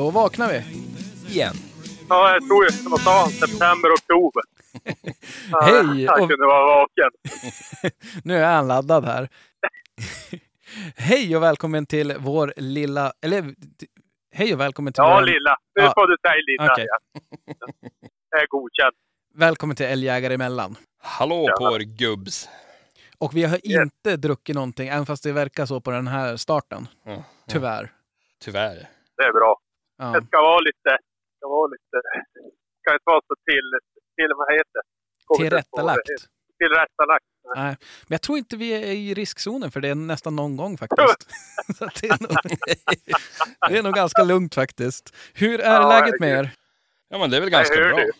Då vaknar vi. Igen. Ja, jag tror ju, vad sa han, september, oktober. Hej, Han kunde vara vaken. Nu är han laddad här. Hej och välkommen till vår lilla... Eller hej och välkommen till Ja, vår, lilla. Nu Ja. får du säga lilla igen. Det är godkänt. välkommen till Älgjägare emellan. Hallå Ja. på er gubbs. Och vi har Yes. inte druckit någonting, även fast det verkar så på den här starten. Ja. Tyvärr. Tyvärr. Det är bra. Ja. Det ska vara lite... Ska vara lite... Ska inte vara så till... Till vad heter det? Det Tillrättalagt. Tillrättalagt. Nej. Men jag tror inte vi är i riskzonen för det nästan någon gång faktiskt. så det, är nog, det är nog ganska lugnt faktiskt. Hur är Ja, läget med er? Ja men det är väl ganska bra. du.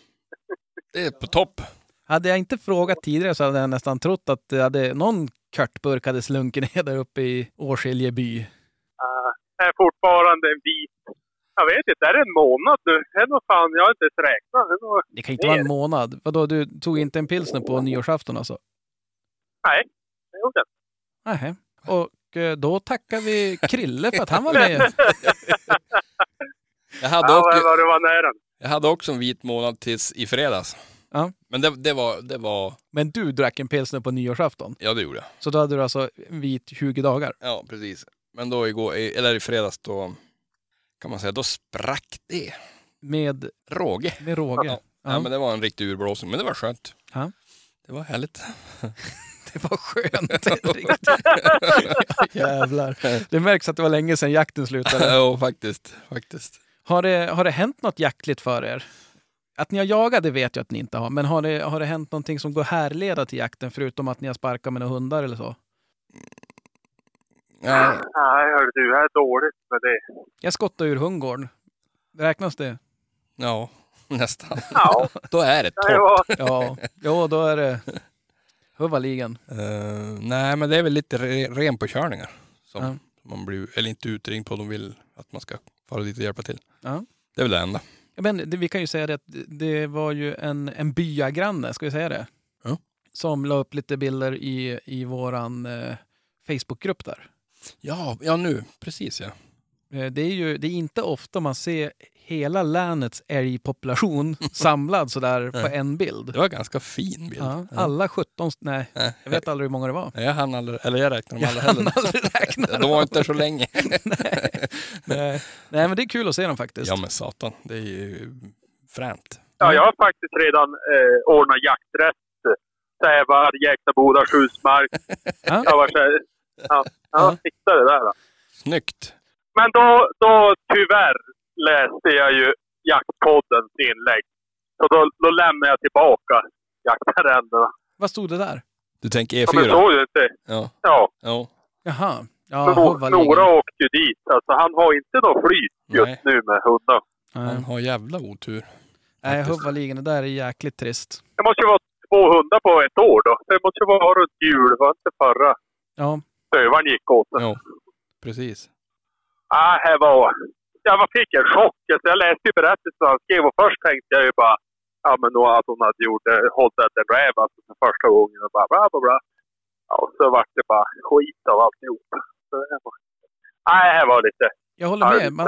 Det är på topp. Hade jag inte frågat tidigare så hade jag nästan trott att det hade, någon körtburk hade slunkit ner där uppe i Årskiljeby. Uh, är fortfarande en vit... Jag vet inte, är det en månad nu? Det är nog fan, jag har inte ens räknat. Det. Det kan inte vara en månad. Vadå, du tog inte en pilsner på nyårsafton alltså? Nej, det gjorde jag inte. Nej. Och eh, då tackar vi Krille för att han var med. Jag hade, Ja, också, vad det var nära. jag hade också en vit månad tills i fredags. Ja. Men det, det, var, det var... Men du drack en pilsner på nyårsafton. Ja, det gjorde jag. Så då hade du alltså vit 20 dagar. Ja, precis. Men då igår, eller i fredags, då kan man säga, då sprack det. Med, Råge. med råge. Ja. Ja. Ja, men det var en riktig urblåsning, men det var skönt. Ja. Det var härligt. Det var skönt. Jävlar. Det märks att det var länge sedan jakten slutade. ja, faktiskt. faktiskt. Har det, har det hänt något jaktligt för er? Att ni har jagat, det vet jag att ni inte har. Men har det, har det hänt någonting som går härleda till jakten förutom att ni har sparkat med några hundar eller så? Ja, Nej, hör du, det är dåligt med det. Jag skottade ur hundgården. Räknas det? ja, nästan. Ja, Då är det topp. Ja, jo, då är det huvaligen. Eh, nej, men det är väl lite re renpåkörningar. Som Ja. man blir, eller inte utringd på, de vill att man ska fara dit och hjälpa till. Ja. Det är väl det enda. Men det, vi kan ju säga det att det var ju en, en byagranne, ska vi säga det? Ja. Som la upp lite bilder i, i våran eh, Facebookgrupp där. Ja, ja nu, precis ja. Eh, Det är ju det är inte ofta man ser hela länets älgpopulation samlad sådär på Nej. en bild. Det var en ganska fin bild. Ja, alla 17, st- nej, Nej. jag vet aldrig hur många det var. Nej, Jag hann aldrig, eller jag räknade dem aldrig heller. aldrig De var inte så länge. nej. nej, men det är kul att se dem faktiskt. Ja men satan, det är ju fränt. Ja, jag har faktiskt redan eh, ordnat jakträtt. Sävar, Jäktaboda, Skjusmark. Ja. Jag var så här, ja, Ja. jag fixade det där. Då. Snyggt. Men då, då tyvärr läste jag ju Jaktpoddens inlägg. Så då, då lämnade jag tillbaka jaktarrendena. Vad stod det där? Du tänker Ja, men E4? såg du inte? Ja. Ja, ja. Jaha. Ja, Nor- huvaligen. Nora åkte ju dit. Alltså, han har inte något flyt just Nej. nu med hundar. Han har jävla otur. Nej, huvudligen, det där är jäkligt trist. Det måste ju vara två hundar på ett år då. Det måste ju vara runt jul. Var inte förra Ja, stövaren gick åt den. Ja, precis. Ah, här var... Jag fick en chock. Så jag läste ju berättelsen han skrev och först tänkte jag ju bara ja, men då att hon hade gjort eh, hållit en räv alltså för första gången och bara bla bla bla. Ja, och så vart det bara skit av alltihop. Så det var... Nej, det här var lite jag håller med. Man,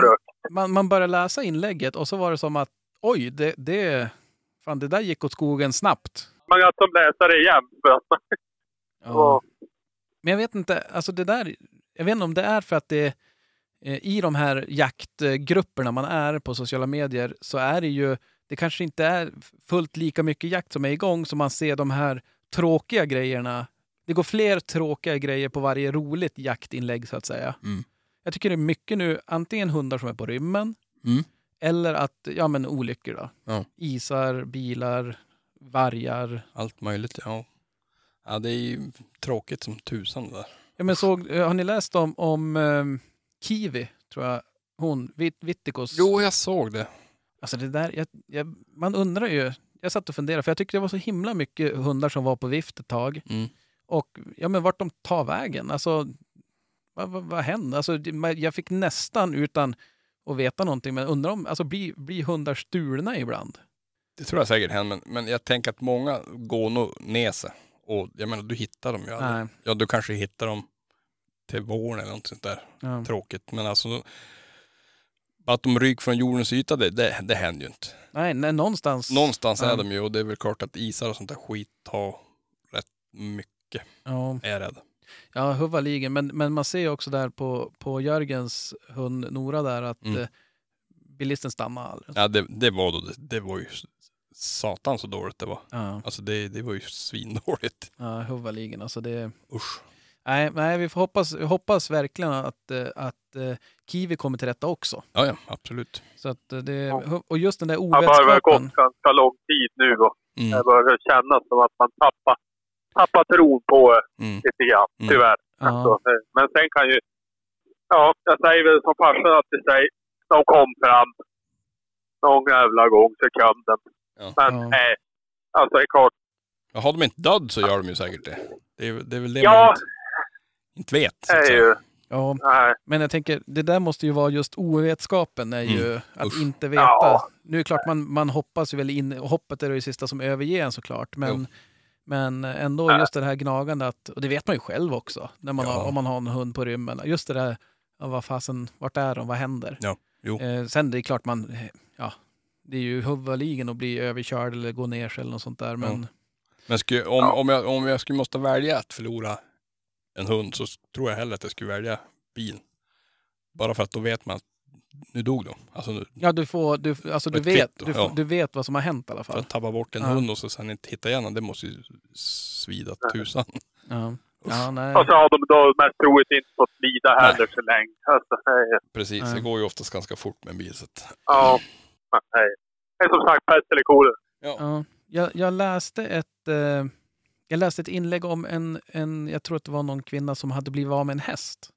man, man började läsa inlägget och så var det som att oj, det, det, fan, det där gick åt skogen snabbt. Man kan som läsare igen. För att Ja. Men jag vet inte, alltså det där, jag vet inte om det är för att det eh, i de här jaktgrupperna man är på sociala medier så är det ju, det kanske inte är fullt lika mycket jakt som är igång så man ser de här tråkiga grejerna. Det går fler tråkiga grejer på varje roligt jaktinlägg så att säga. Mm. Jag tycker det är mycket nu, antingen hundar som är på rymmen Mm. eller att, ja men olyckor då. Ja. Isar, bilar, vargar. Allt möjligt, ja. Ja, det är ju tråkigt som tusan det där. Ja, men såg, eh, har ni läst om, om ehm, Kiwi, tror jag, hon, Vit- Vittikos? Jo, jag såg det. Alltså det där, jag, jag, man undrar ju, jag satt och funderade, för jag tyckte det var så himla mycket hundar som var på vift ett tag. Mm. Och ja, men vart de tar vägen, alltså vad, vad, vad händer? Alltså, jag fick nästan utan att veta någonting, men undrar om, alltså blir, blir hundar stulna ibland? Det tror jag säkert händer, men, men jag tänker att många går nog ner sig. Och jag menar, du hittar dem ju aldrig. Nej. Ja, du kanske hittar dem till våren eller något sånt där. Ja. Tråkigt. Men alltså, att de ryker från jordens yta, det, det, det händer ju inte. Nej, nej, någonstans. Någonstans Ja. är de ju och det är väl klart att isar och sånt där skit tar rätt mycket, Ja, är jag rädd. ja huvudligen. Men, men man ser också där på, på Jörgens hund Nora där att Mm. eh, bilisten stannar aldrig. Ja, det, det var då, det, det var ju satan så dåligt det var. Ja, Alltså det, det var ju svindåligt. ja huvudligen. Alltså det, Usch. nej, nej, vi får hoppas, vi hoppas verkligen att, eh, att eh, Kiwi kommer till rätta också. Ja, ja, absolut. Så att eh, det, och just den där det har ovetskapen. gått ganska lång tid nu och Mm, det börjar kännas som att man tappar, tappar tron på det mm, lite grann, Mm. tyvärr. Ja. Alltså, men sen kan ju... Ja, jag säger väl som farsan alltid säger. De kom fram. Någon jävla gång, sekunden. Ja. Men Ja. nej. Alltså det är klart. Ja, har de inte död så gör de ju säkert det. Det är, det är väl det Ja. man inte, inte vet. Så att säga. Ja, Nej. men jag tänker, det där måste ju vara just ovetskapen, är ju att Mm. Usch. inte veta. Ja. Nu är det klart, man, man hoppas ju väl in, hoppet är det sista som överger en såklart, men, Jo. men ändå Ja. just det här gnagande, att, och det vet man ju själv också, när man Ja. har, om man har en hund på rymmen. Just det där, ja, vad fasen, vart är de, vad händer? Ja, jo. Eh, sen det är klart man, eh, ja, det är ju huvudligen att bli överkörd eller gå ner sig eller något sånt där, men Men skulle, om, Ja. om, jag, om jag skulle måste välja att förlora en hund så tror jag hellre att jag skulle välja bil. Bara för att då vet man att nu dog de. Alltså nu, ja, du får, du, alltså du vet, kvitto, du, får, ja. du vet vad som har hänt i alla för fall. att tappa bort en Ja. hund och så sen inte hitta igen den, det måste ju svida tusan. Ja, ja nej. Och så har de då mest troligt inte fått lida heller så länge. Alltså. Precis, Nej. det går ju oftast ganska fort med en bil. Så att, Ja. Men nej. Det är som sagt pest eller kolera. ja. Ja, jag, jag, läste ett, eh, jag läste ett inlägg om en, en, jag tror att det var någon kvinna som hade blivit av med en häst.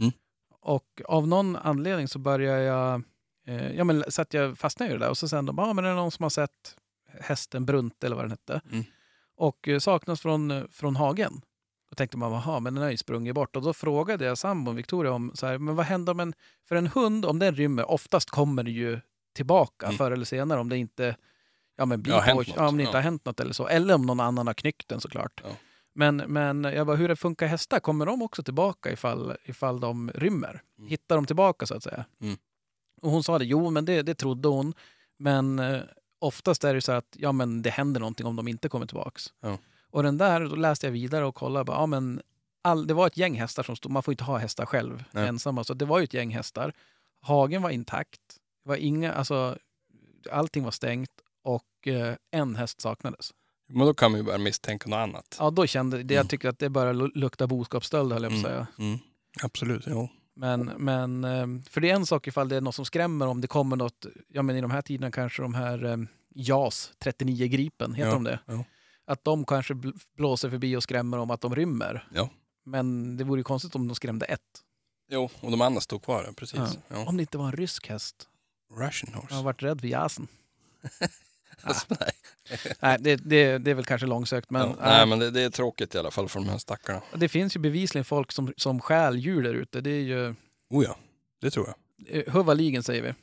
Mm. Och av någon anledning så började jag, eh, ja men så att jag fastnade i det där och så sen de bara, ah, men är det någon som har sett hästen Brunt eller vad den hette? Mm. Och eh, saknas från, eh, från hagen. Då tänkte man, jaha, men den har ju sprungit bort. Och då frågade jag sambon Victoria om, så här, men vad händer om en, för en hund, om den rymmer, oftast kommer det ju tillbaka Mm. förr eller senare om det inte ja, men blir Ja, på, ja, om det inte ja. har hänt något eller så. Eller om någon annan har knyckt den såklart. Ja. Men, men jag bara, hur det funkar hästar, kommer de också tillbaka ifall, ifall de rymmer? Mm. Hittar de tillbaka så att säga? Mm. Och hon sa det, jo men det, det trodde hon. Men eh, oftast är det så att ja, men det händer någonting om de inte kommer tillbaks. Ja. Och den där, då läste jag vidare och kollade. Bara, ja, men all, det var ett gäng hästar som stod, man får inte ha hästar själv Nej. ensamma. Så det var ju ett gäng hästar. Hagen var intakt. Det var inga, alltså, allting var stängt och eh, en häst saknades. Men då kan man ju börja misstänka något annat. Ja, då kände det, jag Mm. tycker att det börjar lu- lukta boskapsstöld höll jag på att säga. Mm. Absolut, ja. Men, men, eh, för det är en sak ifall det är något som skrämmer om det kommer något, ja men i de här tiderna kanske de här eh, JAS 39 Gripen, heter Ja, de det? ja. Att de kanske bl- blåser förbi och skrämmer om att de rymmer. Ja. Men det vore ju konstigt om de skrämde ett. Jo, och de andra stod kvar, precis. Ja. Om det inte var en rysk häst. Russian horse. Jag har varit rädd för jasen. Alltså, nej. Nej, det, det, det är väl kanske långsökt, men, ja, nej, men det, det är tråkigt i alla fall för de här stackarna. det finns ju bevisligen folk som, som stjäl djur där ute. Det är ju Oh ja, det tror jag. eh, huvaligen säger vi.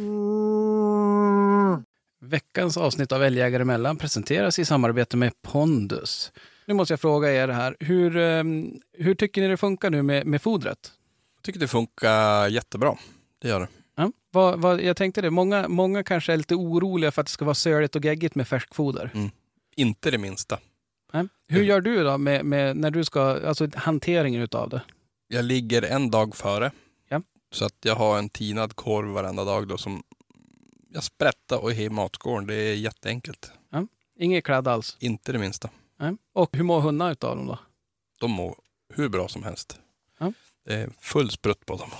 Mm. Veckans avsnitt av Älgjägare emellan presenteras i samarbete med Pondus. Nu måste jag fråga er här, hur, eh, hur tycker ni det funkar nu med, med fodret? Jag tycker det funkar jättebra. Det gör det. Ja, vad, vad, jag tänkte det, många, många kanske är lite oroliga för att det ska vara söligt och geggigt med färskfoder. Inte det minsta. Nej. Hur gör du då med, med när du ska, alltså hanteringen utav det? Jag ligger en dag före. Ja. Så att jag har en tinad korv varenda dag då som jag sprättar och i matskålen. Det är jätteenkelt. Inget kladd alls? Inte det minsta. Nej. Och hur mår hundarna utav dem då? De mår hur bra som helst. Ja. Det är full sprutt på dem.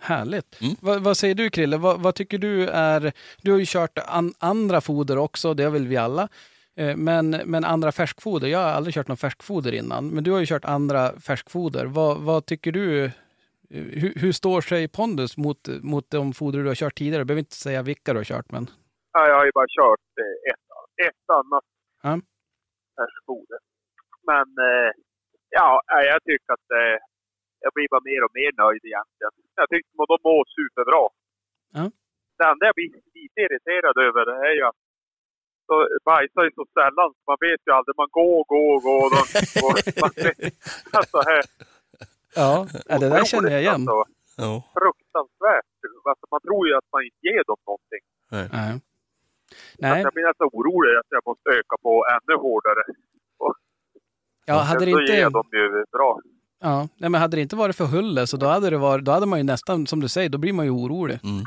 Härligt. Mm. Vad, vad säger du Krille? Vad, vad tycker du är... Du har ju kört an, andra foder också, det har väl vi alla. Eh, Men, men andra färskfoder, jag har aldrig kört någon färskfoder innan. Men du har ju kört andra färskfoder. Vad, vad tycker du? eh, Hur, hur står sig Pondus mot, mot de foder du har kört tidigare? Du behöver inte säga vilka du har kört, men... Ja, jag har ju bara kört eh, ett, ett annat Ja. färskfoder. Men ja, jag tycker att eh, jag blir bara mer och mer nöjd egentligen. Jag tycker att de mår superbra. Ja. Det enda jag blir lite irriterad över det är ju att de bajsar ju så sällan. så Man vet ju aldrig. Man går, går, går. Och, och, man alltså, här, Ja, det där känner jag igen. Alltså, Ja. fruktansvärt. Alltså, man tror ju att man inte ger dem någonting. Nej. Nej, Jag blir nästan orolig att jag måste öka på ännu hårdare. ja, hade det så ger inte... de ju bra. Ja, nej, men hade det inte varit för Hulle så då hade, det varit, då hade man ju nästan, som du säger, då blir man ju orolig. Mm.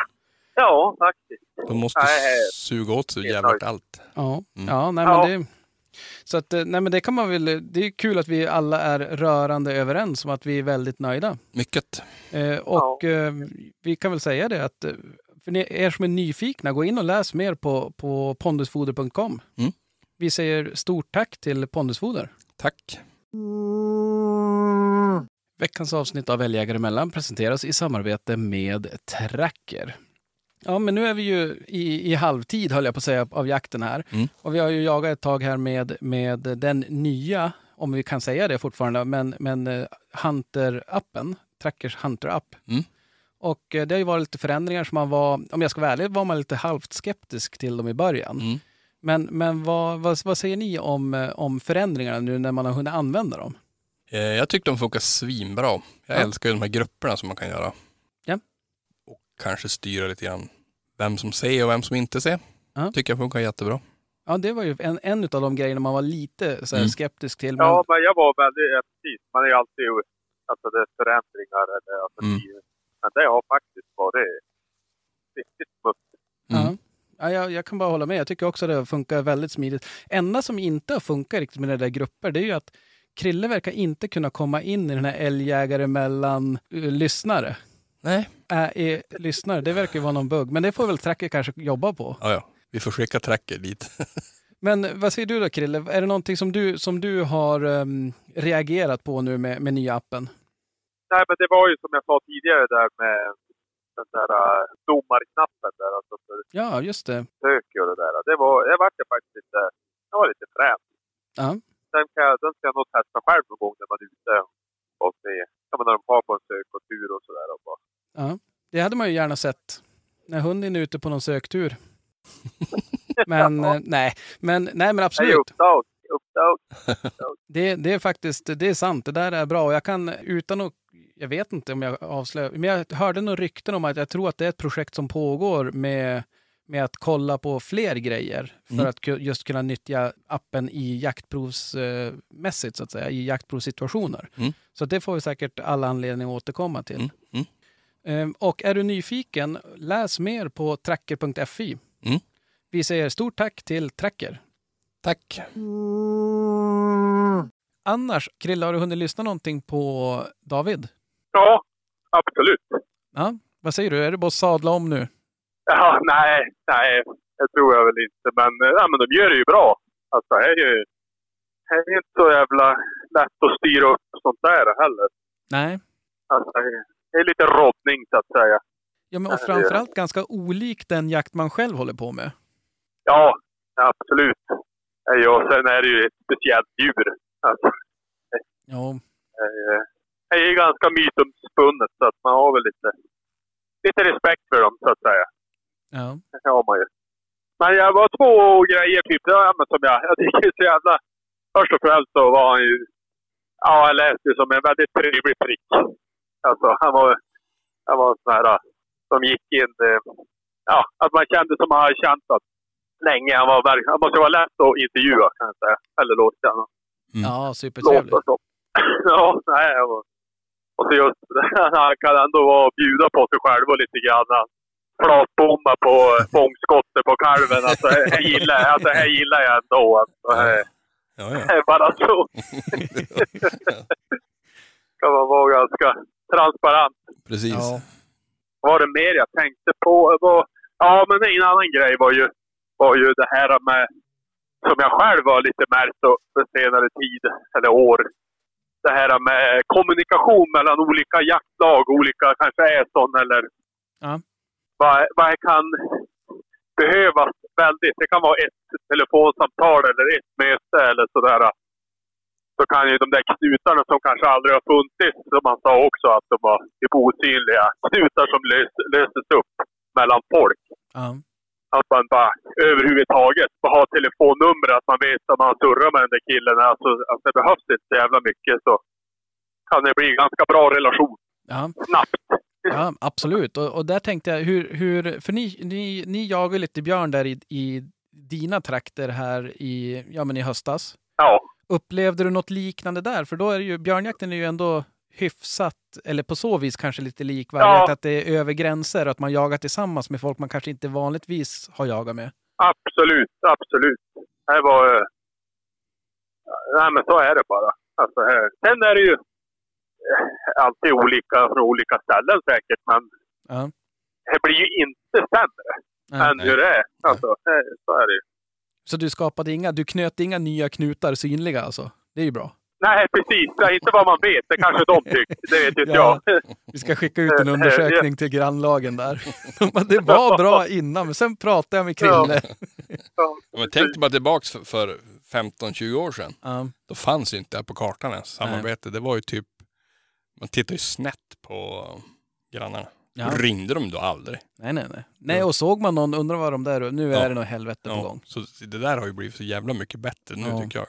Ja, faktiskt. De måste Nej, suga åt sig jävligt allt. Ja, Mm. ja, nej, Ja. men det... Så att, eh, nej men det kan man väl, det är kul att vi alla är rörande överens om att vi är väldigt nöjda. Mycket. Eh, och eh, vi kan väl säga det att, eh, för ni, er som är nyfikna, gå in och läs mer på, på pondusfoder.com. Mm. Vi säger stort tack till Pondusfoder. Tack. Veckans avsnitt av Älgjägare emellan presenteras i samarbete med Tracker. Ja, men nu är vi ju i, i halvtid, höll jag på att säga, av jakten här. Mm. Och vi har ju jagat ett tag här med, med den nya, om vi kan säga det fortfarande, men, men eh, Hunter-appen, Trackers Hunter-app. Mm. Och eh, det har ju varit lite förändringar som man var, om jag ska vara ärlig, var man lite halvt skeptisk till dem i början. Mm. Men, men vad, vad, vad säger ni om, eh, om förändringarna nu när man har hunnit använda dem? Eh, Jag tyckte de funkar svinbra. Jag Ja. älskar ju de här grupperna som man kan göra. Ja. Och kanske styra lite grann vem som ser och vem som inte ser. Ja. Tycker jag funkar jättebra. Ja, det var ju en, en av de grejerna man var lite så här Mm. skeptisk till. Men, Ja, men jag var väldigt... ja, Precis. Man är ju alltid... Alltså det är förändringar eller... Alltså, Mm. det- Men det har faktiskt varit riktigt smutsigt. Mm. Ja. Ja, jag, jag kan bara hålla med. Jag tycker också att det funkar väldigt smidigt. Enda som inte har funkat riktigt med det där grupper, det är ju att Krille verkar inte kunna komma in i den här älgjägare mellan uh, lyssnare. Nej. Äh, är lyssnare, det verkar ju vara någon bugg. Men det får väl Tracker kanske jobba på. Ja, ja. Vi får skicka tracker dit. Men vad säger du då Krille? Är det någonting som du, som du har ehm, reagerat på nu med, med nya appen? Nej, men det var ju som jag sa tidigare där med den där uh, domarknappen där. Alltså för Ja, just det. sök och det där. Det var... Jag vart faktiskt lite... Jag var lite frän. Ja. Den, kan jag, den ska jag nog testa själv någon gång när man är ute och se. Ja, när de har på en sök och sådär. Ja, det hade man ju gärna sett. När hunden är ute på någon söktur. Men eh, nej, men, nej, men Nej, absolut. uppdag. Uppdag. Det, det är faktiskt det är sant. Det där är bra. Och jag kan utan att jag vet inte om jag avslöjar, men jag hörde några rykten om att jag tror att det är ett projekt som pågår med, med att kolla på fler grejer för Mm. att just kunna nyttja appen i jaktprovsmässigt, så att säga, i jaktprovssituationer. Mm. Så det får vi säkert alla anledning att återkomma till. Mm. Mm. Ehm, Och är du nyfiken, läs mer på tracker.fi. Mm. Vi säger stort tack till Tracker. Tack. Annars, Krille, har du hunnit lyssna någonting på David? Ja, absolut. Ja, vad säger du? Är det bara att sadla om nu? Ja, nej, nej, det tror jag väl inte. Men, eh, ja, men de gör det ju bra. Alltså, det är ju det är inte så jävla lätt att styra upp sånt där heller. Nej. Alltså, det är lite roddning så att säga. Ja, men och framförallt ganska olik den jakt man själv håller på med. Ja, absolut. Eh, Och sen är det ju ett speciellt djur. Alltså, Ja, eh, det är ju ganska mytomspunnet så att man har väl lite, lite respekt för dem så att säga. Ja. Det har man ju. Men jag var två grejer typ, ja, men som jag, jag tycker är så jävla... Först och främst så var han ju, ja jag läste det som en väldigt trevlig prick. Alltså han var, han var en sån här, som gick in, eh, ja att man kände som man hade känt att länge. Han var han måste vara lätt att intervjua kan jag säga. Eller låta honom ja supertrevlig. ja, nej. Och så just han kan ändå vara bjuda på sig själv och lite grann. Han Flatbomba på fångskottet på kalven. Alltså, här gillar jag, alltså, här gillar jag ändå. Alltså, här, Ja, ja. bara så. kan man vara ganska transparent. Precis. Ja. Vad var det mer jag tänkte på? Var, ja, men en annan grej var ju, var ju det här med, som jag själv har lite märkt för senare tid, eller år. Det här med kommunikation mellan olika jaktlag, olika kanske Äson eller Ja. Vad, vad kan behövas väldigt. Det kan vara ett telefonsamtal eller ett möte eller sådär. Så kan ju de där knutarna som kanske aldrig har funnits, som man sa också, att de var typ osynliga knutar som lös, löses upp mellan folk. Ja. Att man bara överhuvudtaget bara har telefonnummer, att man vet att man surrar med den där killen. Alltså, att det behövs inte så jävla mycket så kan det bli en ganska bra relation ja. snabbt. Ja, absolut. Och, och där tänkte jag, hur, hur, för ni, ni, ni jagar lite björn där i, i dina trakter här i, ja, men i höstas. Ja, Upplevde du något liknande där? För då är ju, björnjakten är ju ändå hyfsat, eller på så vis kanske lite likvärdigt, Ja. att det är över gränser och att man jagar tillsammans med folk man kanske inte vanligtvis har jagat med. absolut, absolut. Det var... Nej, men så är det bara. Alltså, här. Sen är det ju alltid olika från olika ställen säkert, men Ja. det blir ju inte sämre Ja. än hur det är. Alltså, eh, så är det ju. Så du skapade inga, du knöt inga nya knutar synliga alltså? Det är ju bra. Nej, precis. Det är inte vad man vet. Det kanske de tycker. Det vet inte Ja. jag. Vi ska skicka ut en undersökning till grannlagen där. Det var bra innan, men sen pratade jag med Krille. Ja. Men tänk dig bara tillbaks för, för 15-20 år sedan. Ja. Då fanns ju inte det här på kartan ens, samarbete. Det var ju typ, man tittar ju snett på grannarna. Ja. Ringde de då aldrig? Nej, nej, nej. Nej, och såg man någon, undrar vad de där nu Ja. är det nog helvete på gång. Så det där har ju blivit så jävla mycket bättre nu Ja. tycker jag.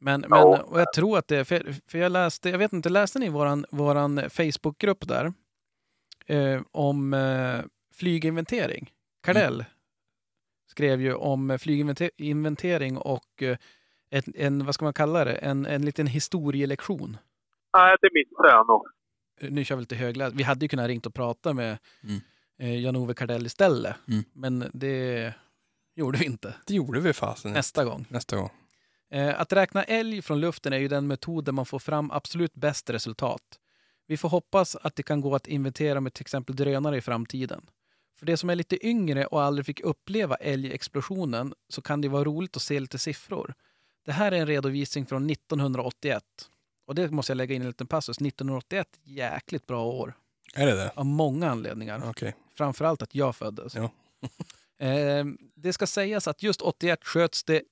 Men, men Ja. och jag tror att det är, för, för jag läste, jag vet inte, läste ni våran, våran Facebookgrupp där? Eh, om eh, flyginventering. Kardell skrev ju om flyginventering och eh, ett, en, vad ska man kalla det, en, en liten historielektion. Nej, det missade jag nog. Eh, Nu kör vi lite högläst. Vi hade ju kunnat ringt och prata med Mm. eh, Jan-Ove Kardell istället. Mm. Men det gjorde vi inte. Det gjorde vi fasen Nästa gång. nästa gång. Eh, Att räkna älg från luften är ju den metod där man får fram absolut bäst resultat. Vi får hoppas att det kan gå att inventera med till exempel drönare i framtiden. För det som är lite yngre och aldrig fick uppleva älgexplosionen så kan det vara roligt att se lite siffror. Det här är en redovisning från 1981. Och det måste jag lägga in en liten passus. 1981, jäkligt bra år. Är det det? Av många anledningar. Okej. Framförallt att jag föddes. Ja. eh, det ska sägas att just 81 sköts det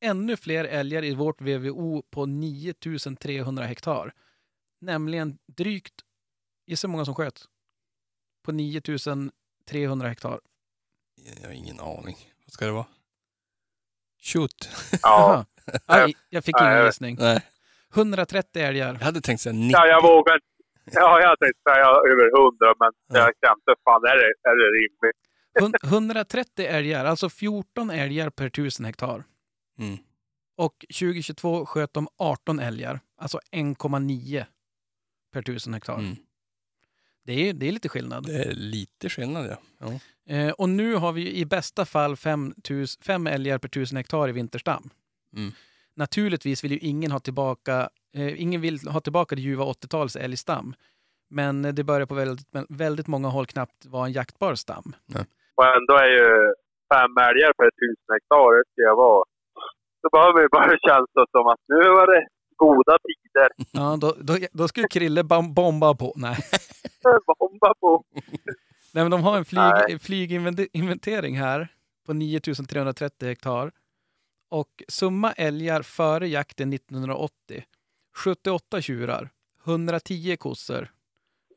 ännu fler älgar i vårt VVO på 9300 hektar. Nämligen drygt, gissa hur många som sköt? På 9300 hektar. Jag har ingen aning. Vad ska det vara? Shoot. Ja. Aj, jag fick ingen gissning. Nej. 130 älgar. Jag hade tänkt säga 90. ja jag vågar. Ja, jag tänkte säga över hundra, men Ja. jag kände fan, är det, är det rimligt? Hun- 130 älgar, alltså 14 älgar per 1000 hektar. Mm. Och 2022 sköt de 18 älgar, alltså 1,9 per 1000 hektar. Mm. Det, är, det är lite skillnad. Det är lite skillnad ja. ja. Eh, och nu har vi i bästa fall 5 fem älgar per 1000 hektar i vinterstam. Mm. Naturligtvis vill ju ingen ha tillbaka, eh, ingen vill ha tillbaka det ljuva 80-talets älgstam. Men det börjar på väldigt, väldigt många håll knappt vara en jaktbar stam. Och ändå är ju fem älgar per tusen hektar, det ska jag vara. Då man ju bara känsla som att nu var det goda tider. Ja, då, då, då skulle Krille bom- bomba på. Nej. Bomba på. Nej, men de har en Nej. flyg, flyginventering här på 9330 hektar. Och summa älgar före jakten 1980. 78 tjurar, 110 kossor,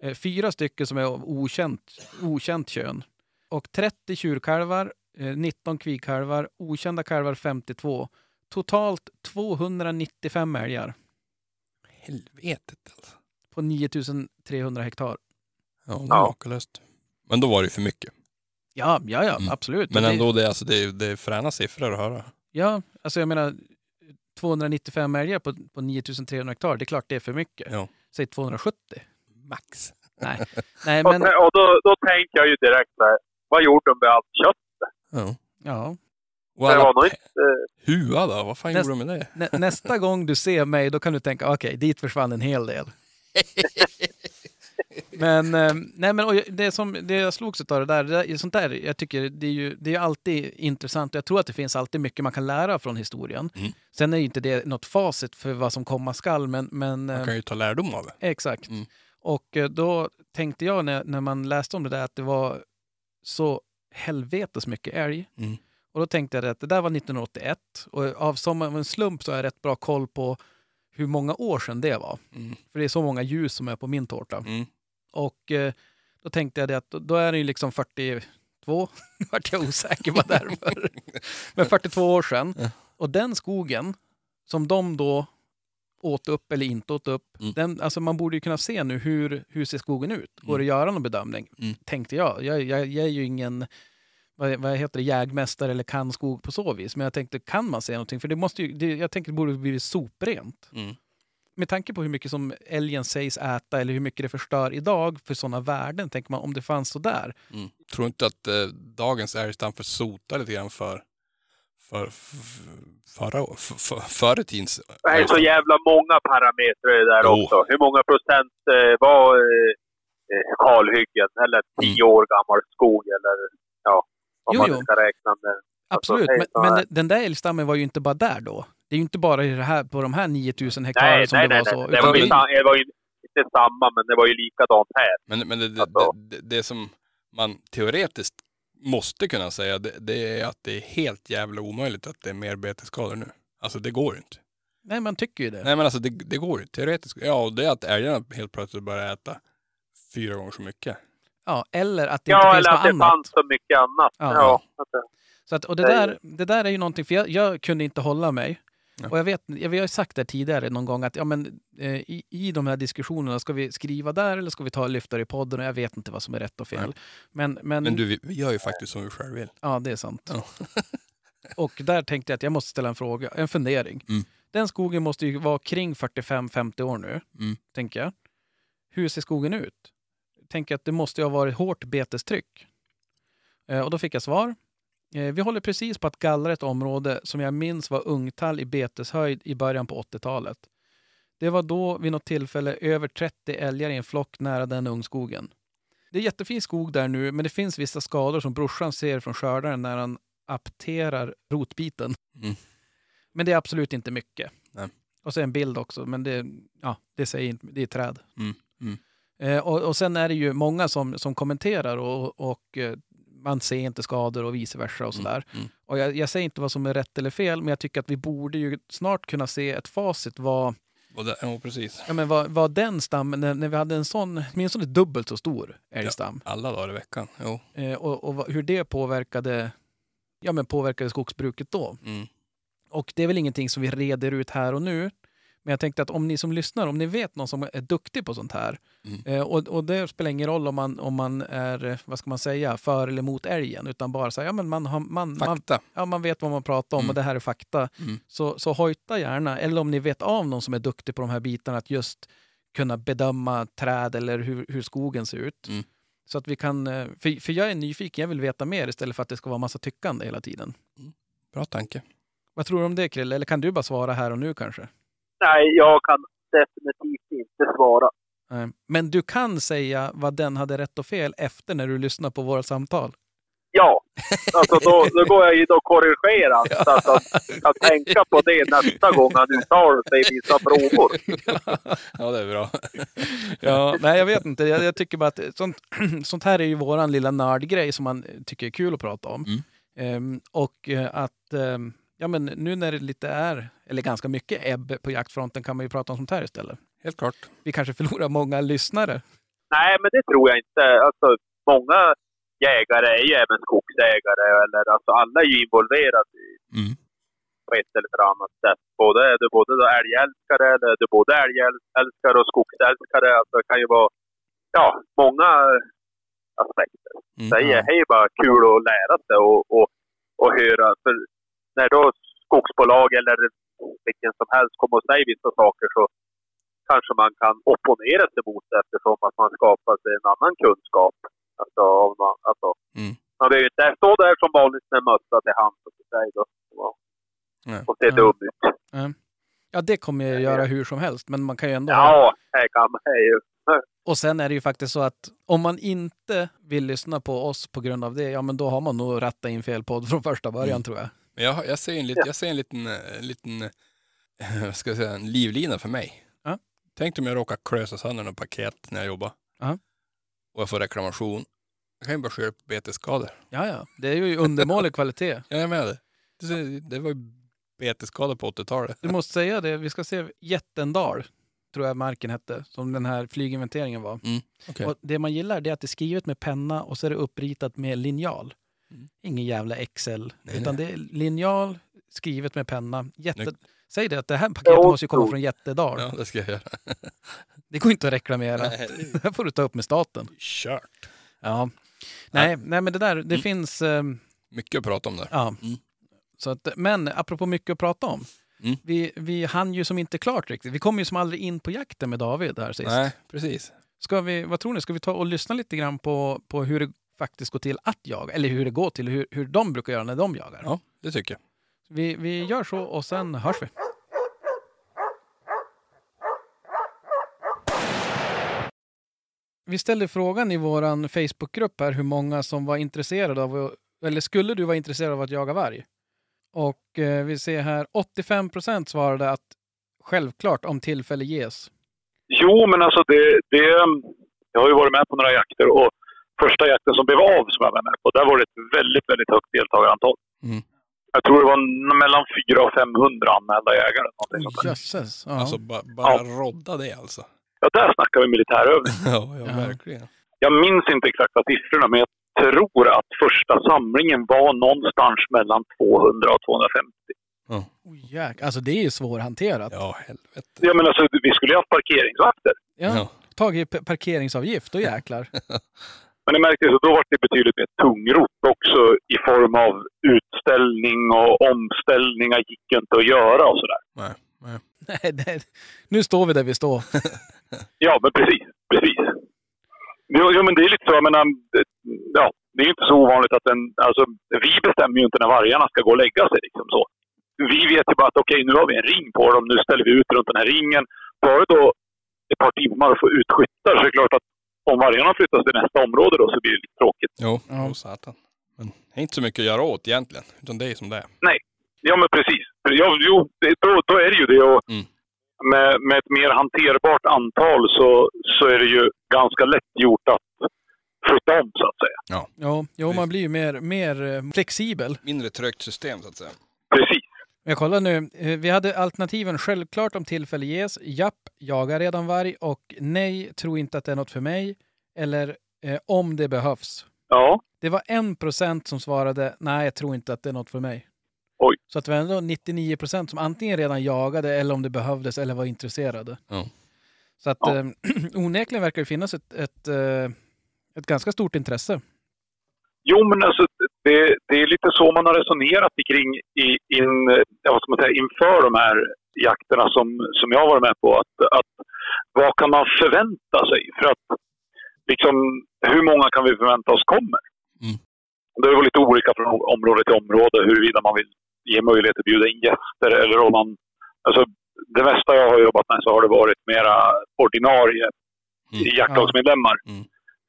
eh, fyra stycken som är av okänt, okänt kön och 30 tjurkalvar, eh, 19 kvikalvar, okända kalvar 52. Totalt 295 älgar Helvetet alltså. på 9300 hektar. Ja, det är Ja. makalöst. Men då var det ju för mycket. Ja, ja, ja Mm. absolut. Men ändå, det, är alltså, det, är, det är fräna siffror att höra. Ja, alltså jag menar 295 älgar på, på 9300 hektar, det är klart det är för mycket. Ja. Säg 270. Max. Nej, Nej Och, men och då, då tänker jag ju direkt så här, vad gjorde de med allt kött? Ja. ja. Och Det var nog inte... hua då? Vad fan Näst- gjorde de med det? Nä, nästa gång du ser mig, då kan du tänka, okej, dit försvann en hel del. Men, eh, nej, men och det, som, det jag slogs av det där, det där, sånt där, jag tycker det är ju det är alltid intressant. Jag tror att det finns alltid mycket man kan lära från historien. Mm. Sen är ju inte det något facit för vad som komma skall, men, men Man eh, kan ju ta lärdom av det. exakt. Mm. Och eh, då tänkte jag när, när man läste om det där att det var så helvetes mycket älg. Mm. Och då tänkte jag att det där var 1981 och av som av en slump så har jag rätt bra koll på hur många år sedan det var. Mm. För det är så många ljus som är på min tårta. Mm. Och eh, då tänkte jag det att då- är det ju liksom 42, vart jag osäker på därför. Men 42 år sedan. Och den skogen som de då åt upp eller inte åt upp. Mm. Den, alltså man borde ju kunna se nu hur, hur ser skogen ut. Går det att göra någon bedömning? Mm. Tänkte jag. Jag, jag. jag är ju ingen vad, vad heter det, jägmästare eller kan skog på så vis. Men jag tänkte, kan man se någonting? För det måste ju, det, jag tänkte det borde bli soprent. Mm. Med tanke på hur mycket som älgen sägs äta eller hur mycket det förstör idag för sådana värden, tänker man om det fanns så där. Mm. Tror inte att eh, dagens älgstam får sota lite grann för, för, för förra, för, för, förr tidens Det är så jävla många parametrar i det där Jo. också. Hur många procent eh, var eh, eh, kalhyggen eller tio år gammal skog eller ja, vad Jo, man jo. ska räkna med. Absolut, hej, men, men den där älgstammen var ju inte bara där då. Det är ju inte bara i det här, på de här 9000 hektar Nej, som nej, det nej. var så. nej. Det, var ju, det- var ju inte samma, men det var ju likadant här. Men, men det, det, Alltså. det, det, det som man teoretiskt måste kunna säga, det, det är att det är helt jävla omöjligt att det är mer betesskador nu. Alltså det går ju inte. Nej, man tycker ju det. Nej men alltså det, det går ju teoretiskt. Ja, och det är att älgarna helt plötsligt börjar äta fyra gånger så mycket. Ja, eller att det inte Ja, finns eller något att det annat. fanns så mycket annat. Ja. Ja. Så att, och det Det är där, det där är ju någonting, för jag, jag kunde inte hålla mig. Ja. Och jag vet, jag, vi har ju sagt det tidigare någon gång att ja, men, eh, i, i de här diskussionerna, ska vi skriva där eller ska vi ta lyfta i podden? Och jag vet inte vad som är rätt och fel. Men, men, Men du, vi, vi gör ju faktiskt som vi själv vill. ja, det är sant. Ja. och där tänkte jag att jag måste ställa en fråga, en fundering. Mm. Den skogen måste ju vara kring 45-50 år nu, Mm. tänker jag. Hur ser skogen ut? Tänker att det måste ju ha varit hårt betestryck. Eh, och då fick jag svar. Eh, vi håller precis på att gallra ett område som jag minns var ungtall i beteshöjd i början på 80-talet. Det var då vid något tillfälle över 30 älgar i en flock nära den ungskogen. Det är jättefin skog där nu, men det finns vissa skador som brorsan ser från skördaren när han apterar rotbiten. Mm. Men det är absolut inte mycket. Nej. Och så en bild också, men det, ja, det säger inte, det är träd. Mm. Mm. Eh, och, och sen är det ju många som, som kommenterar och, och eh, man ser inte skador och vice versa och sådär. Mm. Och jag, jag säger inte vad som är rätt eller fel, men jag tycker att vi borde ju snart kunna se ett facit vad, det, ja, precis. ja, men vad, vad den stammen, när, när vi hade en sån, åtminstone dubbelt så stor älgstam, Alla dagar i veckan. Jo. eh, och, och hur det påverkade, ja, men påverkade skogsbruket då. Mm. Och det är väl ingenting som vi reder ut här och nu. Men jag tänkte att om ni som lyssnar, om ni vet någon som är duktig på sånt här. Mm. Eh, och, och det spelar ingen roll om man, om man är, eh, vad ska man säga, för eller mot älgen. Utan bara så här, ja men man, har, man, man, ja, man vet vad man pratar om Mm. och det här är fakta. Mm. Så, så hojta gärna. Eller om ni vet av någon som är duktig på de här bitarna, att just kunna bedöma träd eller hur, hur skogen ser ut. Mm. Så att vi kan, eh, för, för jag är nyfiken, jag vill veta mer istället för att det ska vara massa tyckande hela tiden. Bra tanke. Vad tror du om det Krille? Eller kan du bara svara här och nu kanske? Nej, jag kan definitivt inte svara. Men du kan säga vad den hade rätt och fel efter när du lyssnar på våra samtal. Ja, alltså då, då går jag in och korrigerar så att han kan tänka på det nästa gång han uttalar sig i vissa frågor. Ja, det är bra. Ja, nej, jag vet inte. Jag, jag tycker bara att sånt, sånt här är ju våran lilla nördgrej som man tycker är kul att prata om. Mm. Ehm, och eh, att ehm, ja, men nu när det lite är, eller ganska mycket ebb på jaktfronten kan man ju prata om sånt här istället. Helt klart. Vi kanske förlorar många lyssnare. Nej, men det tror jag inte. Alltså, många jägare är ju även skogsägare. Eller, alltså, alla är ju involverade i, Mm. på ett eller annat sätt. Både, är du både älgälskare, eller är du både älgälskare och skogsälskare. Alltså, det kan ju vara ja, många aspekter. Mm. Det är hej bara kul att lära sig och, och, och höra. För när då skogsbolag eller vilken som helst kommer och säger vissa saker så kanske man kan opponera sig mot det eftersom att man skapar sig en annan kunskap. Alltså, man, alltså, Mm. man behöver inte stå där som vanligt med mössa till hand och då, se Ja. dum ut. Ja, det kommer jag göra hur som helst, men man kan ju ändå... Ja, här kan man ju. Och sen är det ju faktiskt så att om man inte vill lyssna på oss på grund av det, ja men då har man nog rattat in fel podd från första början Mm. tror jag. Men jag, jag, ser en, lit, jag ser en liten, eh, en liten eh, vad ska jag säga, en livlina för mig. Ja. Tänk om jag råkar klösa sönder något paket när jag jobbar. Ja. Och jag får reklamation. Jag kan ju bara skylla på betesskador. Ja, ja. Det är ju undermålig kvalitet. Jag är med det. Det, det var ju betesskador på 80-talet. Du måste säga det. Vi ska se Jättendal, tror jag marken hette, som den här flyginventeringen var. Okej. Och det man gillar är att det är skrivet med penna och så är det uppritat med linjal. Mm. Ingen jävla Excel, Nej, utan nej. det är linjal skrivet med penna. Jätte... Säg det att det här paketet Ja, måste ju komma från Jättedal. Ja, det ska jag göra. Det går inte att reklamera. Nej, Det här får du ta upp med staten. Kört. Ja. Nej, nej men det där, det finns... ehm, Mycket att prata om där. Ja. Mm. Så att, men apropå mycket att prata om. Mm. Vi, vi hann ju som inte klart riktigt. Vi kom ju som aldrig in på jakten med David här sist. Nej, precis. Ska vi, vad tror ni, ska vi ta och lyssna lite grann på, på hur det faktiskt går till att jaga? Eller hur det går till, hur, hur de brukar göra när de jagar. Ja, det tycker jag. Vi, vi gör så och sen hörs vi. Vi ställde frågan i vår Facebookgrupp här hur många som var intresserade av, eller skulle du vara intresserad av att jaga varg? Och eh, vi ser här 85 procent svarade att självklart om tillfälle ges. Jo, men alltså det, det... Jag har ju varit med på några jakter och första jakten som blev av som jag var med på, där var det ett väldigt, väldigt högt deltagarantal. Mm. Jag tror det var mellan 400 och 500 anmälda jägare. där. Jösses. Ja. Alltså ba, bara rodda det alltså. Ja, där snackar vi militärövning. Ja, ja, Ja. verkligen. Jag minns inte exakta siffrorna, men jag tror att första samlingen var någonstans mellan 200 och 250. Oh, jäk. Alltså det är ju svårhanterat. Ja, helvete. Ja, men alltså, vi skulle ju haft parkeringsvakter. Ja. Ja. Tagit parkeringsavgift, då jäklar. Men det märktes att då var det betydligt mer tungrot också i form av utställning och omställningar gick inte att göra och sådär. Nej, nej. Nej, det, nu står vi där vi står. Ja, men precis. precis. Jo, jo, men det är lite så. Jag menar, ja, det är ju inte så ovanligt att en... Alltså, vi bestämmer ju inte när vargarna ska gå och lägga sig. Liksom så. Vi vet ju bara att okej, nu har vi en ring på dem. Nu ställer vi ut runt den här ringen. Tar det då ett par timmar att få ut skyttar så är det klart att om vargarna flyttas till nästa område då så blir det lite tråkigt. Jo, Ja. satan. Men det är inte så mycket att göra åt egentligen. Utan det är som det är. Ja, men precis. Ja, jo, det, då, då är det ju det. Och Mm. med, med ett mer hanterbart antal så, så är det ju ganska lätt gjort att flytta om, så att säga. Ja, jo, man blir ju mer, mer eh, flexibel. Mindre trögt system så att säga. Precis. Jag kollar nu. eh, Vi hade alternativen självklart om tillfälle ges, japp, jagar redan varg och nej, tror inte att det är något för mig. Eller eh, om det behövs. Ja, Det var en procent som svarade nej, jag tror inte att det är något för mig. Oj. Så att det var ändå 99 procent som antingen redan jagade eller om det behövdes eller var intresserade. Ja. Så att Ja. eh, onekligen verkar det finnas ett, ett, eh, ett ganska stort intresse. Jo, men alltså, det, det är lite så man har resonerat kring i, in, vad ska man säga, inför de här jakterna som, som jag har varit med på. Att, att, vad kan man förvänta sig? För att liksom, hur många kan vi förvänta oss kommer? Mm. Det är väl lite olika från område till område huruvida man vill ge möjlighet att bjuda in gäster eller om man... Alltså, det mesta jag har jobbat med så har det varit mera ordinarie Mm. jaktlagsmedlemmar. Mm.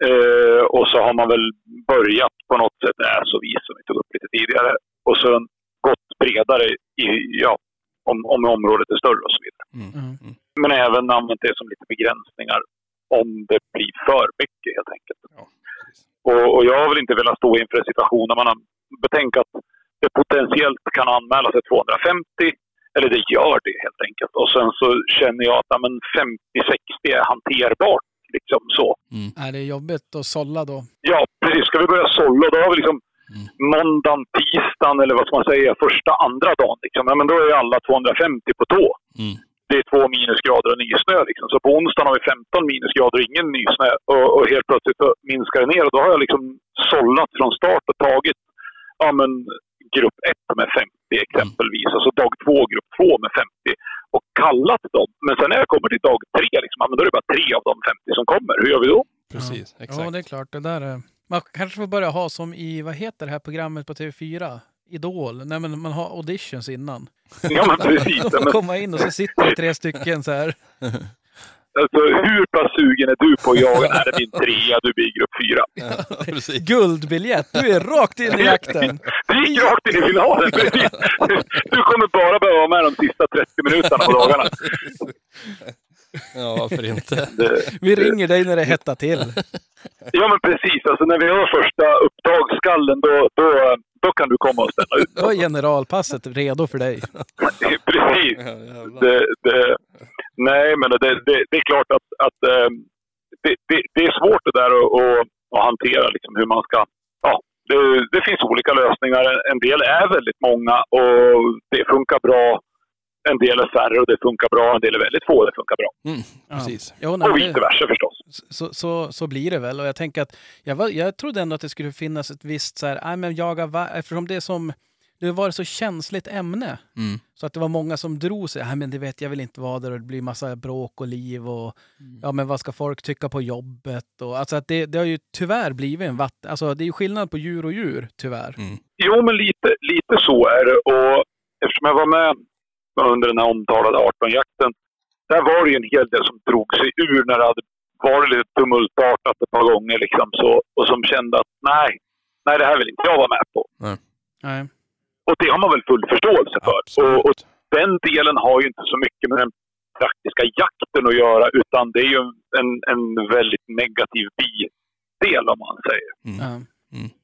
Eh, och så har man väl börjat på något sätt, är så vis som vi tog upp lite tidigare, och sen gått bredare i, ja, om, om området är större och så vidare. Mm. Mm. Men även använt det som lite begränsningar om det blir för mycket helt enkelt. Ja. Och, och jag har väl inte velat stå inför en situation där man har betänkt att det potentiellt kan anmäla sig 250. Eller det gör det helt enkelt. Och sen så känner jag att ja, men 50-60 är hanterbart. Liksom så. Är det jobbigt att sålla då? Ja, precis. Ska vi börja sålla, då har vi liksom Mm. måndagen, tisdagen eller vad ska man säga, första, andra dagen. Liksom. Ja, men då är alla 250 på tå. Mm. Det är två minusgrader och nysnö. Liksom. Så på onsdagen har vi 15 minusgrader och ingen nysnö. Och, och helt plötsligt minskar det ner. Och då har jag liksom sållat från start och tagit ja, men, grupp 1 med 50 exempelvis. Alltså dag 2, grupp 2 med 50. Kallat dem. Men sen när jag kommer till dag 3, liksom, ja, men då är det bara tre av de 50 som kommer. Hur gör vi då? Precis, Ja, exakt. det är klart. Det där är... Man kanske får börja ha som i, vad heter det här programmet på TV4? Idol? Nej, men man har auditions innan. Ja, men precis. De Ja, får komma in och så sitter det tre stycken så här. alltså, hur pass sugen är du på att jaga? Nej, det blir en trea, du blir grupp 4. Ja. Guldbiljett! Du är rakt in i jakten. Du gick rakt in i finalen. precis. Du kommer bara behöva vara med de sista 30 minuterna på dagarna. Ja, varför inte? Vi ringer dig när det hettar till. ja, men precis. Alltså, när vi har första upptagsskallen, då, då, då kan du komma och ställa ut. Då är generalpasset redo för dig. Precis. Ja, jävlar. Det, det, nej, men det, det, det är klart att, att eh, det, det, det är svårt det där att, att, att hantera liksom, hur man ska... Ja, det, det finns olika lösningar. En del är väldigt många och det funkar bra. En del är färre och det funkar bra. En del är väldigt få och det funkar bra. Mm, Ja. precis. Jo, nej, Och vice versa förstås. så, så, så blir det väl. Och jag tänker att jag, var, jag trodde ändå att det skulle finnas ett visst så här, nej men jaga eftersom det är som det var ett så känsligt ämne. Mm. Så att det var många som drog sig. Nej, men det vet jag vill inte vara där och det blir massa bråk och liv och ja, men vad ska folk tycka på jobbet? Och, alltså att det, det har ju tyvärr blivit en vatten... Alltså det är ju skillnad på djur och djur, tyvärr. Mm. Jo, men lite, lite så är det. Och eftersom jag var med under den här omtalade 18-jakten, där var det ju en hel del som drog sig ur när det hade varit lite tumultartat ett par gånger. Liksom så, och som kände att nej, nej, det här vill inte jag vara med på. Nej. Och det har man väl full förståelse för. Och, och den delen har ju inte så mycket med den praktiska jakten att göra, utan det är ju en, en väldigt negativ bidel om man säger. Mm. Ja.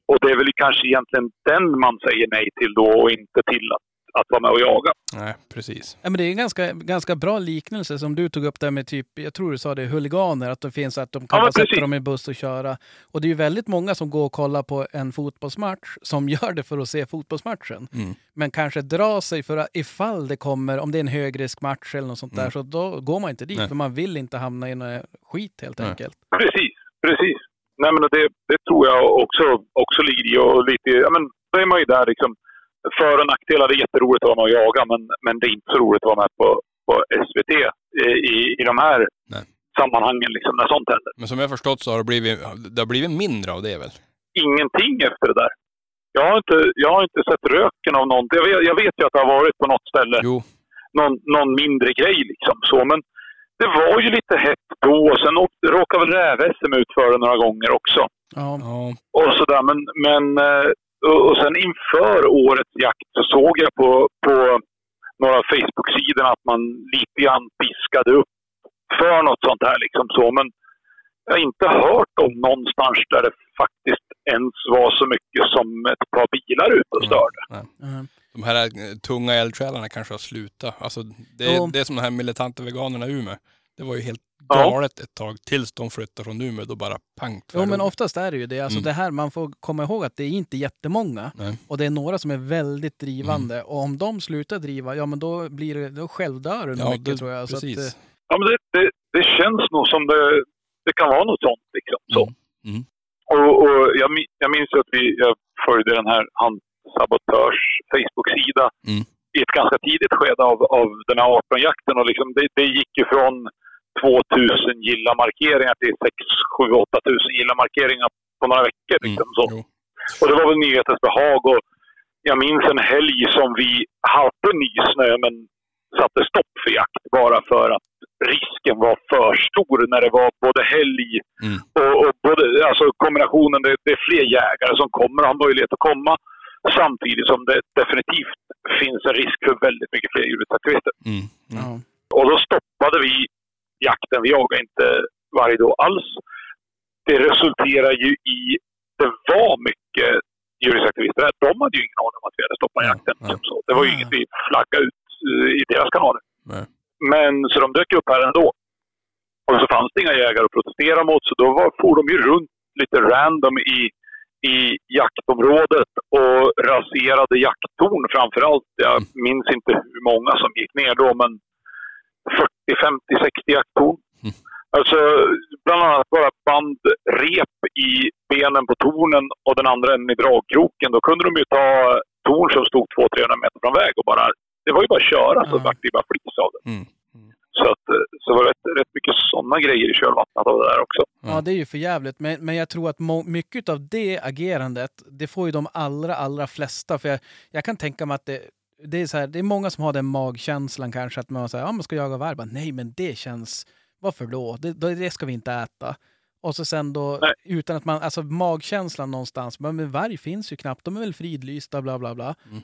Och det är väl kanske egentligen den man säger nej till då och inte till att, att vara med och jaga. Nej, precis. Ja, men det är en ganska, ganska bra liknelse som du tog upp där med typ, jag tror du sa det, huliganer, att det finns att de kan Ja, sätta precis. dem i buss och köra. Och det är ju väldigt många som går och kollar på en fotbollsmatch som gör det för att se fotbollsmatchen. Mm. Men kanske drar sig för att ifall det kommer, om det är en högriskmatch eller något sånt där, Mm. så då går man inte dit Nej. för man vill inte hamna i något skit helt Nej. enkelt. Precis, precis. Nej, men det, det tror jag också, också ligger i. Och lite, ja, men då är man ju där liksom. För och nackdelar, det är jätteroligt att vara med och jaga, men, men det är inte så roligt att vara med på, på SVT i, i, i de här Nej. sammanhangen, liksom, när sånt händer. Men som jag har förstått så har det blivit, det har blivit mindre av det väl? Ingenting efter det där. Jag har inte, jag har inte sett röken av någonting. Jag vet, jag vet ju att det har varit på något ställe Jo. någon, någon mindre grej liksom så. Men det var ju lite hett då. Och sen råkade väl räv-SM ut för det några gånger också. Ja. Ja. och sådär. Men, men, eh, och och sen inför årets jakt så såg jag på, på några Facebook-sidor att man lite grann piskade upp för något sånt här. Liksom så. Men jag har inte hört om någonstans där det faktiskt ens var så mycket som ett par bilar ute och störde. Nej. Ja. De här eh, tunga eldsjälarna kanske har slutat. Alltså, det, är, det är som de här militanta veganerna i Umeå. Det var ju helt Ja. galet ett tag tills de flyttade från Umeå. Då bara pang. Jo, men oftast är det ju det. Alltså Mm. det här, man får komma ihåg att det är inte jättemånga. Nej. Och det är några som är väldigt drivande. Mm. Och om de slutar driva, ja men då blir det, då självdör det Ja, mycket det, tror jag. Så att, precis. eh, Ja, men det, det, det känns nog som det, det kan vara något sånt. Liksom, så. Mm. Mm. Och, och jag, jag minns ju att vi, jag följde den här handsaboteurs Facebook-sida Mm. i ett ganska tidigt skede av, av den här 18-jakten. Och liksom det, det gick ju från 2000 gilla-markeringar till 6 7 8000 gilla-markeringar på några veckor. Mm. Liksom, så. Och det var väl nyhetens behag. Och jag minns en helg som vi hade nysnö men satte stopp för jakt bara för att risken var för stor när det var både helg Mm. och, och både, alltså kombinationen, det, det är fler jägare som kommer och har möjlighet att komma. Samtidigt som det definitivt finns en risk för väldigt mycket fler djurrättsaktivister. Mm. Mm. Och då stoppade vi jakten. Vi jagade inte varje dag alls. Det resulterar ju i var mycket djurrättsaktivister där, de hade ju ingen aning om att vi hade stoppat Ja, jakten. ja. Liksom så. Det var ju inget vi flaggade ut eh, i deras kanaler. Nej. Men så de dök upp här ändå. Och så fanns det inga jägare att protestera mot, så då var, for de ju runt lite random i, i jaktområdet och raserade jakttorn framför allt. Jag minns inte hur många som gick ner då, men 40, 50, 60 jakttorn. Mm. Alltså, bland annat bara band rep i benen på tornen och den andra änden i dragkroken. Då kunde de ju ta torn som stod 200-300 meter från väg och bara... Det var ju bara att köra så vart det bara flis av det. Mm. Så, att, så det var rätt, rätt mycket sådana grejer i kölvattnet av det där också. Ja, det är ju för jävligt. Men, men jag tror att må, mycket av det agerandet, det får ju de allra, allra flesta. För jag, jag kan tänka mig att det, det, är så här, det är många som har den magkänslan kanske, att man säger ja, man ska jaga varg. Bara, Nej, men det känns... Varför då? Det, då- det ska vi inte äta. Och så sen då, Nej. utan att man, alltså magkänslan någonstans, men, men varg finns ju knappt, de är väl fridlysta, bla bla bla. Mm.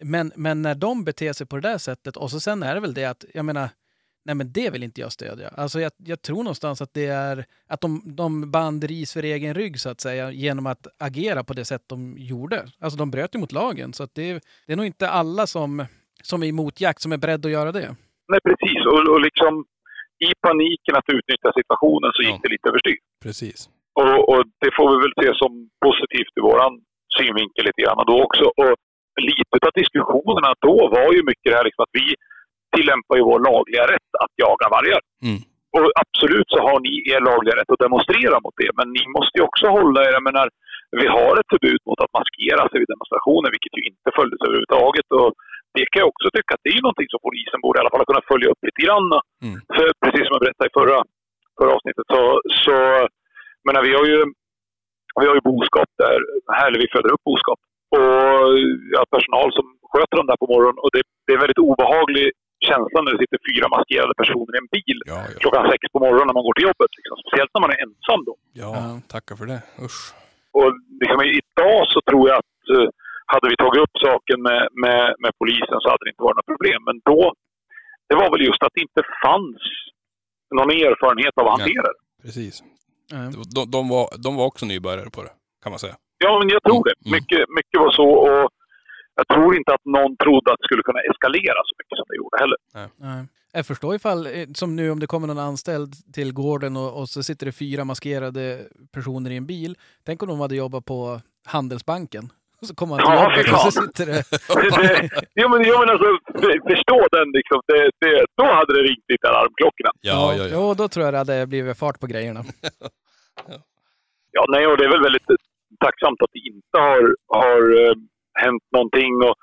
Men, men när de beter sig på det där sättet, och så sen är det väl det att, jag menar, nej men det vill inte jag stödja. Alltså jag, jag tror någonstans att det är, att de, de band ris för egen rygg så att säga, genom att agera på det sätt de gjorde. Alltså de bröt ju mot lagen, så att det, det är nog inte alla som, som är emot jakt som är beredda att göra det. Nej, precis. Och, och liksom i paniken att utnyttja situationen så gick Ja. det lite överstyr. Precis. Och, och det får vi väl se som positivt i våran synvinkel lite grann då också. Och lite av diskussionerna då var ju mycket det här liksom att vi tillämpar ju vår lagliga rätt att jaga vargar. Mm. Och absolut så har ni er lagliga rätt att demonstrera mot det, men ni måste ju också hålla er, jag menar, vi har ett förbud mot att maskera sig vid demonstrationer, vilket ju inte följdes överhuvudtaget. Och det kan jag också tycka att det är någonting som polisen borde i alla fall kunna följa upp lite grann. Mm. För precis som jag berättade i förra, förra avsnittet så, så menar, vi har ju vi har ju boskap där, här, eller vi föder upp boskap. Och jag har personal som sköter dem där på morgonen och det, det är väldigt obehaglig känsla när det sitter fyra maskerade personer i en bil Ja, ja. klockan sex på morgonen när man går till jobbet. Liksom. Speciellt när man är ensam då. Ja, tackar för det. Usch. Och liksom, idag så tror jag att eh, hade vi tagit upp saken med, med, med polisen så hade det inte varit något problem. Men då, det var väl just att det inte fanns någon erfarenhet av att hantera det. Precis. De, de, var, de var också nybörjare på det, kan man säga. Ja, men jag tror det. Mm. Mycket, mycket var så. Och jag tror inte att någon trodde att det skulle kunna eskalera så mycket som det gjorde heller. Nej. Jag förstår ifall, eh, som nu om det kommer någon anställd till gården och, och så sitter det fyra maskerade personer i en bil. Tänk om de hade jobbat på Handelsbanken. Och så kommer man till Ja, jobbet och så sitter det... det, det, jo, men, jo, men alltså, för- förstå den liksom. Det, det, då hade det ringt lite alarmklockorna. Ja, ja, ja. Jo, då tror jag det hade blivit fart på grejerna. Ja, nej, och det är väl väldigt tacksamt att det inte har, har eh, hänt någonting. Och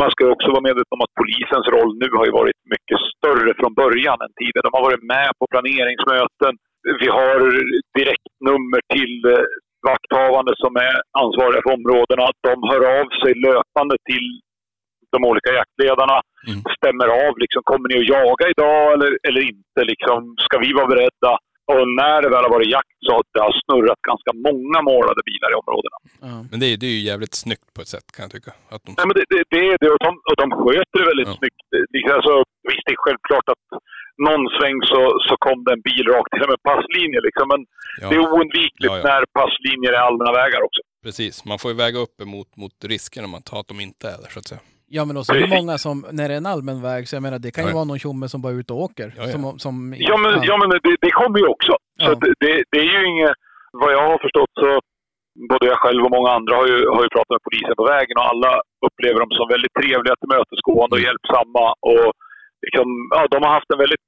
man ska också vara medveten om att polisens roll nu har ju varit mycket större från början än tidigare. De har varit med på planeringsmöten. Vi har direktnummer till eh, vakthavande som är ansvariga för områdena. De hör av sig löpande till de olika jaktledarna. Mm. Stämmer av, liksom, kommer ni att jaga idag eller, eller inte? Liksom, ska vi vara beredda? Och när det väl har varit jakt så har det har snurrat ganska många målade bilar i områdena. Ja. Men det är, det är ju jävligt snyggt på ett sätt, kan jag tycka. Att de, Nej, men det, det, det är det och de, och de sköter det väldigt Ja. snyggt. Alltså, visst, det är självklart att någon sväng så, så kom det en bil rakt till med passlinje. Liksom. Men ja, det är oundvikligt Ja, ja. när passlinjer är allmänna vägar också. precis. Man får ju väga upp emot mot riskerna man tar att de inte är där, så att säga. Ja, men också hur Precis. många som, när det är en allmän väg, så jag menar det kan ju Ja, vara någon tjomme som bara är ute och åker. Ja, ja. Som, som, Ja, men, ja. men det, det kommer ju också. Så det, det, det är ju inget... Vad jag har förstått så både jag själv och många andra har ju, har ju pratat med polisen på vägen och alla upplever dem som väldigt trevliga, tillmötesgående och Mm. hjälpsamma. Och liksom, ja, de har haft en väldigt,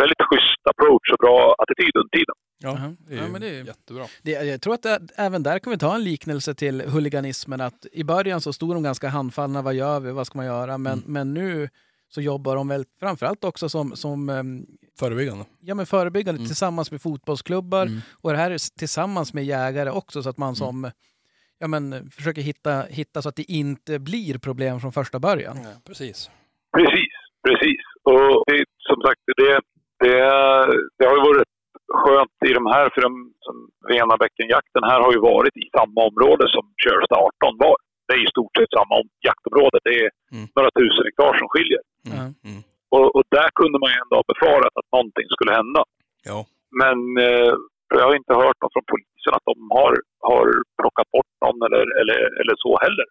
väldigt schysst approach och bra attityd under tiden. Ja, det är Ja, men det är- jättebra. Det, jag tror att det, även där kan vi ta en liknelse till huliganismen. Att I början så stod de ganska handfallna. Vad gör vi? Vad ska man göra? Men, Mm. men nu så jobbar de väl framförallt också som, som ehm, Förebyggande. ja, men förebyggande Mm. tillsammans med fotbollsklubbar. Mm. Och det här är tillsammans med jägare också så att man som ja, men, försöker hitta, hitta så att det inte blir problem från första början. Ja, precis. Precis, precis. Och det, som sagt, det, det, det har ju varit skönt i de här, för de, som Venabäckenjakten här har ju varit i samma område som Körsta 18 var. Det är i stort sett samma om- jaktområde. Det är Mm. några tusen hektar som skiljer. Mm. Mm. Och, och där kunde man ju ändå ha befarat att någonting skulle hända. Ja. Men eh, jag har inte hört något från polisen att de har, har plockat bort eller, eller, eller så heller.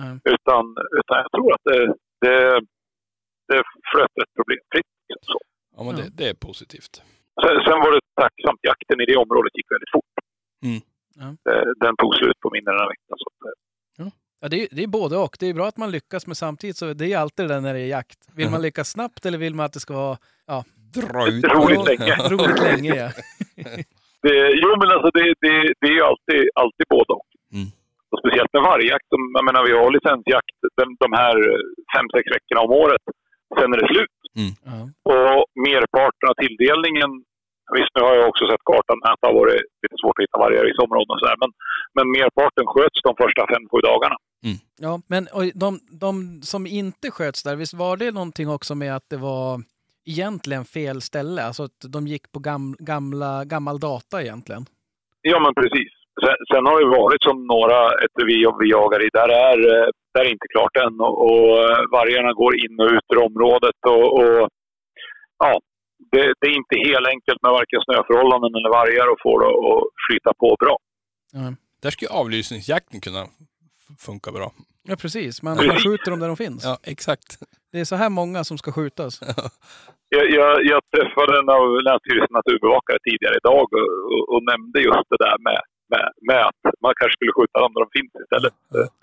Mm. Utan, utan jag tror att det, det, det flöt rätt problemfritt. Så. Ja, men Ja. det, det är positivt. Sen, sen var det tacksamt, jakten i det området gick väldigt fort. Mm. Ja. Eh, Den tog slut på mindre än en vecka. Eh, Ja, det, är, det är både och. Det är bra att man lyckas, men samtidigt så det är alltid det där när det är jakt. Vill man lyckas snabbt eller vill man att det ska vara ja, Dra ut. Roligt Ja. länge. roligt länge? Ja. det, jo, men alltså det, det, det är ju alltid, alltid både och. Mm. Och speciellt med vargjakt. som- Jag menar, vi har licensjakt de, de här fem, sex veckorna om året. Sen är det slut. Ja. Och merparten av tilldelningen, visst nu har jag också sett kartan att det har varit lite svårt att hitta vargar i vissa områden och sådär, men, men merparten sköts de första fem, sju dagarna. Ja, men och de, de som inte sköts där, visst var det någonting också med att det var egentligen fel ställe? Alltså att de gick på gam, gamla, gammal data egentligen? Ja, men precis. Sen, sen har det varit som några ett vi, vi jagar i, där är, eh, där är inte klart än och, och eh, vargarna går in och ut ur området och, och ja, det, det är inte helt enkelt med varken snöförhållanden eller vargar och få det att flyta på bra. Ja, Där skulle avlysningsjakten kunna funka bra. ja precis. Man, man skjuter dem där de finns. Ja, exakt. Det är så här många som ska skjutas. Jag, jag, jag träffade en av Länsstyrelsens naturbevakare tidigare idag och, och, och nämnde just det där med, med, med att man kanske skulle skjuta dem där de finns istället.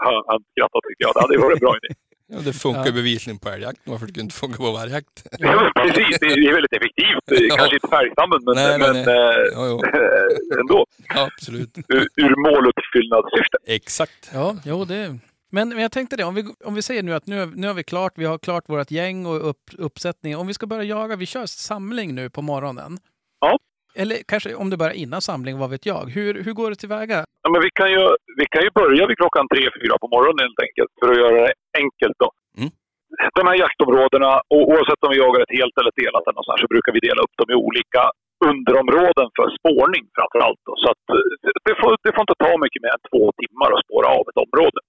Han, han skrattade tyckte jag. Det hade varit en bra idé. Ja, det funkar Ja. bevisligen på älgjakt. Varför skulle det inte funka på vargjakt? Ja, men precis. Det är väldigt effektivt. Ja. Kanske inte färgstammen, men, Nej, nej, men nej. eh, Ja, jo. ändå. ja absolut. Ur, ur måluppfyllnadssyfte. Exakt. Ja, jo det... Men, men jag tänkte det, om vi, om vi säger nu att nu, nu har vi klart, vi har klart vårt gäng och upp, uppsättning. Om vi ska börja jaga, vi kör samling nu på morgonen. Ja. Eller kanske om det börjar innan samling, vad vet jag. Hur, hur går det tillväga? Ja, men vi, kan ju, vi kan ju börja vid klockan tre, fyra på morgonen helt enkelt, för att göra det enkelt. Då. Mm. De här jaktområdena, och oavsett om vi jagar ett helt eller ett delat eller något sånt så brukar vi dela upp dem i olika underområden för spårning framför allt. Då. Så att, det, får, det får inte ta mycket mer än två timmar att spåra av ett område.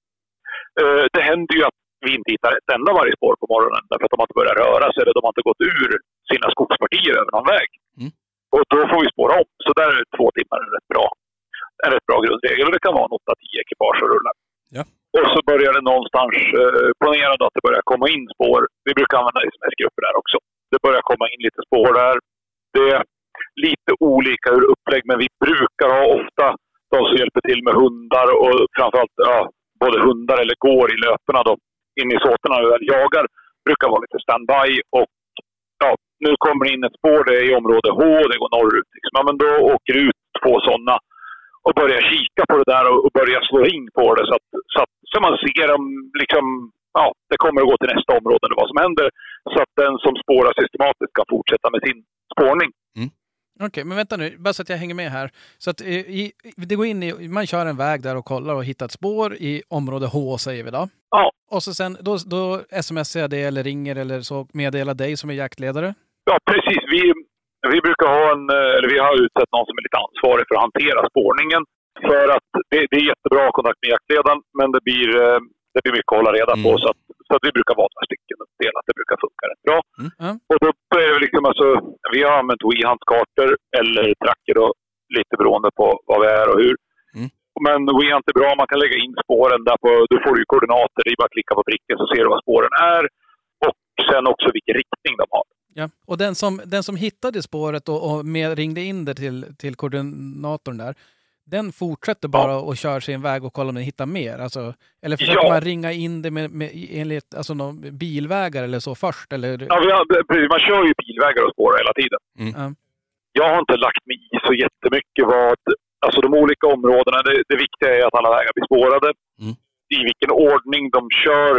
Eh, Det händer ju att vi inte hittar ett enda vargspår på morgonen därför att de har inte börjat röra sig eller de har inte gått ur sina skogspartier över någon väg. Mm. Och då får vi spåra om. Så där är två timmar en rätt bra, en rätt bra grundregel. Och det kan vara en 8-10 ekipage som rullar. Ja. Och så börjar det någonstans, eh, ponera att det börjar komma in spår. Vi brukar använda sms-grupper där också. Det börjar komma in lite spår där. Det är lite olika ur upplägg, men vi brukar ha ofta de som hjälper till med hundar och framförallt ja, både hundar eller går i löperna då, in i såterna när vi väl jagar. Brukar vara lite standby och ja, nu kommer det in ett spår, det är i område H, det går norrut. Liksom. Ja, men då åker det ut två sådana och börjar kika på det där och, och börjar slå ring på det så att, så att så man ser om liksom, ja, det kommer att gå till nästa område eller vad som händer. Så att den som spårar systematiskt kan fortsätta med sin spårning. Okej, men vänta nu, bara så att jag hänger med här. Så att, eh, i, det går in i, man kör en väg där och kollar och hittar ett spår i område H säger vi då. Ja. Och så sen, då, då smsar jag det eller ringer eller så meddelar dig som är jaktledare. Ja, precis. Vi, vi brukar ha en, eh, eller vi har utsett någon som är lite ansvarig för att hantera spårningen. För att det, det är jättebra kontakt med jaktledaren, men det blir, eh, det blir mycket att hålla reda på. Mm. Så, att, så att vi brukar vara några stycken och dela att det brukar funka rätt bra. Mm. Och då är det liksom alltså, vi har använt WeHunt-kartor eller tracker då, lite beroende på vad vi är och hur. Mm. Men WeHunt är bra, man kan lägga in spåren där på, du får ju koordinater, det är bara att klicka på pricken så ser du vad spåren är. Och sen också vilken riktning de har. Ja. Och den som, den som hittade spåret och, och med, ringde in det till, till koordinatorn där, den fortsätter bara och kör sin väg och kollar om den hittar mer? Alltså, eller försöker Ja. man ringa in det med, med, enligt alltså, någon bilvägar eller så först? Eller? Ja, vi har, man kör ju bilvägar och spårar hela tiden. Ja. Jag har inte lagt mig i så jättemycket vad... Alltså de olika områdena, det, det viktiga är att alla vägar blir spårade. Mm. I vilken ordning de kör,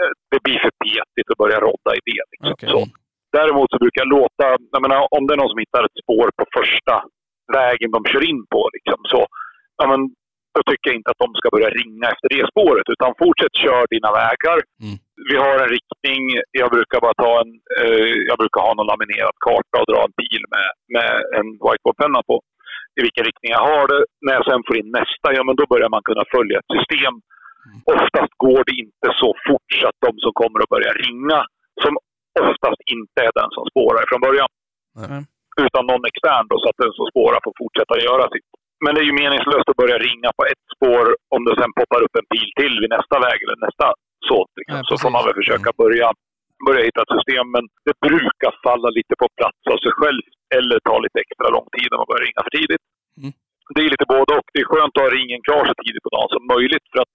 eh, det blir för petigt att börja rodda i det. Liksom. Okej. Så. Däremot så brukar jag låta, jag menar, om det är någon som hittar ett spår på första vägen de kör in på, liksom, så ja, men, då tycker jag inte att de ska börja ringa efter det spåret. Utan fortsätt kör dina vägar. Mm. Vi har en riktning. Jag brukar bara ta en, eh, jag brukar ha någon laminerad karta och dra en pil med, med en whiteboardpenna på. I vilken riktning jag har det. När jag sen får in nästa, ja men då börjar man kunna följa ett system. Oftast går det inte så fort så att de som kommer att börja ringa, som oftast inte är den som spårar från början. Mm. Utan någon extern då, så att den som spårar får fortsätta göra sitt. Men det är ju meningslöst att börja ringa på ett spår om det sen poppar upp en pil till vid nästa väg eller nästa såt. Liksom. Ja, så får man väl försöka börja, börja hitta ett system. Men det brukar falla lite på plats av sig själv eller ta lite extra lång tid om man börjar ringa för tidigt. Mm. Det är lite både och. Det är skönt att ha ringen klar så tidigt på dagen som möjligt för att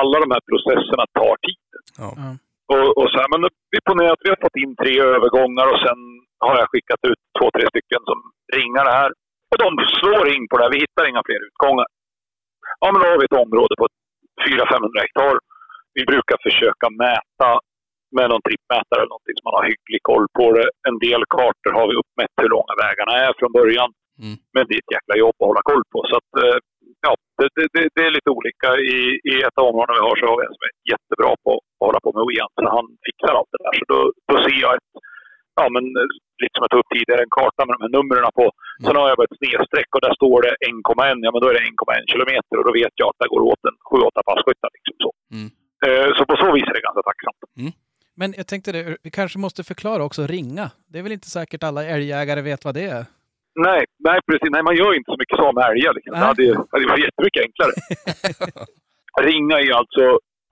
alla de här processerna tar tid. Ja. Ja. Och, och så här, men vi ponerar att vi har fått in tre övergångar och sen har jag skickat ut två, tre stycken som ringar det här. Och de slår in på det här. Vi hittar inga fler utgångar. Ja, men då har vi ett område på 400-500 hektar. Vi brukar försöka mäta med någon trippmätare eller någonting så man har hygglig koll på det. En del kartor har vi uppmätt hur långa vägarna är från början. Mm. Men det är ett jäkla jobb att hålla koll på. Så att, eh, ja, det, det, det, är lite olika. I, I ett av områdena vi har så har vi en som är jättebra på att hålla på med OEM. Så han fixar allt det där. Så då, då ser jag ett, ja men lite som jag tog upp tidigare, en karta med de här numren på. Sen har jag bara ett snedstreck och där står det 1,1. Ja men då är det 1,1 kilometer och då vet jag att det går åt en 7-8 passkyttar. Liksom så. Mm. Eh, så på så vis är det ganska tacksamt. Men jag tänkte det, vi kanske måste förklara också ringa. Det är väl inte säkert alla älgjägare vet vad det är? Nej, nej precis. Nej, man gör inte så mycket så med älgar. Liksom. Det hade, hade varit jättemycket enklare. Ringa är alltså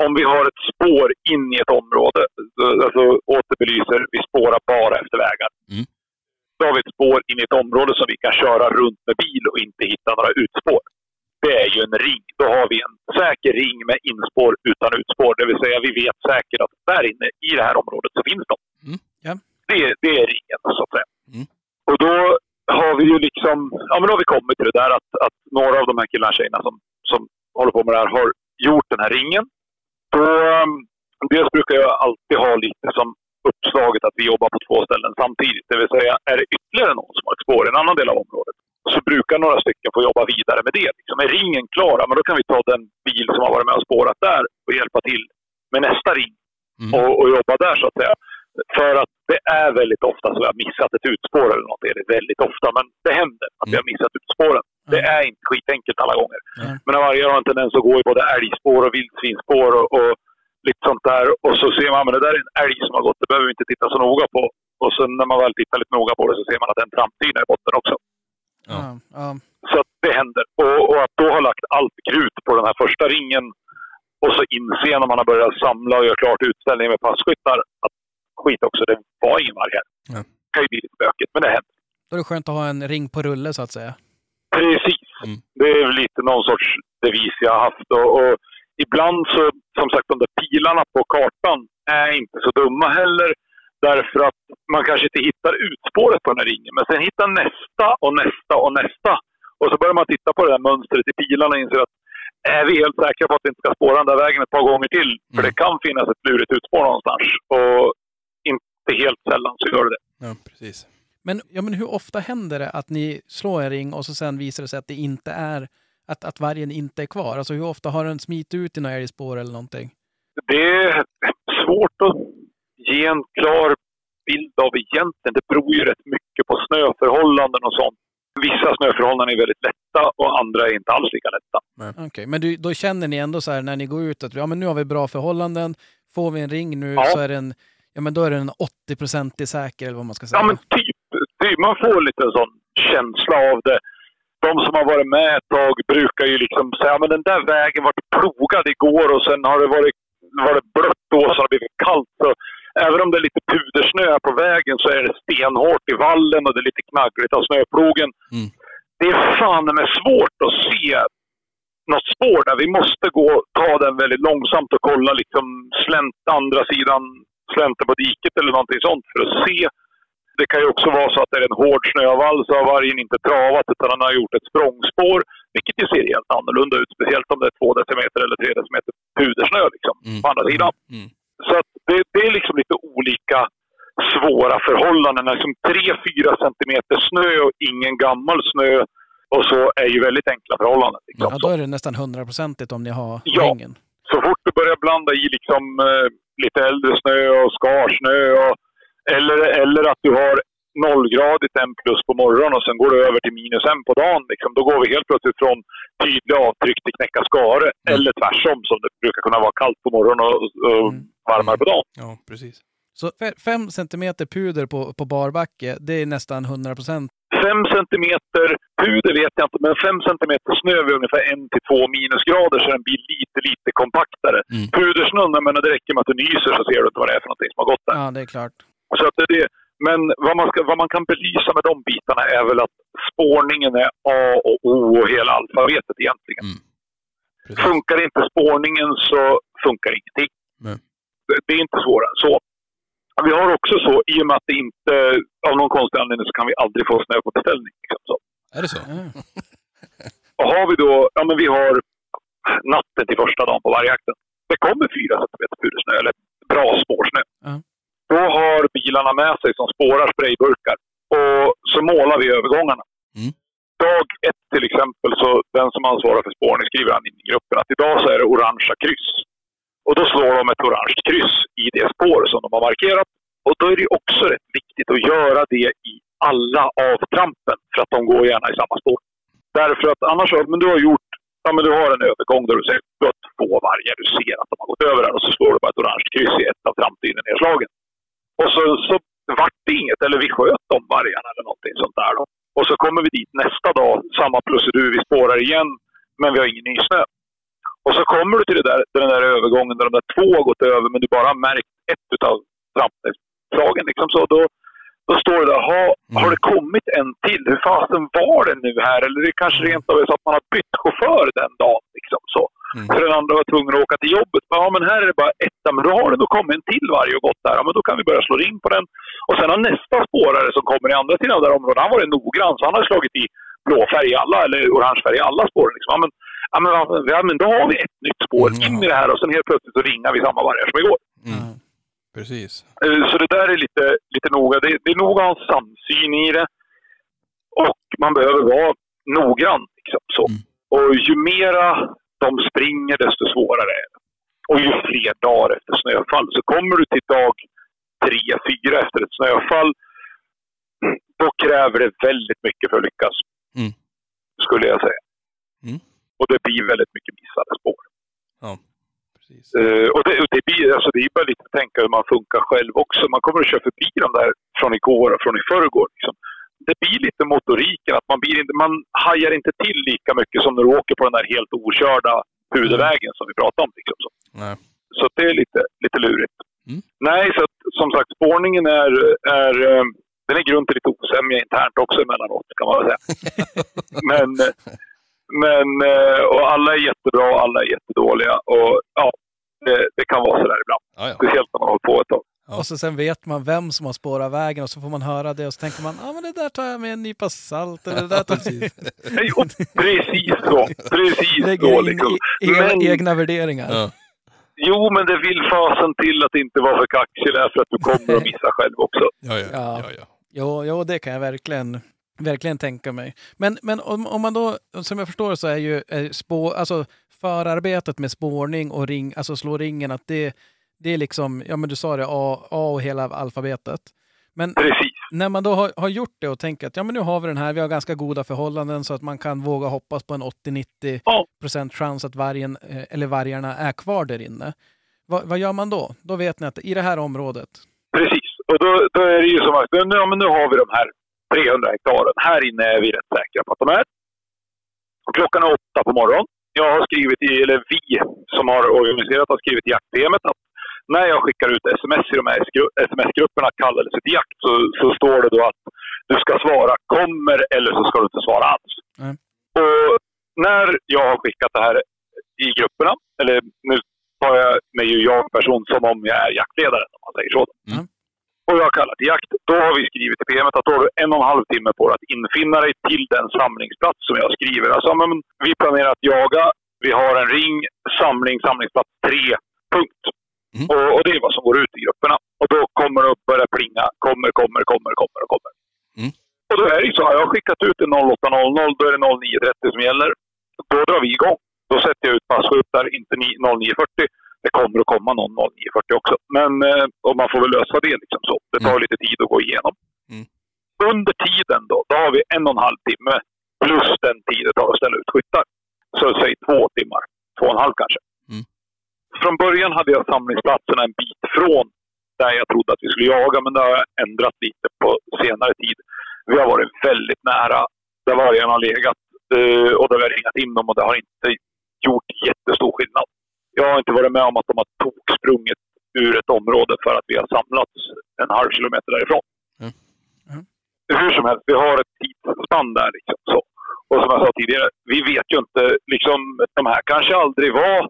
om vi har ett spår in i ett område, alltså återbelyser, vi spårar bara efter vägar. Mm. Då har vi ett spår in i ett område som vi kan köra runt med bil och inte hitta några utspår. Det är ju en ring. Då har vi en säker ring med inspår utan utspår. Det vill säga vi vet säkert att där inne i det här området så finns de. Mm. Ja. Det, det är ringen så att säga. Mm. Och då har vi ju liksom, ja men då har vi kommit till det där att, att några av de här killarna och tjejerna som, som håller på med det här har gjort den här ringen. Då, um, dels brukar jag alltid ha lite som uppslaget att vi jobbar på två ställen samtidigt. Det vill säga, är det ytterligare någon som har ett spår i en annan del av området så brukar några stycken få jobba vidare med det. Liksom. Är ringen klara, men då kan vi ta den bil som har varit med och spårat där och hjälpa till med nästa ring Mm. och, och jobba där så att säga. För att det är väldigt ofta så vi har missat ett utspår eller något. Det är det väldigt ofta, men det händer att vi har missat utspåren. Det är inte skitenkelt alla gånger. Men varje har en tendens att gå i både älgspår och vildsvinsspår och, och lite sånt där. Och så ser man att det där är en älg som har gått. Det behöver vi inte titta så noga på. Och sen när man väl tittar lite noga på det så ser man att det är en trampdyna i botten också. Ja. Så att det händer. Och, och att då ha lagt allt krut på den här första ringen och så inse när man har börjat samla och göra klart utställningen med passkyttar att skit också, det var ingen varg här. Ja. Det kan ju bli lite bökigt, men det händer. Då är det skönt att ha en ring på rulle så att säga. Precis. Mm. Det är lite någon sorts devis jag har haft. Och, och ibland så, som sagt, de där pilarna på kartan är inte så dumma heller. Därför att man kanske inte hittar utspåret på den här ringen. Men sen hittar nästa och nästa och nästa. Och så börjar man titta på det här mönstret i pilarna och inser att är vi helt säkra på att vi inte ska spåra den där vägen ett par gånger till? För Mm. det kan finnas ett lurigt utspår någonstans. Och inte helt sällan så gör det det. Ja, precis. Men, ja, men hur ofta händer det att ni slår en ring och så sen visar det sig att det inte är att, att vargen inte är kvar? Alltså hur ofta har den smitit ut i några älgspår eller någonting? Det är svårt att ge en klar bild av egentligen. Det beror ju rätt mycket på snöförhållanden och sånt. Vissa snöförhållanden är väldigt lätta och andra är inte alls lika lätta. Okej, men du, då känner ni ändå så här när ni går ut att ja, men nu har vi bra förhållanden. Får vi en ring nu Ja. så är den, ja, men då är den 80 säker eller vad man ska säga. Ja, men typ, typ. Man får lite en sån känsla av det. De som har varit med ett tag brukar ju liksom säga men den där vägen vart plogad igår och sen har det varit, varit blött då så har det blivit kallt. Så även om det är lite pudersnö här på vägen så är det stenhårt i vallen och det är lite knaggligt av snöplogen. Mm. Det är fan med svårt att se något spår där. Vi måste gå ta den väldigt långsamt och kolla liksom slänt andra sidan slänten på diket eller någonting sånt för att se. Det kan ju också vara så att det är en hård snövall så har vargen inte travat utan han har gjort ett språngspår. Vilket ju ser helt annorlunda ut. Speciellt om det är två decimeter eller tre decimeter pudersnö liksom, Mm. på andra sidan. Mm. Så att det, det är liksom lite olika svåra förhållanden. Liksom 3-4 centimeter snö och ingen gammal snö. Och så är ju väldigt enkla förhållanden. Liksom. Ja, då är det nästan hundraprocentigt om ni har Ja. ringen. Så fort du börjar blanda i liksom, eh, lite äldre snö och skarsnö och, eller, eller att du har nollgradigt en plus på morgonen och sen går du över till minus en på dagen. Liksom. Då går vi helt plötsligt från tydliga avtryck till knäcka skare. Mm. Eller tvärsom som det brukar kunna vara kallt på morgonen och, och Mm. varmare på dagen. Ja, precis. Så fe- fem centimeter puder på, på barbacke, det är nästan 100 fem centimeter puder vet jag inte, men fem centimeter snö vid ungefär en till två minusgrader så den blir lite, lite kompaktare. Mm. Pudersnön, menar, det räcker med att du nyser så ser du inte vad det är för någonting som har gått där. Ja, det är klart. Så att det. Men vad man, ska, vad man kan belysa med de bitarna är väl att spårningen är A och O och hela alfabetet egentligen. Mm. Funkar inte spårningen så funkar ingenting. Nej. Det, det är inte svårare än så. Vi har också så, i och med att det inte, av någon konstig anledning så kan vi aldrig få snö på beställning. Liksom så. Är det så? Ja. Och har vi då, ja men vi har natten till första dagen på vargjakten. Det kommer fyra centimeter pudersnö, eller bra spårsnö. Ja. Då har bilarna med sig som spårar sprayburkar. Och så målar vi övergångarna. Mm. Dag ett till exempel, så den som ansvarar för spårning skriver han in i gruppen att idag så är det orangea kryss. Och då slår de ett orange kryss i det spår som de har markerat. Och då är det också rätt viktigt att göra det i alla avtrampen för att de går gärna i samma spår. Därför att annars men du har gjort, ja men du har en övergång där du ser du har två vargar, du ser att de har gått över där och så slår du bara ett orange kryss i ett av trampdynnedslagen. Och så, så vart det inget, eller vi sköt de vargarna eller någonting sånt där då. Och så kommer vi dit nästa dag, samma procedur, vi spårar igen, men vi har ingen nysnö. Och så kommer du till det där, den där övergången där de där två har gått över, men du bara har märkt ett utav trampslagen. Liksom så, då, då står det där, ha, har det kommit en till? Hur fasen var det nu här? Eller det kanske rent av är så att man har bytt chaufför den dagen. Liksom så. Mm. För den andra var tvungen att åka till jobbet. Ja, men här är det bara etta. Men då har det då kommit en till varg och gått där. Ja, men då kan vi börja slå ring på den. Och sen har nästa spårare som kommer i andra sidan av det här området, han var noggrann. Så han har slagit i blå färg i alla, eller orange färg i alla spår. Liksom. Ja, men, ja, men, ja, men då har vi ett nytt spår. Mm, In i det här och sen helt plötsligt så ringar vi samma vargar som igår. Mm. Precis. Eh, Så det där är lite, lite noga. Det, det är noga att ha en samsyn i det. Och man behöver vara noggrann. Liksom, så. Mm. Och ju mera de springer, desto svårare är det. Och ju fler dagar efter snöfall. Så kommer du till dag tre, fyra efter ett snöfall, då kräver det väldigt mycket för att lyckas. Mm. Skulle jag säga. Mm. Och det blir väldigt mycket missade spår. Precis. Eh, och det, det, blir, alltså det är bara lite att tänka hur man funkar själv också. Man kommer att köra förbi de där från igår och från i förrgår. Liksom. Det blir lite motoriken, att man, blir inte, man hajar inte till lika mycket som när du åker på den där helt okörda huvudvägen som vi pratade om. Liksom. Så, Nej. så det är lite, lite lurigt. Mm. Nej, så att, som sagt, spårningen är, är, eh, den är grund till lite osämja internt också emellanåt, kan man väl säga. men, men, eh, och alla är jättebra och alla är jättedåliga. Och ja, det, det kan vara sådär ibland. Ja, ja. Speciellt när man har hållit på ett tag. Ja. Och så sen vet man vem som har spårat vägen och så får man höra det och så tänker man ah, men det där tar jag med en nypa salt. Eller det där tar. Nej, och Precis så. Precis så. Lägger in Liksom. i, egna, Men- egna värderingar. Ja. Jo, men det vill fasen till att inte vara för kaxig därför att du kommer att missa själv också. Ja, ja, Ja. ja, ja. Jo, jo, det kan jag verkligen, verkligen tänka mig. Men, men om, om man då, som jag förstår så är ju är spår, alltså förarbetet med spårning och ring, alltså slå ringen, att det, det är liksom, ja men du sa det, A, A och hela alfabetet. Men Precis. när man då har, har gjort det och tänker att ja men nu har vi den här, vi har ganska goda förhållanden så att man kan våga hoppas på en 80-90 Ja. procent chans att vargen, eh, eller vargarna är kvar där inne. Va, vad gör man då? Då vet ni att i det här området, Precis. Och då, då är det ju som att nu, ja, men nu har vi de här 300 hektaren. Här inne är vi rätt säkra på att de är. Och klockan är åtta på morgonen. Jag har skrivit i, eller vi som har organiserat har skrivit i jaktprogrammet att när jag skickar ut sms i de här sms-grupperna kallelse till jakt så, så står det då att du ska svara kommer eller så ska du inte svara alls. Mm. Och när jag har skickat det här i grupperna, eller nu tar jag mig ju jag person som om jag är jaktledaren om man säger så. Mm. Och jag har kallat till jakt. Då har vi skrivit i PMet att då har du en och en halv timme på dig att infinna dig till den samlingsplats som jag skriver. Alltså, men vi planerar att jaga. Vi har en ring, samling, samlingsplats 3, punkt. Mm. Och, och det är vad som går ut i grupperna. Och då kommer det att börja plinga. Kommer, kommer, kommer, kommer och kommer. Mm. Och då är det ju så. Jag har skickat ut en 08.00. Då är det 09.30 som gäller. Då drar vi igång. Då sätter jag ut passskyltar, inte ni- 09.40. Det kommer att komma någon 09.40 också. Men eh, och man får väl lösa det liksom så. Det tar Mm. lite tid att gå igenom. Mm. Under tiden då, då har vi en och en halv timme plus den tid det tar att ställa ut skyttar. Så säg två timmar. Två och en halv kanske. Från början hade jag samlingsplatserna en bit från där jag trodde att vi skulle jaga, men det har jag ändrat lite på senare tid. Vi har varit väldigt nära där vargarna har legat eh, och där vi har ringat in dem och det har inte gjort jättestor skillnad. Jag har inte varit med om att de har toksprungit ur ett område för att vi har samlats en halv kilometer därifrån. Mm. Mm. Hur som helst, vi har ett tidsspann där. Liksom, så. Och som jag sa tidigare, vi vet ju inte, liksom, de här kanske aldrig var...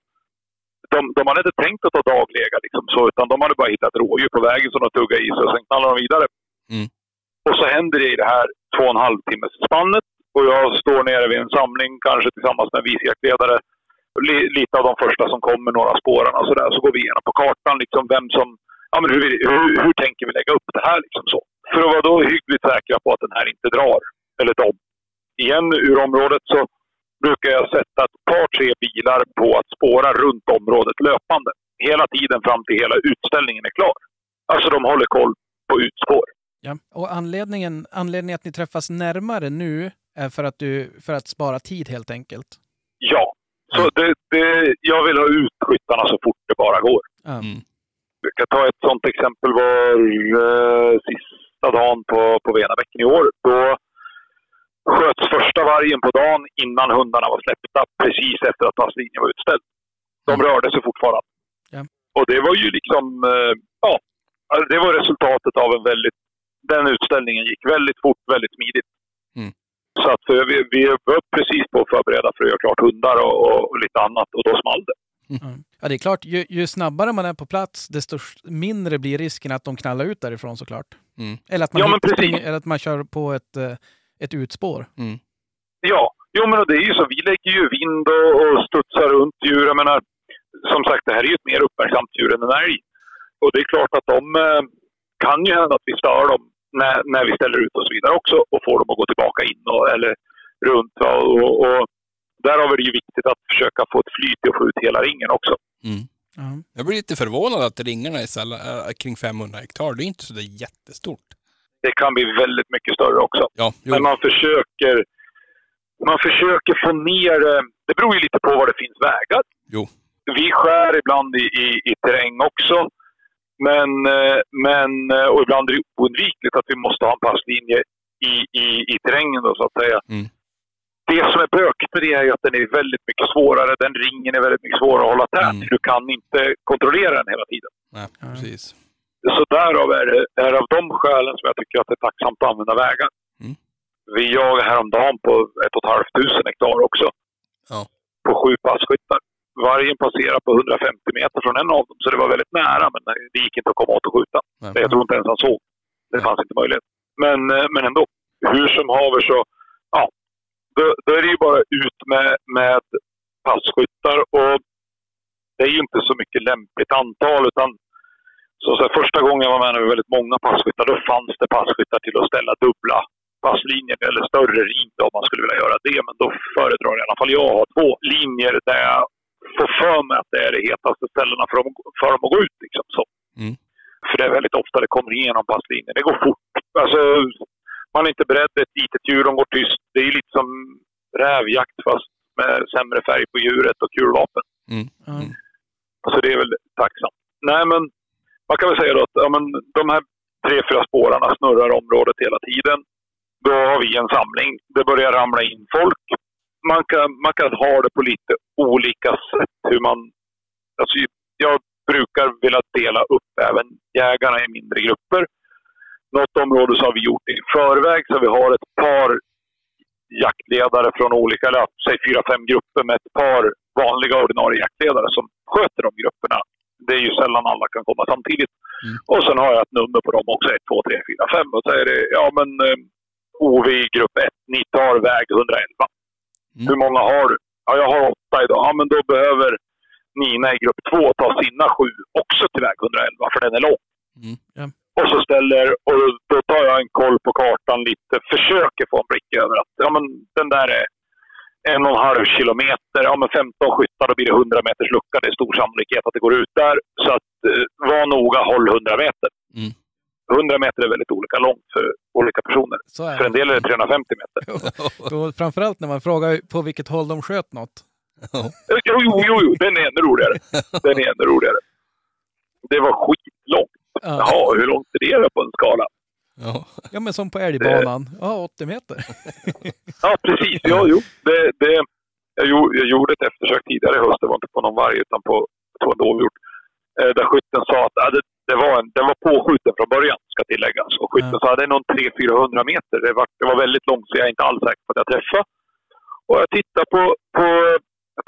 De, de hade inte tänkt att ta daglega, liksom, så, utan de hade bara hittat rådjur på vägen som de tuggade i sig och sen knallade de vidare. Mm. Och så händer det i det här två och en halv timmes spannet och jag står nere vid en samling, kanske tillsammans med en vicejaktledare. Li- Lite av de första som kommer, några spåren och sådär. Så går vi igenom på kartan liksom vem som... Ja, men hur, hur, hur tänker vi lägga upp det här liksom så? För att vara då hyggligt säkra på att den här inte drar, eller de, igen ur området så brukar jag sätta ett par, tre bilar på att spåra runt området löpande. Hela tiden fram till hela utställningen är klar. Alltså de håller koll på utspår. Ja. Och anledningen, anledningen att ni träffas närmare nu är för att, du, för att spara tid helt enkelt? Ja. Så det, det, jag vill ha ut skyttarna så fort det bara går. Mm. Jag kan ta ett sånt exempel var eh, sista dagen på, på Venabäcken i år. Då sköts första vargen på dagen innan hundarna var släppta precis efter att passlinjen var utställd. De Mm. rörde sig fortfarande. Ja. Och det var ju liksom, eh, ja, det var resultatet av en väldigt, den utställningen gick väldigt fort, väldigt smidigt. Mm. Så att eh, vi, vi var precis på att förbereda för att göra klart hundar och, och, och lite annat och då small det. Ja. ja, det är klart. Ju, ju snabbare man är på plats, desto mindre blir risken att de knallar ut därifrån såklart. Mm. Eller att man, Ja, eller att man kör på ett, eh, ett utspår. Mm. Ja, jo men det är ju så. Vi lägger ju vind och, och studsar runt djur. Jag menar, som sagt, det här är ju ett mer uppmärksamt djur än en älg. Och det är klart att de eh, kan ju hända att vi stör dem när, när vi ställer ut och så vidare också och får dem att gå tillbaka in och, eller runt. Va? Och, och därav är det ju viktigt att försöka få ett flyt att få ut hela ringen också. Mm. Ja. Jag blir lite förvånad att ringarna är sällan, äh, kring 500 hektar. Det är inte så där jättestort. Det kan bli väldigt mycket större också. Ja, jo. Men man försöker, man försöker få ner... eh, Det beror ju lite på var det finns vägar. Jo. Vi skär ibland i, i, i terräng också. Men, eh, men, eh, och ibland är det oundvikligt att vi måste ha en passlinje i, i, i terrängen då, så att säga. Mm. Det som är bökigt med det är ju att den är väldigt mycket svårare. Den ringen är väldigt mycket svårare att hålla tät. Mm. Du kan inte kontrollera den hela tiden. Nej, precis. Så därav är det är av de skälen som jag tycker att det är tacksamt att använda vägar. Mm. Vi jagade häromdagen på ett och ett halvt tusen hektar också. Ja. På sju passkyttar. Vargen passerade på 150 meter från en av dem, så det var väldigt nära. Men det gick inte att komma åt och skjuta. Nej. Jag tror inte ens han såg. Det fanns inte möjlighet. Men, eh, men ändå. Hur som haver så, ja. Då, då är det ju bara ut med, med passkyttar. Och det är ju inte så mycket lämpligt antal, utan så, så här, första gången jag var med när vi var väldigt många passkyttar, då fanns det passkyttar till att ställa dubbla passlinjer eller större ring om man skulle vilja göra det. Men då föredrar i alla fall jag att ha två linjer där jag får för mig att det är de hetaste ställena för dem, för dem att gå ut. Liksom, så. Mm. För det är väldigt ofta det kommer igenom passlinjen. Det går fort. Alltså, man är inte beredd. Ett litet djur, de går tyst. Det är lite som rävjakt fast med sämre färg på djuret och kulvapen. Mm. Mm. Så det är väl tacksamt. Nej, men man kan väl säga då att ja, men, de här tre, fyra spårarna snurrar området hela tiden. Då har vi en samling. Det börjar ramla in folk. Man kan, man kan ha det på lite olika sätt. Hur man, alltså, jag brukar vilja dela upp även jägarna i mindre grupper. Något område så har vi gjort i förväg så vi har ett par jaktledare från olika, eller säg fyra, fem grupper med ett par vanliga ordinarie jaktledare som sköter de grupperna. Det är ju sällan alla kan komma samtidigt. Mm. Och sen har jag ett nummer på dem också, 1, 2, 3, 4, 5. Och så är det, ja men eh, OV grupp 1, ni tar väg 111. Mm. Hur många har du? Ja, jag har åtta idag. Ja, men då behöver Nina i grupp 2 ta sina sju också till väg 111, för den är lång. Mm. Ja. Och så ställer, och då tar jag en koll på kartan lite, försöker få en blick över att ja, men den där är en och en halv kilometer. Ja, men 15 skyttar, då blir det 100 meters lucka. Det är stor sannolikhet att det går ut där. Så att, eh, var noga, håll 100 meter. Mm. 100 meter är väldigt olika långt för olika personer. Så är För en del är det 350 meter. Och framförallt när man frågar på vilket håll de sköt något. Jo, jo, jo, jo den är ännu roligare. Den är ännu roligare. Det var skitlångt. Ja. Jaha, hur långt är det på en skala? Ja. Ja, men som på älgbanan. Ja, 80 meter. Ja, precis. Ja, jo. Det, det, jag, gjorde, jag gjorde ett eftersök tidigare i höst. Det var inte på någon varg utan på tror en dovhjort. Eh, där skytten sa att ja, det, det var en, den var påskjuten från början, ska tilläggas. Och skytten Ja. sa att det är någon 300-400 meter. Det var, det var väldigt långt så jag är inte alls säker på att jag träffade. Och jag tittar på, på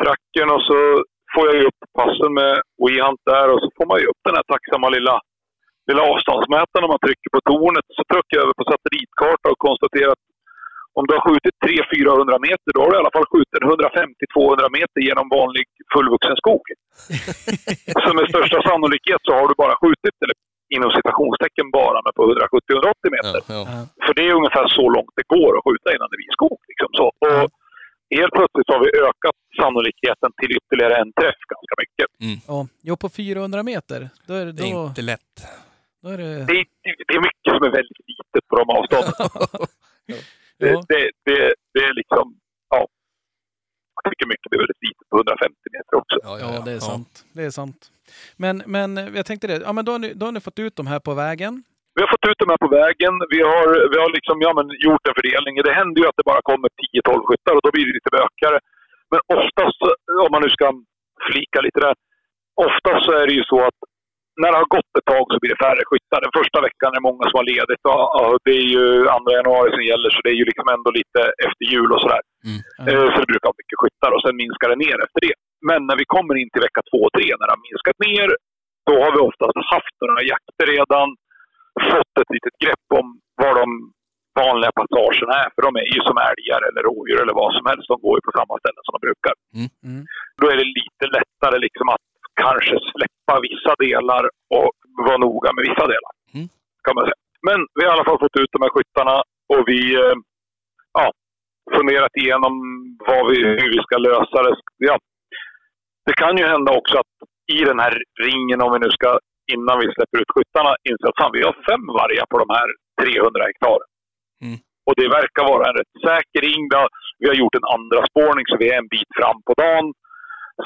tracken och så får jag ju upp passen med WeHunt där och så får man ju upp den här tacksamma lilla, lilla avståndsmätaren om man trycker på tornet. Så trycker jag över på satellitkarta och konstaterar att om du har skjutit 300-400 meter, då har du i alla fall skjutit 150-200 meter genom vanlig fullvuxen skog. så med största sannolikhet så har du bara skjutit, eller inom citationstecken bara, men på 170-180 meter. Ja, ja. Ja. För det är ungefär så långt det går att skjuta innan det blir skog. Liksom. Så, och helt plötsligt har vi ökat sannolikheten till ytterligare en träff ganska mycket. Ja, jo, på 400 meter, då är det, Det är då, inte lätt. Då är det... Det, är- det är mycket som är väldigt litet på de avstånden. Det, Ja. det, det, det är liksom, ja. Jag tycker mycket är väldigt litet på 150 meter också. Ja, det är sant. Det är sant. Men, men jag tänkte det, ja, men då, har ni, då har ni fått ut de här på vägen. Vi har fått ut dem här på vägen. Vi har, vi har liksom, ja, men, gjort en fördelning. Det händer ju att det bara kommer 10-12 skyttar och då blir det lite bökare. Men oftast, om man nu ska flika lite där. Oftast så är det ju så att när det har gått ett tag så blir det färre skyttar. Den första veckan är det många som har ledigt. Och, och det är ju 2 januari som gäller så det är ju liksom ändå lite efter jul och sådär. Ja. Eh, Så det brukar vara mycket skyttar och sen minskar det ner efter det. Men när vi kommer in till vecka två och tre, när det har minskat ner, då har vi oftast haft några jakter redan. Fått ett litet grepp om var de vanliga passagerna är. För de är ju som älgar eller rådjur eller vad som helst. De går ju på samma ställen som de brukar. Mm. Då är det lite lättare liksom att kanske släppa vissa delar och vara noga med vissa delar. Mm. Kan man säga. Men vi har i alla fall fått ut de här skyttarna och vi eh, ja, funderat igenom vad vi, hur vi ska lösa det. Ja. Det kan ju hända också att i den här ringen, om vi nu ska innan vi släpper ut skyttarna, inse att fan, vi har fem vargar på de här 300 hektar. Mm. Och det verkar vara en rätt säker ring. Vi har, vi har gjort en andra spårning så vi är en bit fram på dagen.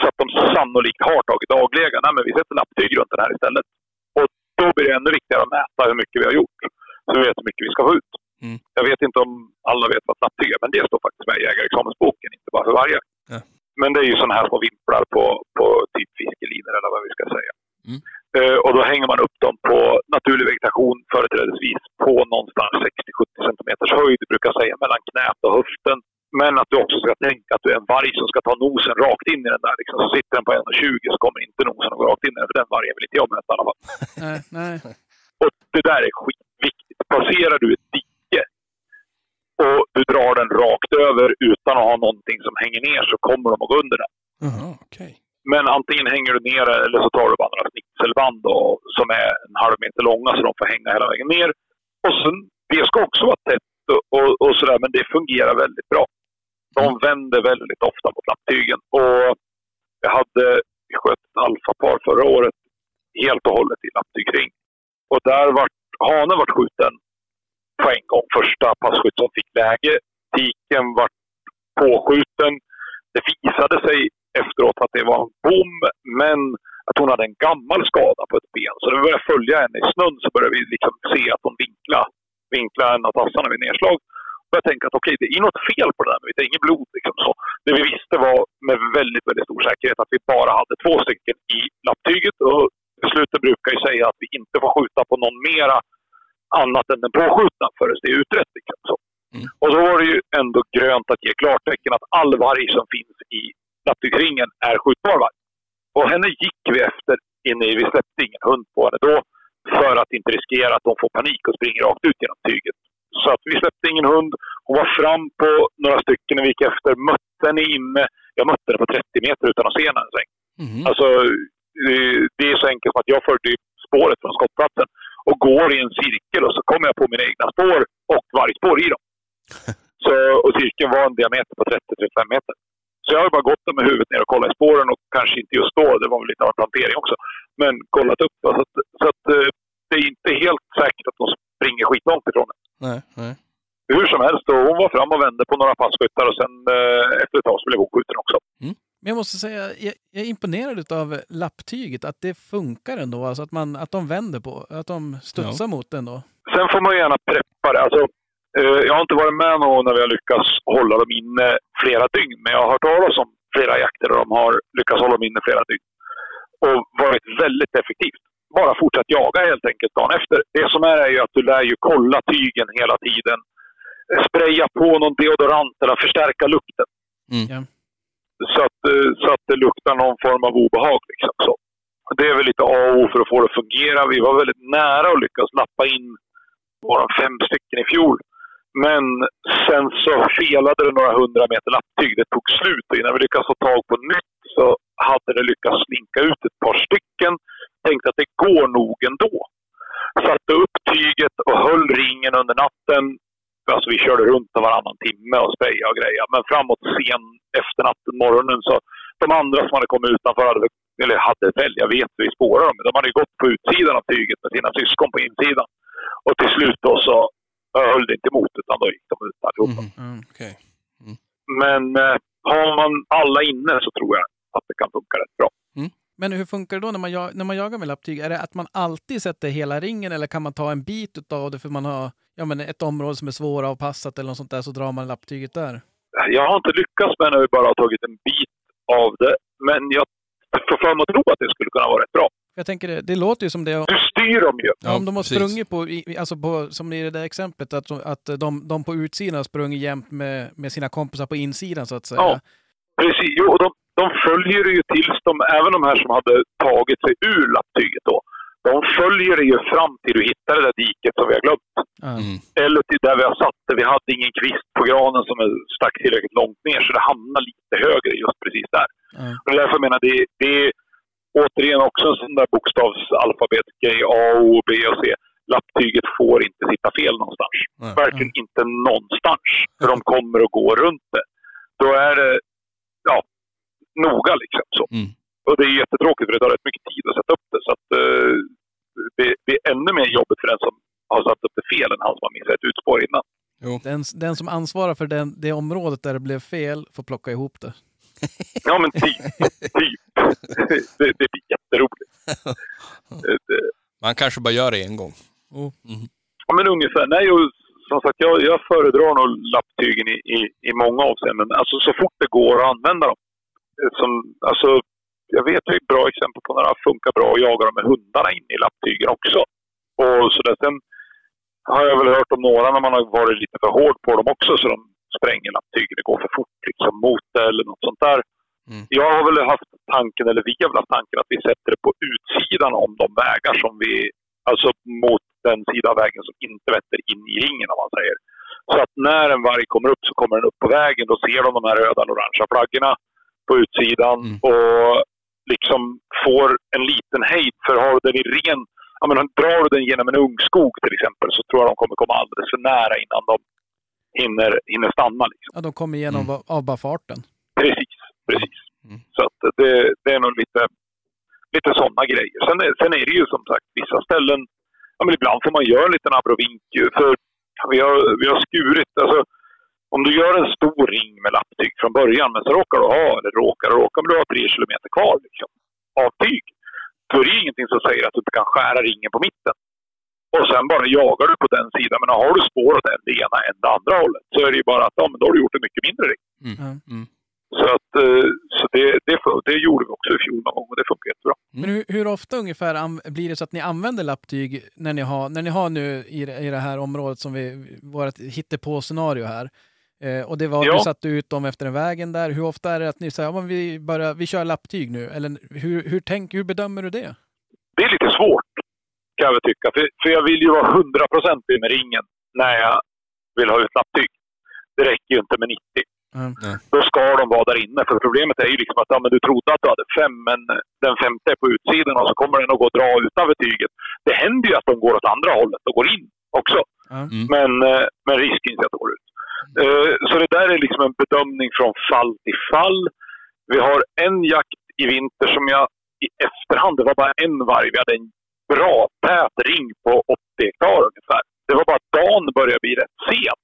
Så att de sannolikt har tagit daglägen. Nej, men vi sätter lapptyg runt den här istället. Och då blir det ännu viktigare att mäta hur mycket vi har gjort. Så vi vet hur mycket vi ska få ut. Mm. Jag vet inte om alla vet vad lapptyg är, men det står faktiskt med i jägarexamensboken, inte bara för varje. Ja. Men det är ju sådana här små vimplar på, på typ fiskelinor eller vad vi ska säga. Mm. Eh, och då hänger man upp dem på naturlig vegetation, företrädesvis på någonstans 60-70 centimeters höjd, brukar jag säga, mellan knät och höften. Men att du också ska tänka att du är en varg som ska ta nosen rakt in i den där. Liksom. Så sitter den på 1,20 så kommer inte nosen att gå rakt in i den, för den vargen vill inte jag möta i alla fall. Nej, nej. Och det där är skitviktigt. Passerar du ett dike och du drar den rakt över utan att ha någonting som hänger ner så kommer de att gå under den. Jaha, okej. Men antingen hänger du ner eller så tar du bara några snitselband då, som är en halv meter långa så de får hänga hela vägen ner. Och sen, det ska också vara tätt och, och, och sådär, men det fungerar väldigt bra. De vänder väldigt ofta mot lapptygen. Och jag hade vi sköt ett alfapar förra året helt och hållet i lapptygring. Och där vart hanen vart skjuten på en gång. Första passkytt som fick läge. Tiken vart påskjuten. Det visade sig efteråt att det var en bom, men att hon hade en gammal skada på ett ben. Så när vi började följa henne i snön så började vi liksom se att hon vinklade, vinklade en av tassarna vid nedslag. Och jag tänkte att okej, det är något fel på det där, men vi inget blod. Liksom så. Det vi visste var med väldigt, väldigt stor säkerhet att vi bara hade två stycken i lapptyget. Och beslutet brukar ju säga att vi inte får skjuta på någon mera annat än den påskjutna förrän det är utrett. Liksom så. Mm. Och så var det ju ändå grönt att ge klartecken att all varg som finns i lapptygsringen är skjutbar varg. Och henne gick vi efter inne i, vi släppte ingen hund på henne då för att inte riskera att de får panik och springer rakt ut genom tyget. Så att vi släppte ingen hund. Hon var fram på några stycken och vi gick efter, mötte henne inne. Jag mötte henne på 30 meter utan att se henne ens. Mhm. Alltså, eh, det är så enkelt som att jag följde ju spåret från skottplatsen och går i en cirkel och så kommer jag på mina egna spår och vargspår i dem. Så, och cirkeln var en diameter på 30-35 meter. Så jag har ju bara gått där med huvudet ner och kollat i spåren och kanske inte just då, det var väl lite av en plantering också, men kollat upp. va. Så, att, så att eh, det är inte helt säkert att de springer skitlångt ifrån det. Nej, nej. Hur som helst, och hon var fram och vände på några passkyttar och sen eh, efter ett tag så blev hon skjuten också. Men jag måste säga, jag, jag är imponerad av lapptyget, att det funkar ändå. Alltså att, man, att de vänder på, att de studsar mot den då. sen får man ju gärna preppa det. Alltså, eh, jag har inte varit med någon när vi har lyckats hålla dem inne flera dygn, men jag har hört talas om flera jakter där de har lyckats hålla dem inne flera dygn. Och varit väldigt effektivt. Bara fortsätt jaga helt enkelt dagen efter. Det som är är ju att du lär ju kolla tygen hela tiden. Spraya på någon deodorant eller förstärka lukten. Mm. Så, att, eh, så att det luktar någon form av obehag. Liksom. Så. Det är väl lite A och O för att få det att fungera. Vi var väldigt nära att lyckas lappa in våra fem stycken i fjol. Men sen så felade det några hundra meter lapptyg. Det tog slut och innan vi lyckades få tag på nytt så hade det lyckats slinka ut ett par stycken. Tänkte att det går nog ändå. Satte upp tyget och höll ringen under natten. Alltså vi körde runt varannan timme och sprayade och grejer. Men framåt sen efter natten, morgonen, så de andra som hade kommit utanför hade, eller hade väl, jag vet vi spårade dem, de hade ju gått på utsidan av tyget med sina syskon på insidan. Och till slut då så höll det inte emot utan då gick de ut allihopa. Mhm. Mm. Okej. Men eh, har man alla inne så tror jag att det kan funka rätt bra. Men hur funkar det då när man, när man jagar med lapptyg? Är det att man alltid sätter hela ringen eller kan man ta en bit av det för man har ja, men ett område som är svåravpassat eller något sånt där så drar man lapptyget där? Jag har inte lyckats med när vi bara har tagit en bit av det. Men jag får för mig att tro att det skulle kunna vara rätt bra. Jag tänker det, det låter ju som det. Du styr dem ju. Ja, om de har sprungit på, alltså på, som i det där exemplet, att, att de, de på utsidan har sprungit jämt med, med sina kompisar på insidan så att säga. Ja. Precis. Jo, och de, de följer ju tills de, även de här som hade tagit sig ur lapptyget då, de följer det ju fram till du hittar det där diket som vi har glömt. Mm. Eller till där vi har satt det. Vi hade ingen kvist på granen som är- stack tillräckligt långt ner, så det hamnar lite högre just precis där. Ja. Och det är därför jag menar, det, det är återigen också en sån där bokstavsalfabetgrej, A, O, B och C. Lapptyget får inte sitta fel någonstans. Nej. Verkligen inte någonstans. För de kommer att gå runt det. Då är det, ja, noga liksom. Så. Mm. Och det är jättetråkigt för det tar rätt mycket tid att sätta upp det. Så att, eh, det, det är ännu mer jobbigt för den som har satt upp det fel än han som har missat ett utspår innan. Den, den som ansvarar för den, det området där det blev fel får plocka ihop det. Ja, men typ. typ. det, det blir jätteroligt. Eh, det, Man kanske bara gör det en gång. Ja, men ungefär. Nej, och som sagt, jag, jag föredrar nog lapptygen i, i, i många avseenden. Alltså så fort det går att använda dem. Eh, Som, alltså, jag vet ju bra exempel på när det funkar bra att jaga dem med hundarna in i lapptygen också. Och så där. Sen har jag väl hört om några när man har varit lite för hård på dem också så de spränger lapptygen. Det går för fort liksom mot det eller något sånt där. Mm. Jag har väl haft tanken, eller vi har väl haft tanken att vi sätter det på utsidan om de vägar som vi, alltså mot den sida av vägen som inte vetter in i ringen om man säger. Så att när en varg kommer upp så kommer den upp på vägen. Då ser de de här röda och orangea flaggorna på utsidan Mm. och liksom får en liten hejd. För har du den i ren, ja men drar du den genom en ungskog till exempel så tror jag de kommer komma alldeles för nära innan de hinner, hinner stanna. Liksom. Ja, de kommer igenom Mm. av bara farten. Precis, precis. Mm. Så att det, det är nog lite, lite sådana grejer. Sen är, sen är det ju som sagt vissa ställen, ja men ibland får man göra en liten abrovink för vi har, vi har skurit, alltså om du gör en stor ring med lapptyg från början, men så råkar du ha, eller råkar, råkar du ha tre kilometer kvar liksom, av tyg. Då är det ju ingenting som säger att du kan skära ringen på mitten. Och sen bara jagar du på den sidan. Men har du spår åt en det ena än det andra hållet så är det ju bara att ja, men då har du gjort en mycket mindre ring. Mm. Mm. Så, att, eh, så det, det, det gjorde vi också i fjol någon gång och det funkar jättebra. Men hur, hur ofta ungefär blir det så att ni använder lapptyg när ni har, när ni har nu i, det- i det här området som vi, vårt hittepå-scenario här? Eh, och det var, Ja. du satte ut dem efter en vägen där. Hur ofta är det att ni säger ja, men vi, börjar, vi kör lapptyg nu? Eller hur, hur, tänk, hur bedömer du det? Det är lite svårt kan jag väl tycka. För, för jag vill ju vara hundraprocentig med ringen när jag vill ha ut lapptyg. Det räcker ju inte med 90. Mm. Då ska de vara där inne. För problemet är ju liksom att ja, men du trodde att du hade fem, men den femte är på utsidan och så kommer den att gå och dra utanför tyget. Det händer ju att de går åt andra hållet och går in också. Ja. Mm. Men, eh, men risken är att det går ut. Eh, Så det där är liksom en bedömning från fall till fall. Vi har en jakt i vinter som jag i efterhand, det var bara en varg. Vi hade en bra tät ring på 80 hektar ungefär. Det var bara att dagen började bli rätt sen.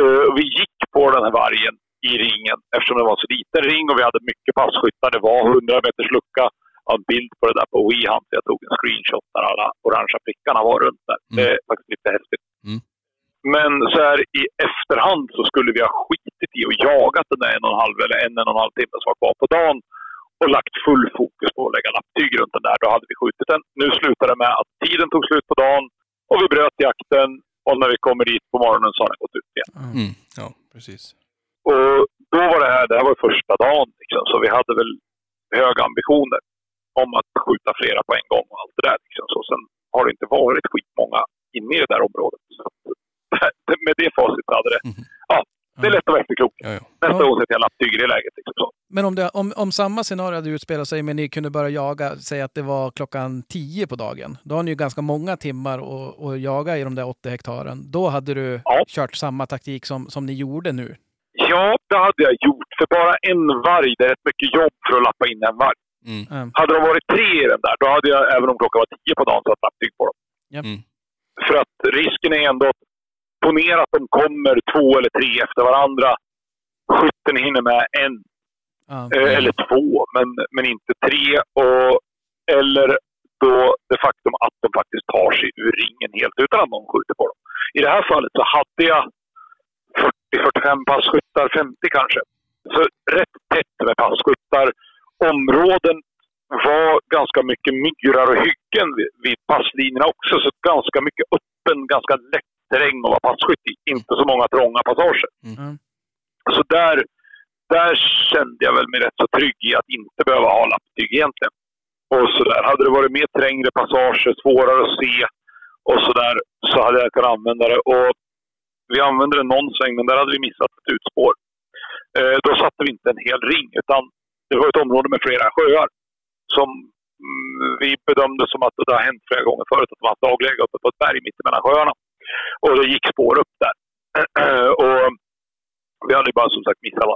Eh, Vi gick på den här vargen i ringen eftersom det var så liten ring och vi hade mycket passkyttar. Det var 100 meters lucka. ha en bild på det där på WeHunt. Jag tog en screenshot där alla orangea prickarna var runt där. Det är faktiskt lite häftigt. Mm. Men så här i efterhand så skulle vi ha skitit i och jagat den där en och en halv eller en, en och en halv timme som var kvar på dagen och lagt full fokus på att lägga lapptyg runt den där. Då hade vi skjutit den. Nu slutade det med att tiden tog slut på dagen och vi bröt jakten och när vi kommer dit på morgonen så har den gått ut igen. Mm. Ja, precis. Och då var det här, det här var första dagen liksom, så vi hade väl höga ambitioner om att skjuta flera på en gång och allt det där. Liksom. Så sen har det inte varit skitmånga inne i det där området. Så med det facit hade det, Mhm. ja, det är lätt att vara efterklok. Ja, ja. Nästa gång sätter jag lapptyger i läget. Liksom. Men om, det, om, om samma scenario hade utspelat sig men ni kunde börja jaga, säg att det var klockan 10 på dagen. Då har ni ju ganska många timmar att, att jaga i de där 80 hektaren. Då hade du Ja. kört samma taktik som, som ni gjorde nu. Ja, det hade jag gjort. För bara en varg, det är rätt mycket jobb för att lappa in en varg. Mm. Mm. Hade de varit tre i den där, då hade jag, även om klockan var tio på dagen, satt lapptyg på dem. Mm. För att risken är ändå att ponera att de kommer två eller tre efter varandra. Skytten hinner med en Ja. eh, eller två, men, men inte tre. Och, eller då det faktum att de faktiskt tar sig ur ringen helt utan att någon skjuter på dem. I det här fallet så hade jag 40-45 passkyttar, 50 kanske. Så rätt tätt med passkyttar. Områden var ganska mycket myrar och hyggen vid, vid passlinjerna också. Så ganska mycket öppen, ganska lätt terräng att vara passkytt i. Inte så många trånga passager. Mm. Så där, där kände jag väl mig rätt så trygg i att inte behöva ha lapptyg egentligen. Och så där. Hade det varit mer trängre passager, svårare att se och så där, så hade jag kunnat använda det. Och vi använde det någon sväng, men där hade vi missat ett utspår. Eh, då satte vi inte en hel ring, utan det var ett område med flera sjöar som mm, vi bedömde som att det har hänt flera gånger förut, att de haft dagläge uppe på ett berg mitt emellan sjöarna. Och det gick spår upp där. och vi hade bara som sagt missat,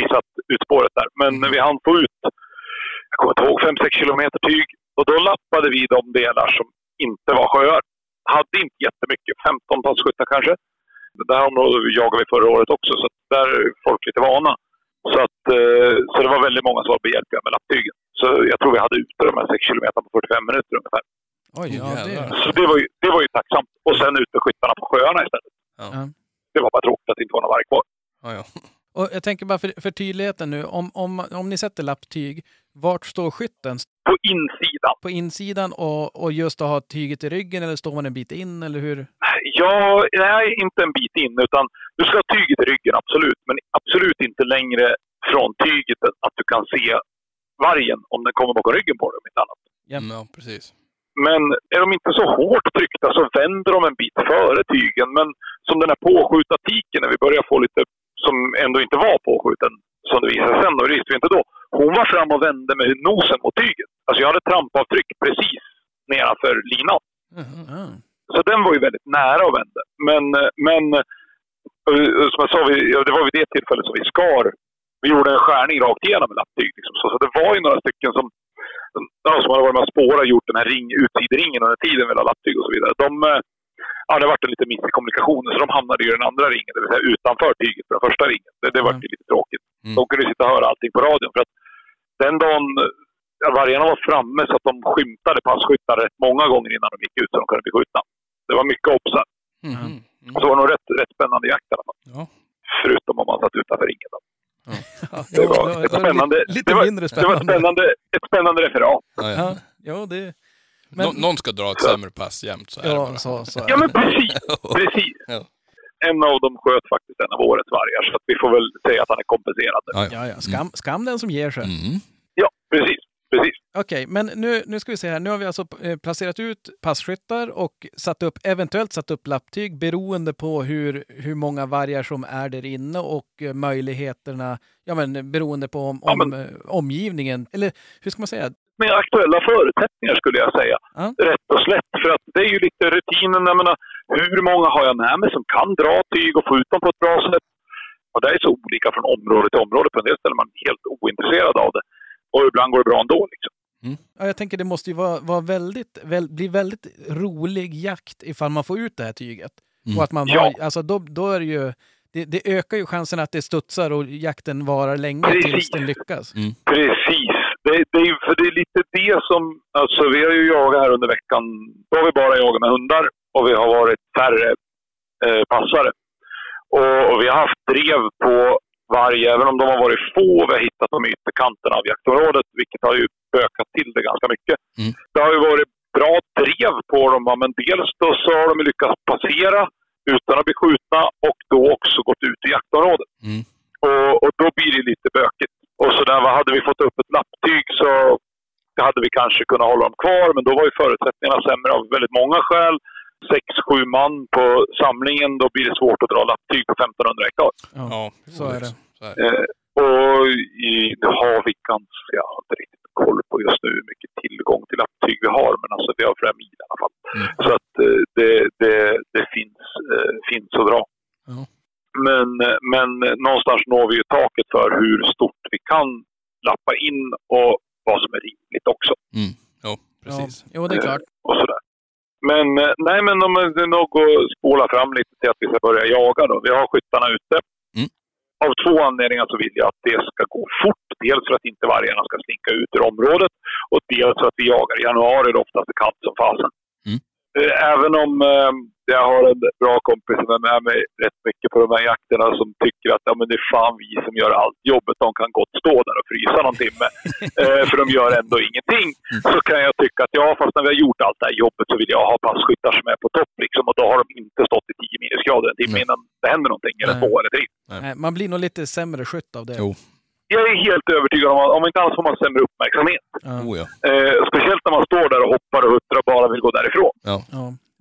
missat utspåret där. Men vi hann få ut, jag kommer inte ihåg, 5-6 kilometer tyg. Och då lappade vi de delar som inte var sjöar. Hade inte jättemycket, 15 passkyttar kanske. Det här området jagade vi förra året också, så där är folk lite vana. Så, att, eh, så det var väldigt många som var behjälpliga med lapptygen. Så jag tror vi hade ute de här 6 kilometerna på 45 minuter ungefär. Oj, ja, det. Så det var ju, det var ju tacksamt. Och sen ut med skyttarna på sjöarna istället. Ja. Det var bara tråkigt att det inte var någon varg kvar. Ja, ja. Och jag tänker bara för, för tydligheten nu, om, om, om ni sätter lapptyg, vart står skytten? På insidan. På insidan och, och just att ha tyget i ryggen eller står man en bit in eller hur? Ja, nej, inte en bit in. Utan du ska ha tyget i ryggen, absolut. Men absolut inte längre från tyget att du kan se vargen om den kommer bakom ryggen på dig, om inte annat. Ja. Mm, ja precis. Men är de inte så hårt tryckta så vänder de en bit före tygen. Men som den här påskjuta tiken, när vi börjar få lite, som ändå inte var påskjuten, som det visade sig sen, och det visste vi inte då. Hon var fram och vände med nosen mot tyget. Alltså jag hade trampavtryck precis nedanför linan. Mm. Så den var ju väldigt nära att vända. Men, men eh, som jag sa, det var vid det tillfället som vi skar. Vi gjorde en skärning rakt igenom med lapptyg. Liksom. Så, så det var ju några stycken som, ja, som hade varit med och spårat gjort den här ring, utsideringen under tiden la lapptyg och så vidare. De, eh, ja, det varit en liten miss i kommunikationen så de hamnade i den andra ringen, det vill säga utanför tyget på den första ringen. Det, det var Mm. lite tråkigt. Mm. De kunde sitta och höra allting på radion. För att den dagen ja, vargarna var framme så att de skymtade passkyttar rätt många gånger innan de gick ut så de kunde bli skjutna. Det var mycket obsar. Mm. Mm. Så det var nog rätt, rätt spännande jakt i alla fall. Ja. Förutom om man satt utanför ringen. Då. Ja, Det var ett spännande, Lite, mindre det var ett spännande. ett spännande referat. Ja, ja. Ja, det... Men, Nå- någon ska dra ett sämre pass jämt, så är det ja, bara. så, så Ja men precis, precis. Ja. En av dem sköt faktiskt en av årets vargar så att vi får väl säga att han är kompenserad. Ja, ja. Ja, ja. Skam, skam den som ger sig. Mm. Ja, precis. Precis. Okej, men nu, nu ska vi se här. Nu har vi alltså eh, placerat ut passkyttar och satt upp, eventuellt satt upp lapptyg beroende på hur, hur många vargar som är där inne och eh, möjligheterna, ja men beroende på om, Ja, men- eh, omgivningen. Eller hur ska man säga? Med aktuella förutsättningar skulle jag säga. Ja. Rätt och slätt. För att det är ju lite rutinen. Jag menar, hur många har jag med mig som kan dra tyg och få ut dem på ett bra sätt? Och det är så olika från område till område. På en del ställen är man helt ointresserad av det. Och ibland går det bra ändå. Liksom. Ja, jag tänker det måste ju vara, vara väldigt, väl, bli väldigt rolig jakt ifall man får ut det här tyget. Mm. Och att man Ja. har, alltså då, då är det ju, det, det ökar ju chansen att det studsar och jakten varar länge tills Precis. den lyckas. Precis. Det, det, är, för det är lite det som, alltså vi har ju jagat här under veckan, då har vi bara jagat med hundar och vi har varit färre eh, passare. Och, och vi har haft drev på varg, även om de har varit få. Vi har hittat dem i ytterkanten av jaktområdet, vilket har ju ökat till det ganska mycket. Mm. Det har ju varit bra drev på dem, men dels då så har de lyckats passera utan att bli skjutna och då också gått ut i jaktområdet. Mm. Och, och då blir det lite bökigt. Och så där, hade vi fått upp ett lapptyg så hade vi kanske kunnat hålla dem kvar, men då var ju förutsättningarna sämre av väldigt många skäl. Sex, sju man på samlingen, då blir det svårt att dra lapptyg på 1500 hektar. Ja, Ja, så är det. Så är det. Eh, och i, nu har vi ganska, jag har inte riktigt koll på just nu hur mycket tillgång till lapptyg vi har, men alltså vi har flera mil i alla fall. Mm. Så att eh, det, det, det finns, eh, finns att dra. Ja. Men, men någonstans når vi ju taket för hur stort vi kan lappa in och vad som är rimligt också. Mm. Jo, precis. Ja, jo, det är klart. Och sådär. Men eh, nej, men om det nog spola fram lite till att vi ska börja jaga då. Vi har skyttarna ute. Mm. Av två anledningar så vill jag att det ska gå fort. Dels för att inte vargarna ska slinka ut ur området och dels för att vi jagar i januari då oftast är kallt som fasen. Mm. Eh, Även om eh, jag har en bra kompis som är med mig rätt mycket på de här jakterna som tycker att ja, men det är fan vi som gör allt jobbet. De kan gott stå där och frysa någon timme. eh, för de gör ändå ingenting. Så kan jag tycka att ja, fast när vi har gjort allt det här jobbet så vill jag ha passkyttar som är på topp. Liksom, och då har de inte stått i 10 minusgrader en timme Mm. innan det händer någonting. Eller två eller tre. Man blir nog lite sämre skytt av det. Jo. Jag är helt övertygad om att om inte annat får man sämre uppmärksamhet. Ja. Eh, speciellt när man står där och hoppar och huttrar och bara vill gå därifrån. Ja.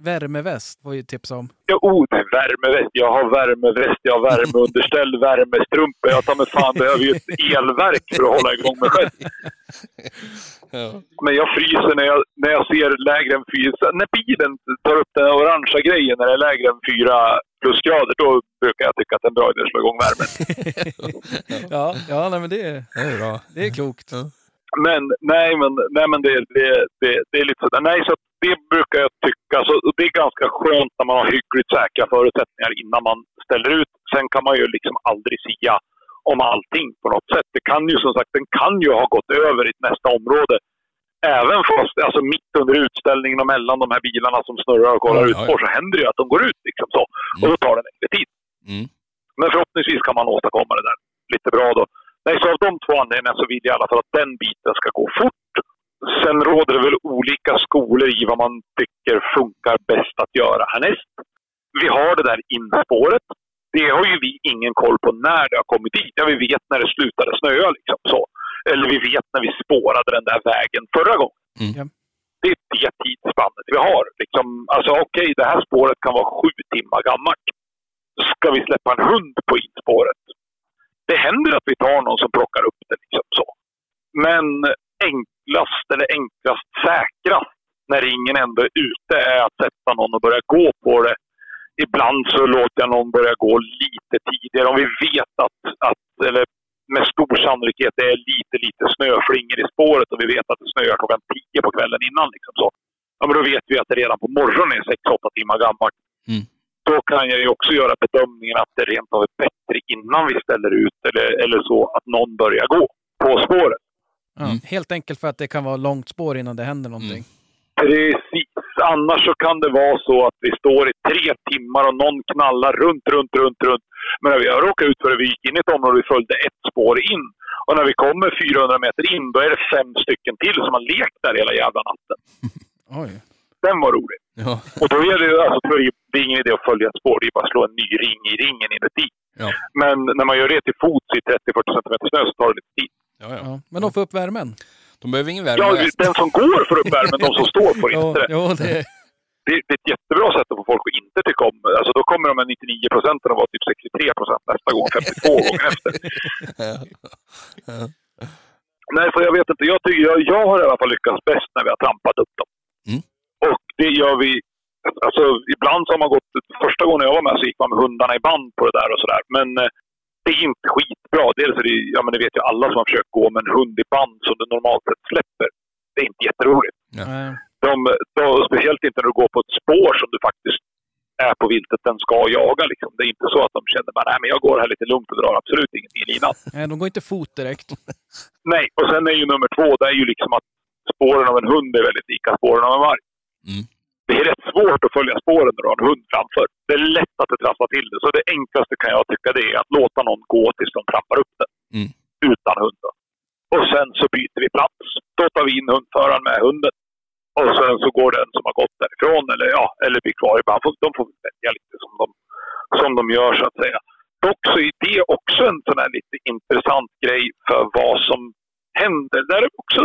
Värmeväst får ju tipsa om. Ja, oh, det är värmeväst. Jag har värmeväst, jag har värmeunderställ, värmestrumpor. Jag tar mig fan behöver ju ett elverk för att hålla igång mig själv. Ja. Men jag fryser när jag, när jag ser lägre än fyra. När bilen tar upp den orangea grejen när det är lägre än fyra plusgrader, då brukar jag tycka att det är en bra idé att slå igång värmen. Ja, ja nej, men det, är, Det är bra. det är klokt. Ja. Men nej, men, nej, men det, det, det, det är lite sådär. Nej, så det brukar jag tycka. Så det är ganska skönt när man har hyggligt säkra förutsättningar innan man ställer ut. Sen kan man ju liksom aldrig sia om allting på något sätt. Det kan ju som sagt, den kan ju ha gått över i nästa område. Även fast, alltså mitt under utställningen och mellan de här bilarna som snurrar och kollar Ja, ut på så händer det ju att de går ut liksom så. Och då tar det längre tid. Mm. Men förhoppningsvis kan man åstadkomma det där lite bra då. Nej, så av de två anledningarna så vill jag i alla fall att den biten ska gå fort. Sen råder det väl olika skolor i vad man tycker funkar bäst att göra härnäst. Vi har det där inspåret. Det har ju vi ingen koll på när det har kommit dit. Ja, vi vet när det slutade snöa liksom så. Eller vi vet när vi spårade den där vägen förra gången. Mm. Det är det tidsspannet vi har. Liksom, alltså okej, det här spåret kan vara sju timmar gammalt. Ska vi släppa en hund på inspåret? Det händer att vi tar någon som plockar upp det. Liksom så. Men enklast eller enklast säkrast när ingen ändå är ute är att sätta någon och börja gå på det. Ibland så låter jag någon börja gå lite tidigare. Om vi vet att, att eller med stor sannolikhet det är lite, lite snöflingor i spåret och vi vet att det snöar klockan tio på kvällen innan. Liksom så. Ja, men då vet vi att det redan på morgonen är 6-8 timmar gammalt. Mm. Då kan jag ju också göra bedömningen att det rent av är bättre innan vi ställer ut eller, eller så att någon börjar gå på spåret. Ja, Mm. Helt enkelt för att det kan vara långt spår innan det händer någonting. Precis. Annars så kan det vara så att vi står i tre timmar och någon knallar runt, runt, runt, runt. Men när vi har råkat ut för det, vi gick in i ett område och vi följde ett spår in. Och när vi kommer 400 meter in, då är det fem stycken till som har lekt där hela jävla natten. Oj. Den var rolig. Ja. Och då är det, alltså, det, är ingen idé att följa ett spår. Det är bara att slå en ny ring i ringen inuti. Ja. Men när man gör det till fots i 30-40 cm snö så tar det lite tid. Ja, ja. Ja. Men de får upp värmen. De behöver ingen Ja, värme. den som går får upp värmen, de som står får inte Ja, det. jo, det. det, det är ett jättebra sätt att få folk att inte tycka om det. Alltså då kommer de här 99 procenten att vara typ 63 procent nästa gång, 52 gånger efter. Ja. Ja. Nej, för jag vet inte. Jag, tycker, jag, jag har i alla fall lyckats bäst när vi har trampat upp dem. Mm. Och det gör vi... Alltså ibland så har man gått... Första gången jag var med så gick man med hundarna i band på det där och sådär. Men eh, det är inte skitbra. Dels är det, ja men det vet ju alla som har försökt gå med en hund i band som du normalt sett släpper. Det är inte jätteroligt. Nej. De, de, speciellt inte när du går på ett spår som du faktiskt är på viltet den ska jaga. Liksom. Det är inte så att de känner bara, nej men jag går här lite lugnt och drar absolut ingenting i linan. Nej, de går inte fot direkt. Nej, och sen är ju nummer två, det är ju liksom att spåren av en hund är väldigt lika spåren av en varg. Mm. Det är rätt svårt att följa spåren när du har en hund framför. Det är lätt att det trasslar till det. Så det enklaste kan jag tycka det är att låta någon gå tills de trampar upp den. Mm. Utan hund. då. Och sen så byter vi plats. Då tar vi in hundföraren med hunden. Och sen så går den som har gått därifrån eller, ja, eller blir kvar i band. De får välja lite som de, som de gör så att säga. Dock så är det också en sån här lite intressant grej för vad som händer. Där är också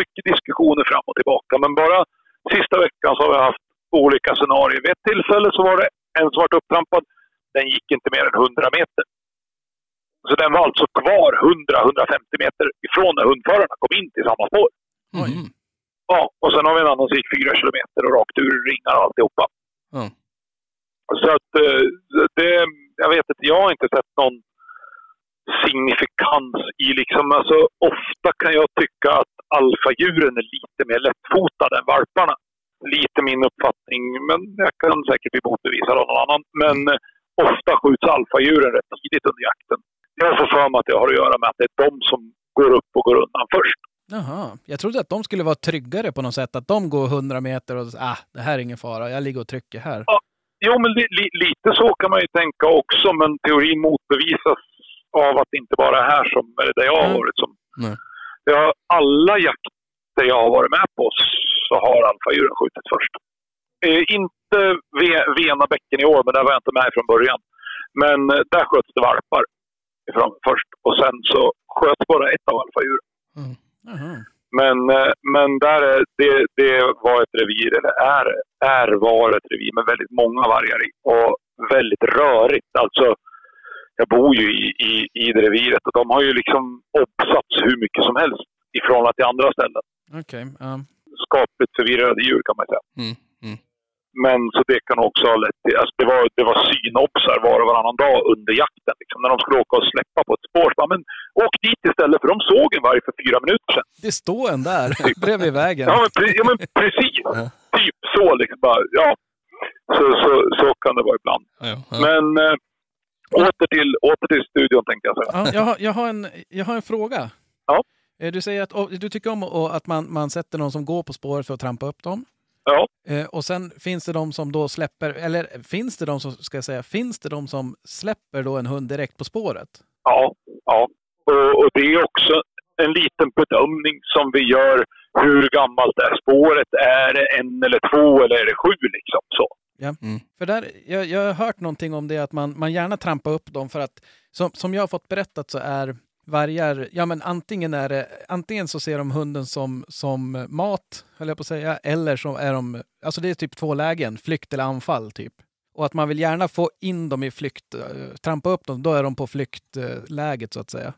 mycket diskussioner fram och tillbaka. Men bara sista veckan så har vi haft olika scenarier. Vid ett tillfälle så var det en som var upptrampad. Den gick inte mer än 100 meter. Så den var alltså kvar 100-150 meter ifrån när hundförarna kom in till samma spår. Mm. Ja, och sen har vi en annan som gick 4 kilometer och rakt ur ringar och alltihopa. Ja. Så att eh, det, jag vet inte, jag har inte sett någon signifikans i liksom, alltså ofta kan jag tycka att alfadjuren är lite mer lättfotade än valparna. Lite min uppfattning, men jag kan säkert bli motbevisad av någon annan. Men eh, ofta skjuts alfadjuren rätt tidigt under jakten. Jag får för mig att det har att göra med att det är de som går upp och går undan först. Jaha, jag trodde att de skulle vara tryggare på något sätt. Att de går 100 meter och ah, det här är ingen fara, jag ligger och trycker här. Jo, men li, li, lite så kan man ju tänka också, men teorin motbevisas av att det inte bara är här som, där jag har Mm. varit som. Nej. Ja, alla jakter jag har varit med på så har alfadjuren skjutit först. Eh, inte Ve- Vena bäcken i år, men där var jag inte med från början. Men eh, där sköts det valpar ifrån först och sen så sköts bara ett av alfadjuren. Jaha. Men, eh, men där är, det, det var ett revir, eller är, är var ett revir med väldigt många vargar i. Och väldigt rörigt. Alltså, jag bor ju i, i, i det reviret och de har ju liksom obsats hur mycket som helst i förhållande till andra ställen. Okej, ja. Skapligt förvirrade djur kan man säga. Mm. Mm. Men så det kan också ha lett till... Alltså det var, det var synobsar var och varannan dag under jakten. Liksom. När de skulle åka och släppa på ett spår. Så bara, Men åk dit istället för de såg en varg för fyra minuter sedan. Det står en där bredvid vägen. Ja, men, pre- ja, men precis. Typ så liksom. Bara, ja. Så, så, så kan det vara ibland. Ja, ja. Men eh, åter, till, åter till studion tänkte jag säga. Ja, jag, har, jag, har en, jag har en fråga. Ja. Eh, Du säger att du tycker om att man, man sätter någon som går på spåret för att trampa upp dem. Ja. Eh, och sen finns det de som då släpper, eller finns det de som, ska jag säga, finns det de som släpper då en hund direkt på spåret? Ja, ja. Och, och det är också en liten bedömning som vi gör. Hur gammalt är spåret? Är det en eller två eller är det sju? Liksom så. För där, jag, jag har hört någonting om det att man, man gärna trampar upp dem för att som, som jag har fått berättat så är vargar, ja men antingen är det, antingen så ser de hunden som, som mat, höll jag på att säga, eller så är de, alltså det är typ två lägen, flykt eller anfall typ. Och att man vill gärna få in dem i flykt, eh, trampa upp dem, då är de på flyktläget så att säga.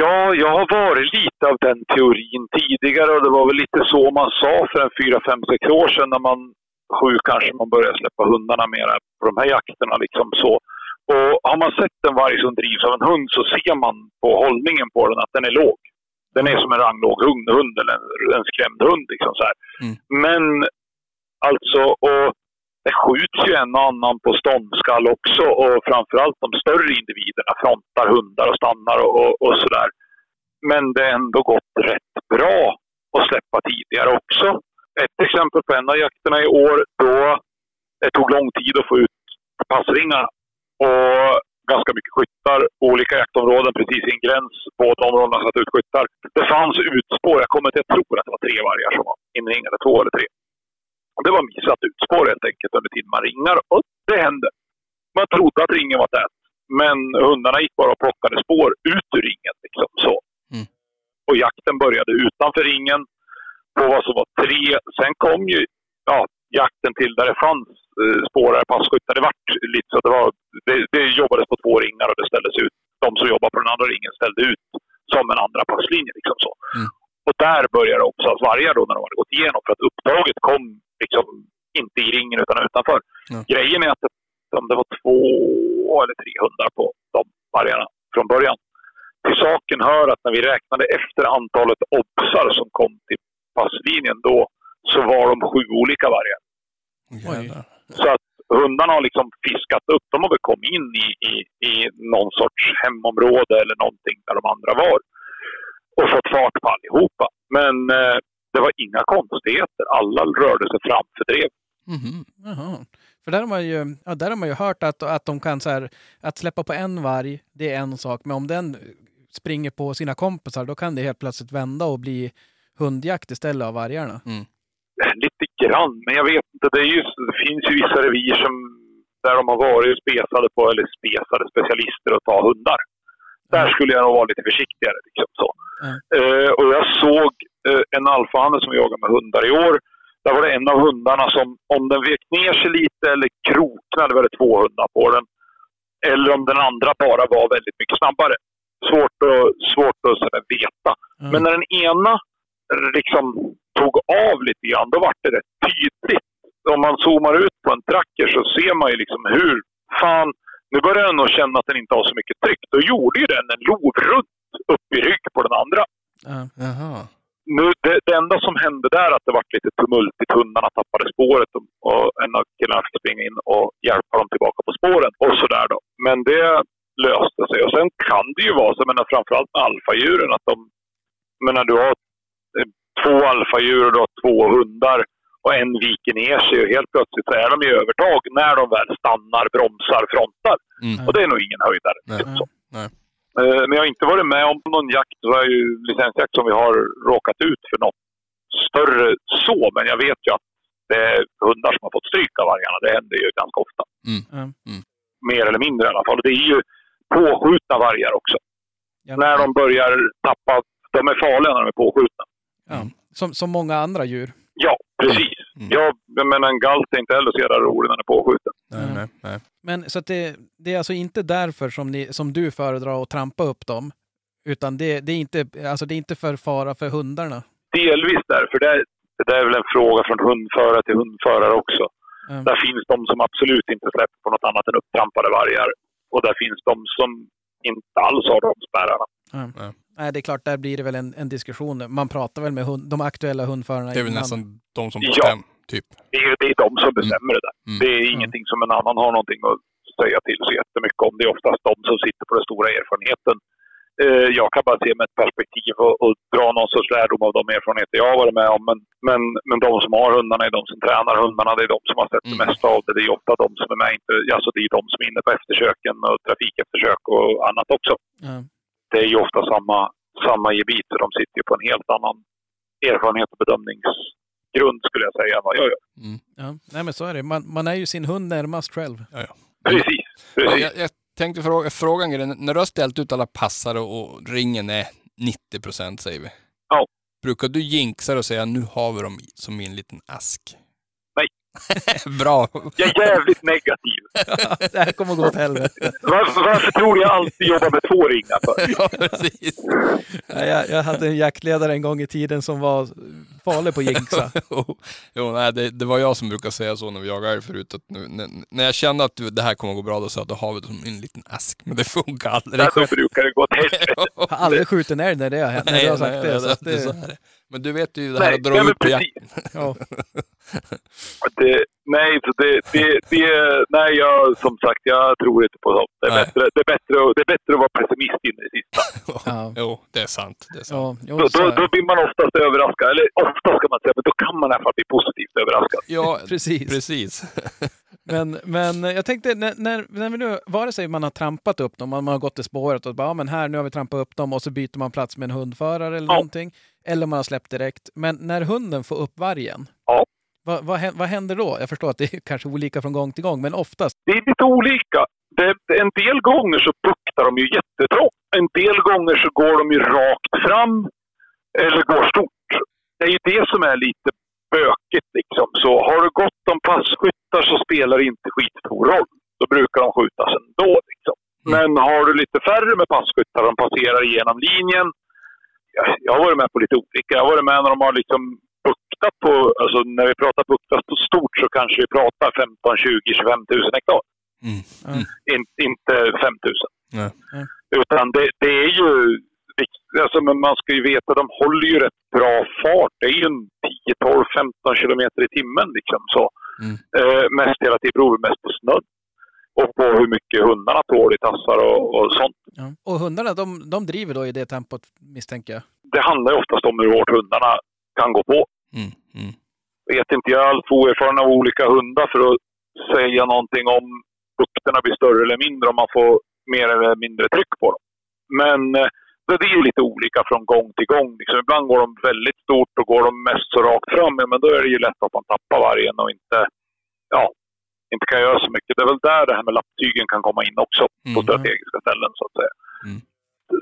Ja, jag har varit lite av den teorin tidigare och det var väl lite så man sa för en fyra, fem, sex år sedan när man sju kanske man började släppa hundarna mera på de här jakterna. Liksom så. Och har man sett en varg som drivs av en hund så ser man på hållningen på den att den är låg. Den är som en ranglåg hund, hund eller en, skrämd hund. Liksom så. Mm. Men alltså, och det skjuts ju en och annan på ståndskall också och framförallt de större individerna frontar hundar och stannar och, och, och sådär. Men det har ändå gått rätt bra att släppa tidigare också. Ett exempel på en av jakterna i år, då det tog lång tid att få ut passringarna. Och ganska mycket skyttar, olika jaktområden precis i en gräns. Båda områdena satt ut skyttar. Det fanns utspår, jag kommer inte, jag tror att det var tre vargar som var inringade, två eller tre. Det var missat utspår helt enkelt under tiden man ringar. Och det hände. Man trodde att ringen var tät. Men hundarna gick bara och plockade spår ut ur ringen. Liksom så. Mm. Och jakten började utanför ringen på vad som var tre. Sen kom ju ja, jakten till där det fanns eh, spårare, passkyttar. Det vart lite så att det var... Det, det jobbades på två ringar och det ställdes ut. De som jobbar på den andra ringen ställde ut som en andra passlinje. Liksom så. Mm. Och där började också att vargar då när de hade gått igenom. För att uppdraget kom liksom inte i ringen utan utanför. Ja. Grejen är att om det var två eller tre hundar på de vargarna från början. Till saken hör att när vi räknade efter antalet obsar som kom till passlinjen då så var de sju olika vargar. Jävlar. Så att hundarna har liksom fiskat upp. De har väl kommit in i, i, i någon sorts hemområde eller någonting där de andra var. Och fått fart på allihopa. Men eh, det var inga konstigheter. Alla rörde sig framför drev. Mhm. Jaha. För där har man ju, ja, där har man ju hört att, att de kan så här, att släppa på en varg, det är en sak. Men om den springer på sina kompisar, då kan det helt plötsligt vända och bli hundjakt istället av vargarna. Lite grann, men jag vet inte. Det, är ju, det finns ju vissa revir som, där de har varit spesade på, eller spesade specialister att ta hundar. Där skulle jag nog vara lite försiktigare. Liksom så. Mm. Eh, och jag såg eh, en alfahanne som jagar med hundar i år. Där var det en av hundarna som, om den vek ner sig lite eller kroknade, var det två hundar på den. Eller om den andra bara var väldigt mycket snabbare. Svårt att, svårt att sådär veta. Mm. Men när den ena liksom tog av lite grann, då var det rätt tydligt. Om man zoomar ut på en tracker så ser man ju liksom hur fan, nu börjar den nog känna att den inte har så mycket tryck. Då gjorde ju den en lov runt upp i rygg på den andra. Ja. Jaha. Nu, det, det enda som hände där att det var lite tumultigt. Hundarna tappade spåret och, och en av killarna fick springa in och hjälpa dem tillbaka på spåren. Och sådär då. Men det löste sig. Och sen kan det ju vara så, menar, framförallt med alfadjuren, att de... Menar, du har två alfadjur och har två hundar och en viker ner sig och helt plötsligt så är de i övertag när de väl stannar, bromsar, frontar. Mm. Och det är nog ingen höjdare. Nej. Så. Nej. Eh, Men jag har inte varit med om någon jakt, så är ju licensjakt som vi har råkat ut för något större så. Men jag vet ju att det är hundar som har fått stryk av vargarna. Det händer ju ganska ofta. Ja. Mer eller mindre i alla fall. Och det är ju påskjutna vargar också. Ja. När de börjar tappa, de är farliga när de är påskjutna. Ja. Som, som många andra djur. Ja, precis. Mm. Jag, jag menar en galt är inte heller så jävla rolig när den är påskjuten. Nej, Mm. nej, nej. Men så att det, det är alltså inte därför som, ni, som du föredrar att trampa upp dem. Utan det, det, är inte, alltså det är inte för fara för hundarna. Delvis därför. Det, det där är väl en fråga från hundförare till hundförare också. Ja. Där finns de som absolut inte släpper på något annat än upptrampade vargar. Och där finns de som inte alls har de spärrarna. Ja. Nej, det är klart, där blir det väl en, en diskussion. Man pratar väl med hund, de aktuella hundförarna Det är väl innan. nästan de som Ja. bestämmer, typ. Det är, det är de som bestämmer det där. Mm. Det är ingenting som en annan har någonting att säga till så jättemycket om. Det är oftast de som sitter på den stora erfarenheten. Eh, Jag kan bara se med ett perspektiv och, och dra någon sorts lärdom av de erfarenheter jag har varit med om. Men, men, men de som har hundarna är de som tränar hundarna. Det är de som har sett det Mm. mesta av det. Det är ofta de som är med. Inte, alltså det är de som är inne på eftersöken och trafikeftersök och annat också. Ja. Det är ju ofta samma, samma gebit. så De sitter ju på en helt annan erfarenhet och bedömningsgrund skulle jag säga än vad jag gör. Mm. Ja. Nej, men så är det. Man, man är ju sin hund närmast själv. Ja, ja. Precis. Precis. jag, jag tänkte fråga, fråga en grej. När du har ställt ut alla passare och ringen är 90 procent säger vi. Ja. Brukar du jinxa och säga nu har vi dem som i en liten ask? Nej. Bra. Jag är jävligt negativ. det här kommer gå åt helvete. Varför, varför tror du jag alltid jobbar med två ringar för? ja, precis. Ja, jag, jag hade en jaktledare en gång i tiden som var farlig på jinxa. jo, jo, nej, det, det var jag som brukade säga så när vi jagade förut. Att nu, när, när jag kände att det här kommer gå bra, då sa jag att då har vi det som en liten ask. Men det funkar aldrig. Så brukar det gå åt helvete. Jag har aldrig skjutit en älg när det har hänt. När du har sagt nej, det. nej, Så att det, så det. Men du vet ju det här Nej, att dra nej, ut på precis. jakten. Det, nej, så det, det, det, nej, jag, som sagt, jag tror inte på sånt. Det är, Nej. bättre, det, är bättre, att- det är bättre att vara pessimist in i det sista. Ja. Jo, det är sant. Det är sant. Ja, Då, så då, då blir man oftast överraskad. Eller ofta ska man säga, men då kan man i alla fall bli positivt överraskad. Ja, Precis. precis. Men, men jag tänkte, när, när, när vi nu, vare sig man har trampat upp dem, man man har gått i spåret och bara, ja, men här, nu har vi trampat upp dem och så byter man plats med en hundförare eller Ja. någonting. Eller man har släppt direkt. Men när hunden får upp vargen, Ja. Vad, vad, hän- vad händer då? Jag förstår att det är kanske olika från gång till gång, men oftast. Det är lite olika. Det, en del gånger så buktar de ju jättetrångt. En del gånger så går de ju rakt fram eller går stort. Det är ju det som är lite bökigt liksom. Så har du gott om passkyttar så spelar det inte skitstor roll. Då brukar de skjutas ändå liksom. Men har du lite färre med passkyttar, de passerar igenom linjen. Jag, jag har varit med på lite olika. Jag har varit med när de har liksom buktat på, alltså när vi pratar buktas på stort så kanske vi pratar 15, 20, 25 000 hektar. Mm. Ja. In, inte 5 000. Nej. Nej. Utan det, det är ju, alltså, men man ska ju veta, de håller ju rätt bra fart. Det är ju en 10, 12, 15 kilometer i timmen liksom så. Mm. Eh, mest hela tiden beror det mest på snön. Och på hur mycket hundarna tål i tassar och, och sånt. Ja. Och hundarna, de, de driver då i det tempot misstänker jag. Det handlar ju oftast om hur hårt hundarna kan gå på. Mm. Mm. vet inte, jag är alltför oerfaren av olika hundar för att säga någonting om bukterna blir större eller mindre om man får mer eller mindre tryck på dem. Men eh, det är ju lite olika från gång till gång. Liksom, ibland går de väldigt stort och går de mest så rakt fram, ja, men då är det ju lätt att man tappar vargen och inte, ja, inte kan göra så mycket. Det är väl där det här med lapptygen kan komma in också, på Mm. strategiska ställen så att säga. Mm.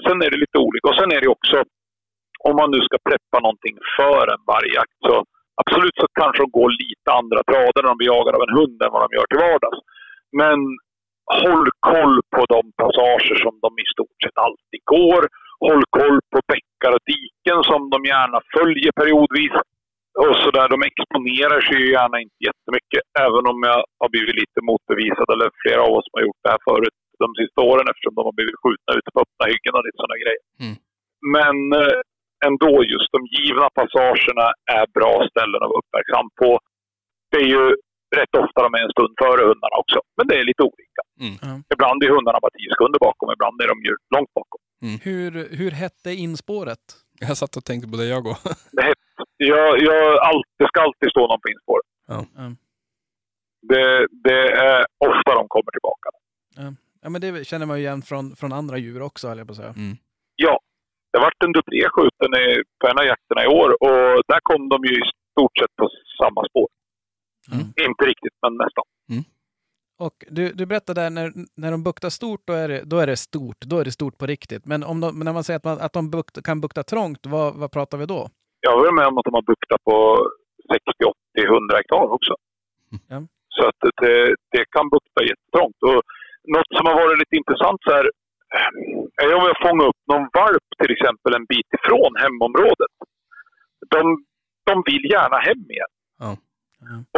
Sen är det lite olika. Och sen är det också, om man nu ska preppa någonting för en vargjakt, så absolut så kanske de går lite andra trader när de blir jagade av en hund än vad de gör till vardags. Men håll koll på de passager som de i stort sett alltid går. Håll koll på bäckar och diken som de gärna följer periodvis. Och så där, de exponerar sig ju gärna inte jättemycket, även om jag har blivit lite motbevisad, eller flera av oss som har gjort det här förut de sista åren eftersom de har blivit skjutna ute på öppna hyggen och lite sådana grejer. Mm. Men eh, ändå, just de givna passagerna är bra ställen att vara uppmärksam på. Det är ju rätt ofta de är en stund före hundarna också, men det är lite olika. Mm. Ibland är hundarna bara tio sekunder bakom, ibland är de ju långt bakom. Hur, hur hette inspåret? Jag satt och tänkte på det jag går. Det, är hett. jag, jag, allt, det ska alltid stå någon på inspåret. Ja. Ja. Det, det är ofta de kommer tillbaka. Ja, men det känner man ju igen från, från andra djur också, höll jag på att säga. Mm. En dublé skjuten i, på en av jakterna i år och där kom de ju i stort sett på samma spår. Mm. Inte riktigt, men nästan. Och du, du berättade där, när, när de buktar stort, då är, det, då är det stort. Då är det stort på riktigt. Men om de, när man säger att, man, att de bukt, kan bukta trångt, vad, vad pratar vi då? Jag har varit med om att de har buktat på 60, 80, 100 hektar också. Ja. Så att det, det kan bukta jättetrångt. Och något som har varit lite intressant så här, är om jag fångar upp någon valp till exempel en bit ifrån hemområdet. De, de vill gärna hem igen. Ja.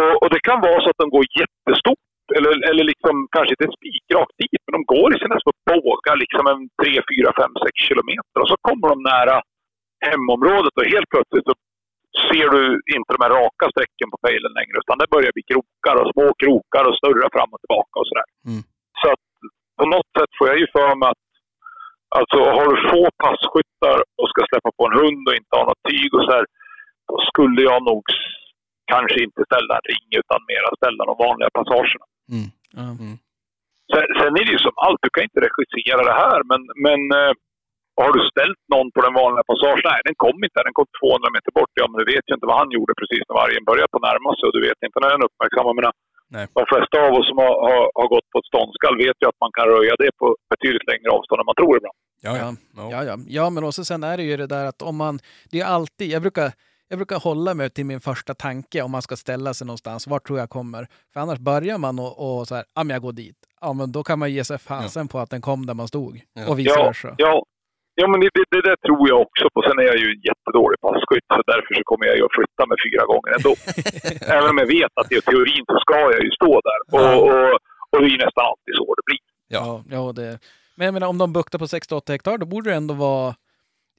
Och, och det kan vara så att de går jättestort. Eller, eller liksom, kanske inte spikrakt dit, men de går i sina små bågar liksom en 3, 4, 5, 6 kilometer. Och så kommer de nära hemområdet och helt plötsligt så ser du inte de här raka strecken på pejlen längre. Utan det börjar bli krokar och små krokar och snurra fram och tillbaka och sådär. Mm. Så att på något sätt får jag ju för mig att alltså, har du få passkyttar och ska släppa på en hund och inte ha något tyg och så här, då skulle jag nog kanske inte ställa en ring utan mera ställa de vanliga passagerna. Mm. Ja. Sen, sen är det ju som allt, du kan inte regissera det här, men, men eh, har du ställt någon på den vanliga passagen? Nej, den kom inte. Den kom 200 meter bort. Ja, men du vet ju inte vad han gjorde precis när vargen började på närma sig och du vet inte när den uppmärksammar. Men Nej. de flesta av oss som har, har, har gått på ett ståndskall vet ju att man kan röja det på betydligt längre avstånd än man tror ibland. Ja, ja. Ja. ja. Ja, ja. ja, men också sen är det ju det där att om man... Det är alltid... Jag brukar, jag brukar hålla mig till min första tanke om man ska ställa sig någonstans. Vart tror jag kommer? För annars börjar man och, och så här, ja men jag går dit. Ja men då kan man ge sig fasen på att den kom där man stod. Ja. Och vice Ja, versa. ja. Ja men det, det, det tror jag också på. Sen är jag ju en jättedålig passkytt så därför så kommer jag ju att flytta mig fyra gånger ändå. Även om jag vet att i teorin så ska jag ju stå där. Och, och, och det är ju nästan alltid så det blir. Ja. Ja, det, men jag menar om de buktar på 68 hektar, då borde det ändå vara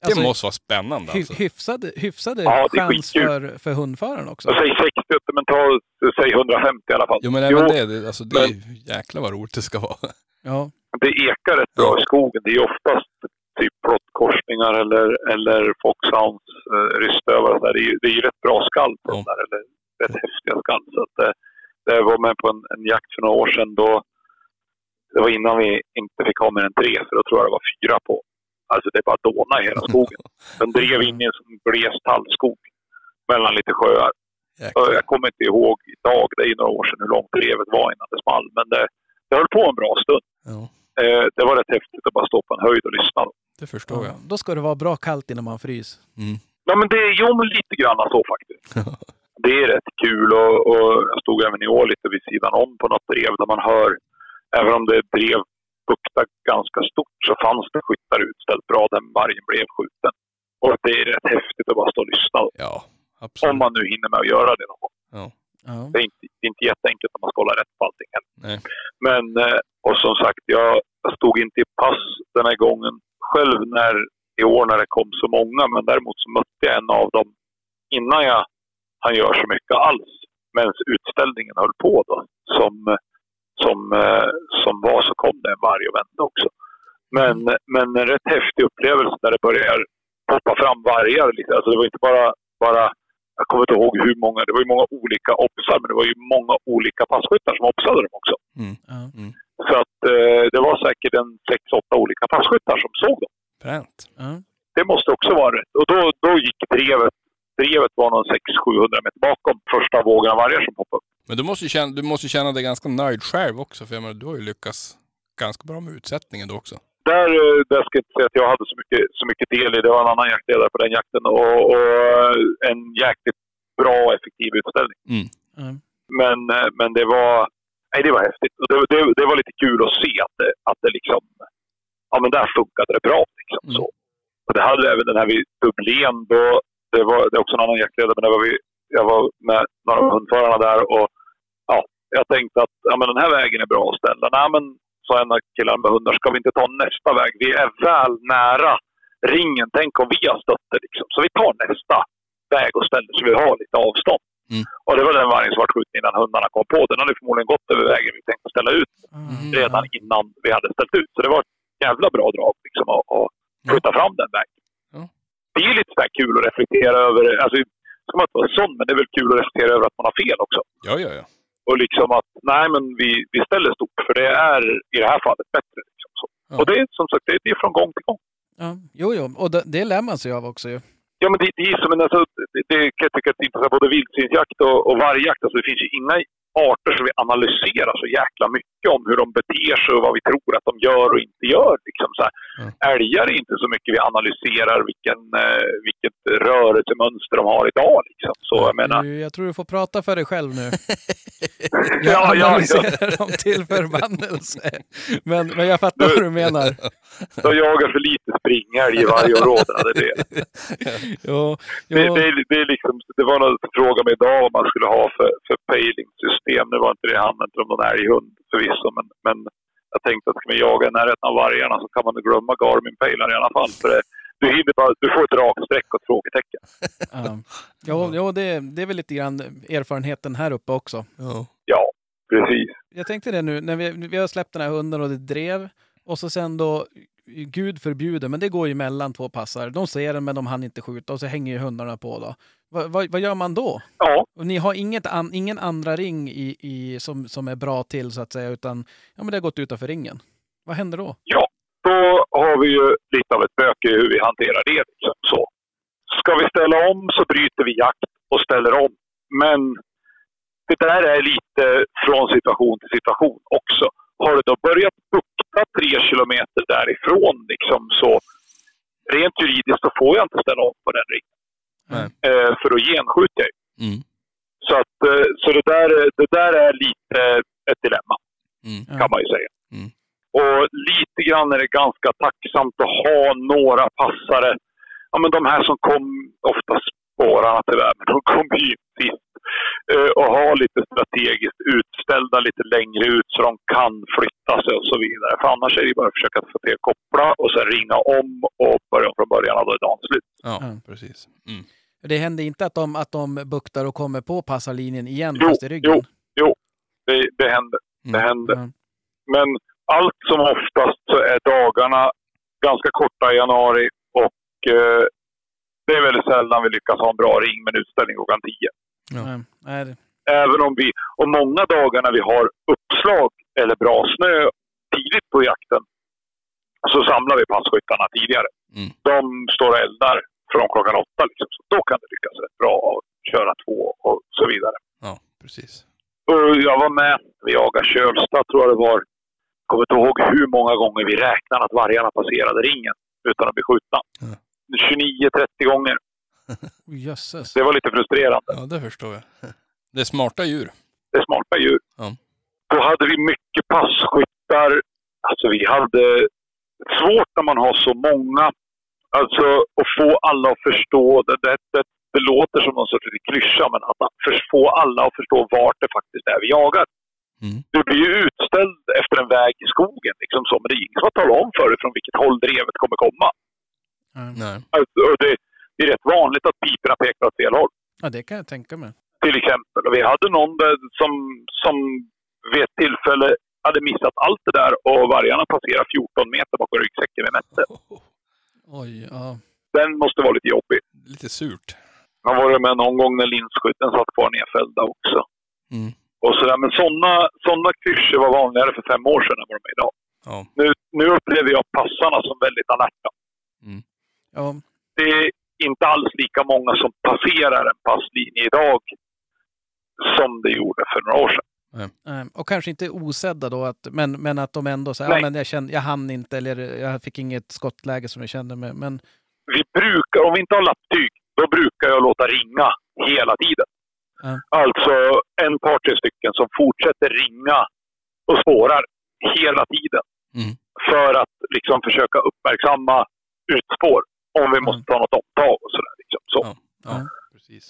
alltså, Det måste vara spännande alltså. hyfsade, hyfsade Ja, chans för, för hundföraren också. Säger 60, men ta, säg 150 i alla fall. Jo men även Jo, det, det, alltså, det är ju jäklar vad roligt det ska vara. Ja, det ekar rätt bra i skogen. Det är oftast typ brottkorsningar eller, eller foxhounds, eh, rystövare. Det är, ju- det är ju rätt bra skall på de Ja. där, eller rätt häftiga skall. Så att, eh, det, jag var med på en, en jakt för några år sedan. Då, det var innan vi inte fick ha mer än tre, för då tror jag det var fyra på. Alltså det bara dåna i hela skogen. Den drev in i en sån gles tallskog mellan lite sjöar. Jäklar. Jag kommer inte ihåg idag, det är några år sedan, hur långt drevet var innan det small. Men det, det höll på en bra stund. Ja, det var rätt häftigt att bara stå på en höjd och lyssna. Det förstår jag. Då ska det vara bra kallt innan man frys. Mm. Ja, men det är ju men lite grann så faktiskt. Det är rätt kul och, och jag stod även i år lite vid sidan om på något drev där man hör, även om det drev bukta ganska stort så fanns det skyttar utställt bra där vargen blev skjuten. Och det är rätt häftigt att bara stå och lyssna. Ja, Om absolut. man nu hinner med att göra det någon gång. Ja. Ja. Det är inte, det är inte jätteenkelt när man ska hålla rätt på allting heller. Nej. Men, eh, och som sagt, jag stod inte i pass den här gången själv när i år när det kom så många, men däremot så mötte jag en av dem innan jag han gör så mycket alls. Medan utställningen höll på då, som, som, eh, som var så kom det en varg och vände också. Men, men en rätt häftig upplevelse när det börjar poppa fram vargar. Liksom. Alltså det var inte bara, bara, jag kommer inte ihåg hur många, det var ju många olika obsar, men det var ju många olika passkyttar som obsade dem också. Mm. Ja. Så att eh, det var säkert en sex, åtta olika passkyttar som såg dem. Fränt. Ja. Det måste också vara rätt. Och då, då gick drevet, drevet var någon 600-700 meter bakom första vågen av vargar som poppade upp. Men du måste, ju känna, du måste känna dig ganska nöjd själv också, för jag menar, du har ju lyckats ganska bra med utsättningen då också. Där, eh, där ska jag inte säga att jag hade så mycket, så mycket del i. Det var en annan jaktledare på den jakten och, och en jäkligt bra och effektiv utställning. Ja. Men, eh, men det var, nej, det var häftigt. Det, det, det var lite kul att se att det, att det liksom, ja men där funkade det bra. Liksom, Mm. så. Och det hade även den här vid Dublén, då, det, var, det är också en annan jaktledare, men det var vi, jag var med några av hundförarna där och ja, jag tänkte att ja, men den här vägen är bra att ställa. Nej, men sa en av killarna med hundar, ska vi inte ta nästa väg? Vi är väl nära ringen. Tänk om vi har stött det liksom. Så vi tar nästa väg och ställer så vi har lite avstånd. Mm. Och det var den vargen som var skjuten innan hundarna kom på. Den hade förmodligen gått över vägen vi tänkte ställa ut Mm. redan innan vi hade ställt ut. Så det var ett jävla bra drag liksom, att, att skjuta fram den vägen. Ja. Det är lite så här kul att reflektera över. Alltså, ska man inte vara sån, men det är väl kul att reflektera över att man har fel också. Ja, ja, ja. Och liksom att, nej men vi, vi ställer stort, för det är i det här fallet bättre. Liksom, så. Ja. Och det är som sagt, det, det är från gång till gång. Ja. Jo, jo. Och det, det lär man sig av också ju. Ja, men det, det är som en, alltså, det, det kan jag tycka är intressant, både vildsvinsjakt och, och vargjakt. Alltså, det finns ju inga arter som vi analyserar så jäkla mycket om hur de beter sig och vad vi tror att de gör och inte gör. Liksom, så här. Mm. Älgar är inte så mycket vi analyserar vilken, eh, vilket rörelsemönster de har idag. Liksom. Så jag menar, Du, jag tror du får prata för dig själv nu. Ja, Jag ja, ja. analyserar dem till förbannelse. Men, men jag fattar vad du menar. de jagar för lite springälg i varje område. Det, är det. Jo, Det, jo. det, är- det, är liksom, det var någon som frågade mig idag vad man skulle ha för, för pejlingssystem. Nu var inte det han inte om någon älghund förvisso, men, men jag tänkte att ska man jaga i närheten av vargarna så kan man glömma Garmin-pejlar i alla fall. För det, du, hinner bara, du får ett rakt streck och ett frågetecken. Ja. Jo, jo det, det är väl lite grann erfarenheten här uppe också. ja. Ja, precis. Jag tänkte det nu, när vi, vi har släppt den här hunden och det drev. Och så sen då, gud förbjuder, men det går ju mellan två passar. De ser den men de hann inte skjuta och så hänger ju hundarna på då. Va, va, vad gör man då? Ja, Och ni har inget an, ingen andra ring i, i, som, som är bra till så att säga, utan ja, men det har gått utanför ringen. Vad händer då? ja. Då har vi ju lite av ett böke i hur vi hanterar det. Liksom. Så. Ska vi ställa om så bryter vi jakt och ställer om. Men det där är lite från situation till situation också. Har du då börjat bukta tre kilometer därifrån, liksom, så rent juridiskt så får jag inte ställa om på den. Nej. Eh, för då genskjuter jag. Mm. Så, att, eh, så det, där, det där är lite ett dilemma Mm. Kan man ju säga. Mm. Och lite grann är det ganska tacksamt att ha några passare. Ja, men de här som kom, ofta spårarna tyvärr, men de kom ju sist. Eh, och ha lite strategiskt utställda lite längre ut så de kan flytta sig och så vidare. För annars är det bara att försöka få till att koppla och sen ringa om och börja från början och då är dagen slut. Ja, precis. Mm. Det händer inte att de, att de buktar och kommer på passarlinjen igen Jo, fast i ryggen? Det, det händer. Det Mm. händer. Ja. Men allt som oftast så är dagarna ganska korta i januari och eh, det är väldigt sällan vi lyckas ha en bra ring med en utställning klockan 10. Ja. Även om vi, och många dagar när vi har uppslag eller bra snö tidigt på jakten så samlar vi passkyttarna tidigare. Mm. De står och eldar från klockan åtta. Liksom. Så då kan det lyckas rätt bra att köra två och så vidare. ja, precis. Och jag var med, vi jagade Kölsta tror jag det var. Kommer inte ihåg hur många gånger vi räknade att vargarna passerade ringen utan att bli skjutna. Ja. 29-30 gånger. Jösses. Det var lite frustrerande. Ja, det förstår jag. Det är smarta djur. Det är smarta djur. Ja. Då hade vi mycket passkyttar. Alltså vi hade svårt när man har så många. Alltså att få alla att förstå. Det, det, det, det låter som någon sorts klyscha, men att få alla att förstå vart det faktiskt är vi jagar. Mm. Du blir ju utställd efter en väg i skogen. Liksom så, men det är ingen som har talat om för dig från vilket håll drevet kommer komma. Nej. Alltså, och det, det är rätt vanligt att piporna pekar åt fel håll. Ja, det kan jag tänka mig. till exempel. Och vi hade någon där som, som vid ett tillfälle hade missat allt det där och vargarna passerade 14 meter bakom ryggsäcken vi mätte. Oj, ja. Den måste vara lite jobbig. Lite surt. Han var med någon gång när linsskytten satt kvar nedfällda också. Mm. Och sådär. Men sådana såna klyschor var vanligare för fem år sedan än vad de är idag. Ja. Nu, nu upplever jag passarna som väldigt alerta. ja. Det är inte alls lika många som passerar en passlinje idag som det gjorde för några år sedan. Eh, Och kanske inte osedda då, att, men, men att de ändå säger ja, men jag, kände, jag hann inte eller jag fick inget skottläge som jag kände med. Men vi brukar, om vi inte har lapptyg, då brukar jag låta ringa hela tiden. Ja. Alltså en par, tre stycken som fortsätter ringa och spårar hela tiden. Mm. För att liksom försöka uppmärksamma utspår. Om vi Mm. måste ta något omtag och sådär. Liksom. Så. Ja. Ja. ja, precis.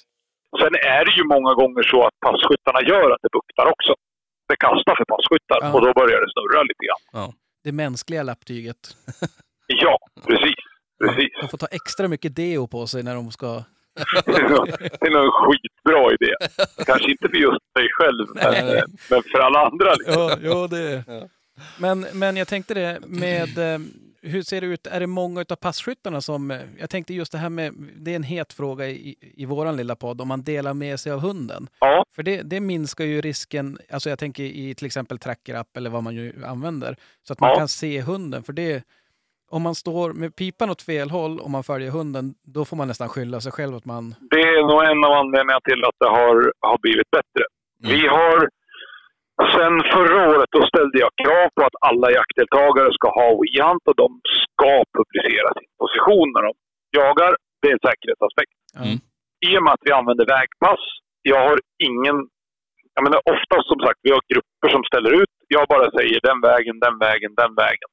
Sen är det ju många gånger så att passkyttarna gör att det buktar också. Det kastar för passkyttar Ja. och då börjar det snurra lite grann. det mänskliga lapptyget. Ja, precis. Precis. De får ta extra mycket deo på sig när de ska... Det är nog- en skitbra idé. Kanske inte för just dig själv, men, men för alla andra. Liksom. Ja, ja det men, men jag tänkte det med... eh, Hur ser det ut? Är det många av passkyttarna som... eh, Jag tänkte just det här med... Det är en het fråga i, i våran lilla podd, om man delar med sig av hunden. Ja, För det, det minskar ju risken, alltså jag tänker i till exempel trackerapp eller vad man ju använder, så att man Ja. kan se hunden. För det, om man står med pipan åt fel håll och man följer hunden, då får man nästan skylla sig själv att man... det är nog en av anledningarna till att det har, har blivit bättre. Mm. Vi har... Sen förra året då ställde jag krav på att alla jaktdeltagare ska ha WeHunt och de ska publicera sin position när de jagar. Det är en säkerhetsaspekt. Mm. I och med att vi använder vägpass, jag har ingen... Jag menar oftast som sagt, vi har grupper som ställer ut. Jag bara säger den vägen, den vägen, den vägen.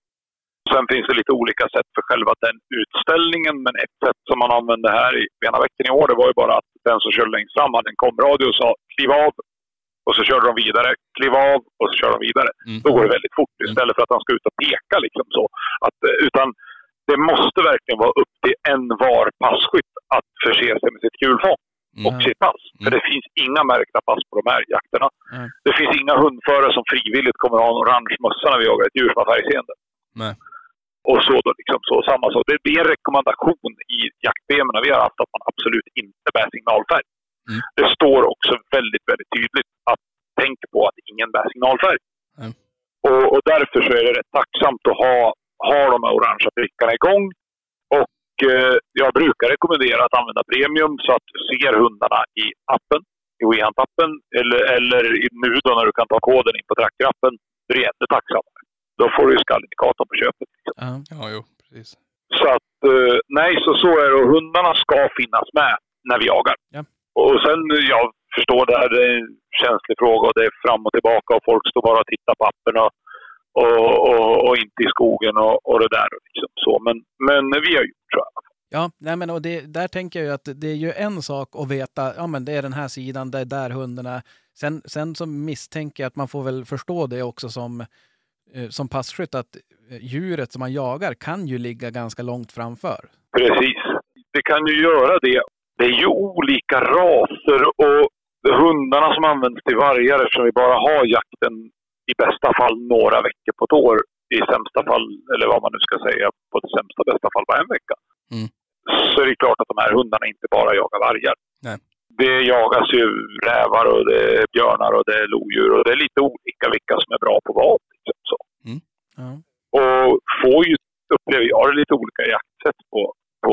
Sen finns det lite olika sätt för själva den utställningen, men ett sätt som man använde här i Venaväcken i år, det var ju bara att den som körde längst fram hade en komradio och sa kliv av. Och så körde de vidare, kliv av och så kör de vidare. Mm. Då går det väldigt fort istället för att han ska ut och peka. Liksom så. Att, eh, utan det måste verkligen vara upp till en var passkytt att förse sig med sitt kulfång och Mm. sitt pass. För Mm. det finns inga märkta pass på de här jakterna. Nej. Det finns inga hundförare som frivilligt kommer att ha en orange mössa när vi jagar ett djur som har färgseende. Och så då liksom så, samma sak. Det blir en rekommendation i jaktpremierna vi har haft att man absolut inte bär signalfärg. Mm. Det står också väldigt, väldigt tydligt att tänk på att ingen bär signalfärg. Mm. Och, och därför så är det rätt tacksamt att ha, ha de här orangea prickarna igång. Och eh, jag brukar rekommendera att använda premium så att du ser hundarna i appen, i WeHunt-appen, eller, eller nu då när du kan ta koden in på trackerappen. Det är jättetacksamt. Då får du ju skallindikatorn på köpet. Liksom. Ja. Ja, jo, precis. Så att, eh, nej, så, så är det. Och hundarna ska finnas med när vi jagar. Ja. Och sen, jag förstår det här, det är en känslig fråga och det är fram och tillbaka och folk står bara och tittar på appen och, och, och, och inte i skogen och, och det där. Liksom så. Men, men vi har gjort så. i alla fall. Ja, nej men och det, där tänker jag ju att det är ju en sak att veta, ja men det är den här sidan, det är där hunden är. Sen, sen så misstänker jag att man får väl förstå det också som, som passkytt, att eh, djuret som man jagar kan ju ligga ganska långt framför. Precis. Det kan ju göra det. Det är ju olika raser och hundarna som används till vargar eftersom vi bara har jakten i bästa fall några veckor på ett år. I sämsta fall, eller vad man nu ska säga, på det sämsta bästa fall bara en vecka. Mm. Så är det klart att de här hundarna inte bara jagar vargar. Nej. Det jagas ju rävar och det är björnar och det är lodjur och det är lite olika vilka som är bra på vad. Liksom så. Ja. Och får ju, upplever jag, lite olika jaktsätt på, på,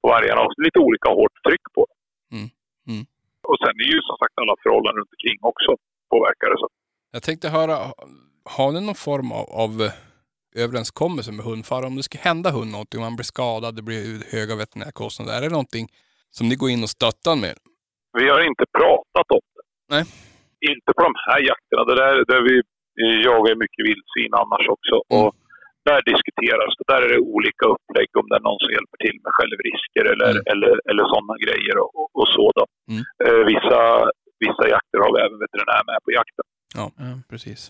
på vargarna och lite olika hårt tryck på dem. Mm. Mm. Och sen är ju som sagt alla förhållanden runt omkring också påverkade. Så. Jag tänkte höra, har ni någon form av, av eh, överenskommelse med hundförare? Om det skulle hända hund någonting, man blir skadad, det blir höga veterinärkostnader. Är det någonting som ni går in och stöttar med? Vi har inte pratat om det. Nej. Inte på de här jakterna. Det där, där vi jagar mycket vildsvin annars också. Mm. Och där diskuteras det. Där är det olika upplägg om det är någon som hjälper till med självrisker eller, Mm. eller, eller sådana grejer och, och, och så. Då. Mm. Eh, vissa, vissa jakter har vi även veterinär med på jakten. Ja, Ja. precis.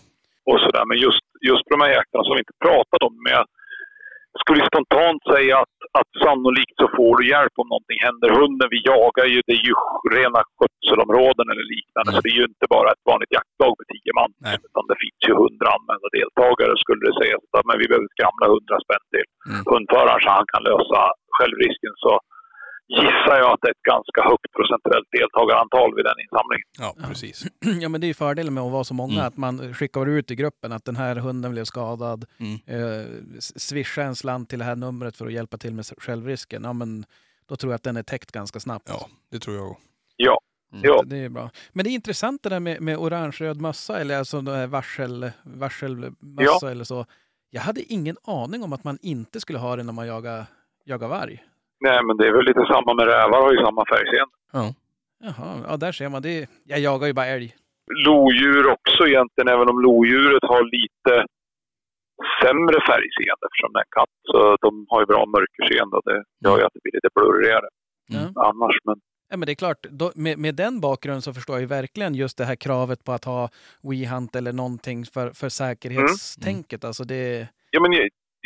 och sådär. Men just, just på de här jakterna som vi inte pratat om. Men jag, skulle spontant säga att, att sannolikt så får du hjälp om någonting händer. Hunden vi jagar ju, det är ju rena skötselområden eller liknande. Så det är ju inte bara ett vanligt jaktlag med tio man. Nej. Utan det finns ju hundra anmälda deltagare. Skulle det sägas men vi behöver skramla hundra spänn till Mm. hundföraren så han kan lösa självrisken så gissar jag att det är ett ganska högt procentuellt deltagarantal vid den insamlingen. Ja, precis. Ja, men det är ju fördelen med att vara så många, Mm. att man skickar ut i gruppen att den här hunden blev skadad. Mm. Eh, swisha en slant till det här numret för att hjälpa till med självrisken. Ja, men då tror jag att den är täckt ganska snabbt. Ja, det tror jag också. Ja, Mm. ja. Det är bra. Men det är intressant det där med, med orange-röd mössa eller alltså varsel, varselmössa eller så. Jag hade ingen aning om att man inte skulle ha det när man jagar, jagar varg. Nej, men det är väl lite samma med rävar, har ju samma färgseende. Ja. Jaha, ja där ser man. Det, jag jagar ju bara älg. lodjur också egentligen, även om lodjuret har lite sämre färgseende eftersom det är en katt. Så de har ju bra mörkerseende och det gör ju att det blir lite blurrigare Mm. annars. Men Ja, men det är klart, då, med, med den bakgrunden så förstår jag ju verkligen just det här kravet på att ha WeHunt eller någonting för, för säkerhetstänket. Alltså det, ja, men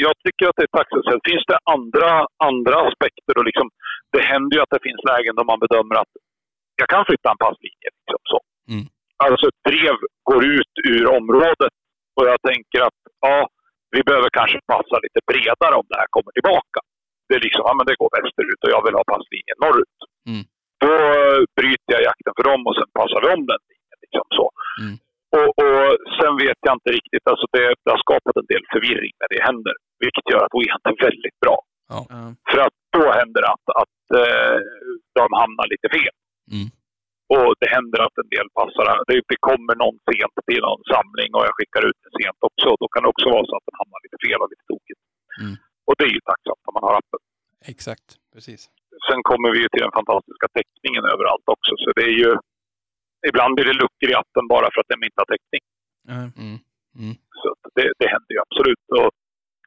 jag, tycker att det är tacksamt. Sen finns det andra, andra aspekter. Och liksom, det händer ju att det finns lägen då man bedömer att jag kan flytta en passlinje. Liksom så. Mm. Alltså ett drev går ut ur området och jag tänker att ja, vi behöver kanske passa lite bredare om det här kommer tillbaka. Det är liksom, ja men det går västerut och jag vill ha passlinjen norrut. Mm. Då eh, bryter jag jakten för dem och sen passar vi om den linjen. Liksom så. Mm. Och, och sen vet jag inte riktigt, alltså det, det har skapat en del förvirring när det händer. Vilket gör att WeHunt är väldigt bra. ja. För att då händer det att, att eh, de hamnar lite fel. Mm. Och det händer att en del passar. Det, det kommer någon sent till någon samling och jag skickar ut den sent också. Då kan det också vara så att den hamnar lite fel och lite tokigt. Mm. Och det är ju tacksamt om man har appen. Exakt, precis. Sen kommer vi ju till den fantastiska täckningen överallt också. Så det är ju... Ibland blir det luckor i appen bara för att den inte har täckning. Mm. Mm. Så det, det händer ju absolut. Och,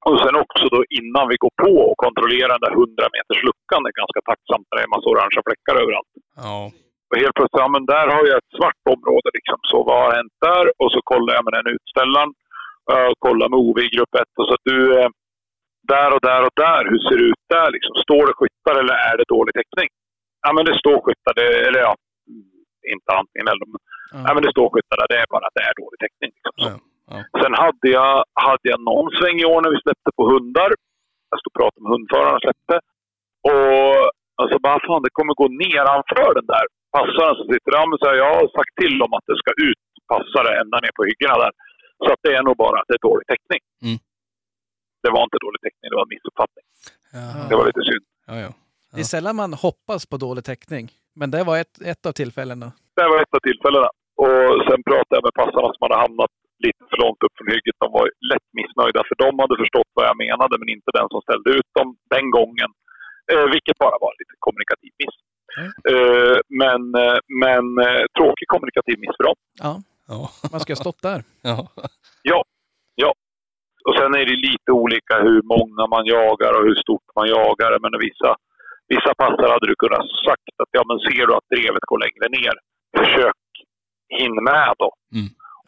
och sen också då innan vi går på och kontrollerar den där 100 meters luckan är ganska tacksamt när det är en massa orangea fläckar överallt. Ja. Och helt plötsligt, ja men där har jag ett svart område liksom. Så vad har hänt där? Och så kollar jag med den utställaren. Jag kollar med Ove i grupp 1 och så att du, eh, där och där och där, hur ser det ut där liksom? Står det skyttar eller är det dålig täckning? Ja men det står skyttar, det, eller ja, inte antingen eller. men- Ja men det står skyttar där, det är bara att det är dålig täckning. Liksom. Så. Ja. Ja. Sen hade jag, hade jag någon sväng i år när vi släppte på hundar. Jag stod och pratade med hundföraren och släppte. Och alltså bara fan, det kommer gå nedanför den där passaren som sitter där. Men så här, jag har sagt till dem att det ska ut passare ända ner på hyggena där. Så att det är nog bara att det är dålig täckning. Mm. Det var inte dålig täckning, det var en missuppfattning. Jaha. Det var lite synd. Ja, ja. Det är sällan man hoppas på dålig täckning. Men det var ett, ett av tillfällena. Det var ett av tillfällena. Och sen pratade jag med passarna som hade hamnat lite för långt upp från hygget. De var lätt missnöjda för de hade förstått vad jag menade men inte den som ställde ut dem den gången. Eh, vilket bara var lite kommunikativ miss. Mm. Eh, men eh, men eh, tråkig kommunikativ miss för dem. Ja, Ja. man ska ha stått där. Ja. Ja, ja. Och sen är det lite olika hur många man jagar och hur stort man jagar. Men vissa, vissa passare hade du kunnat sagt att ja, men ser du att drevet går längre ner, försök hinn med då.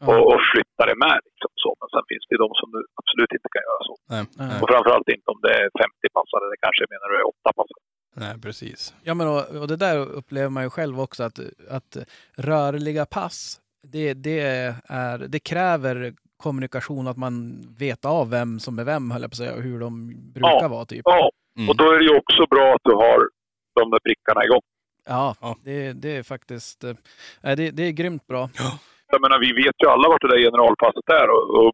Ja. Och, och flytta det med. Liksom, så. Men sen finns det de som du absolut inte kan göra så. Nej. nej. Och framförallt inte om det är 50 passare. Det kanske menar du är 8 passare. nej, precis. Ja, men och, och det där upplever man ju själv också att, att rörliga pass, det, det, är, det kräver kommunikation, att man vet av vem som är vem, höll jag på att säga, och hur de brukar Ja. vara. Typ. Ja, Mm. och då är det ju också bra att du har de där prickarna igång. Ja, Ja. Det, det är faktiskt nej, det, det är grymt bra. Jag menar, vi vet ju alla vart det där generalpasset är och, och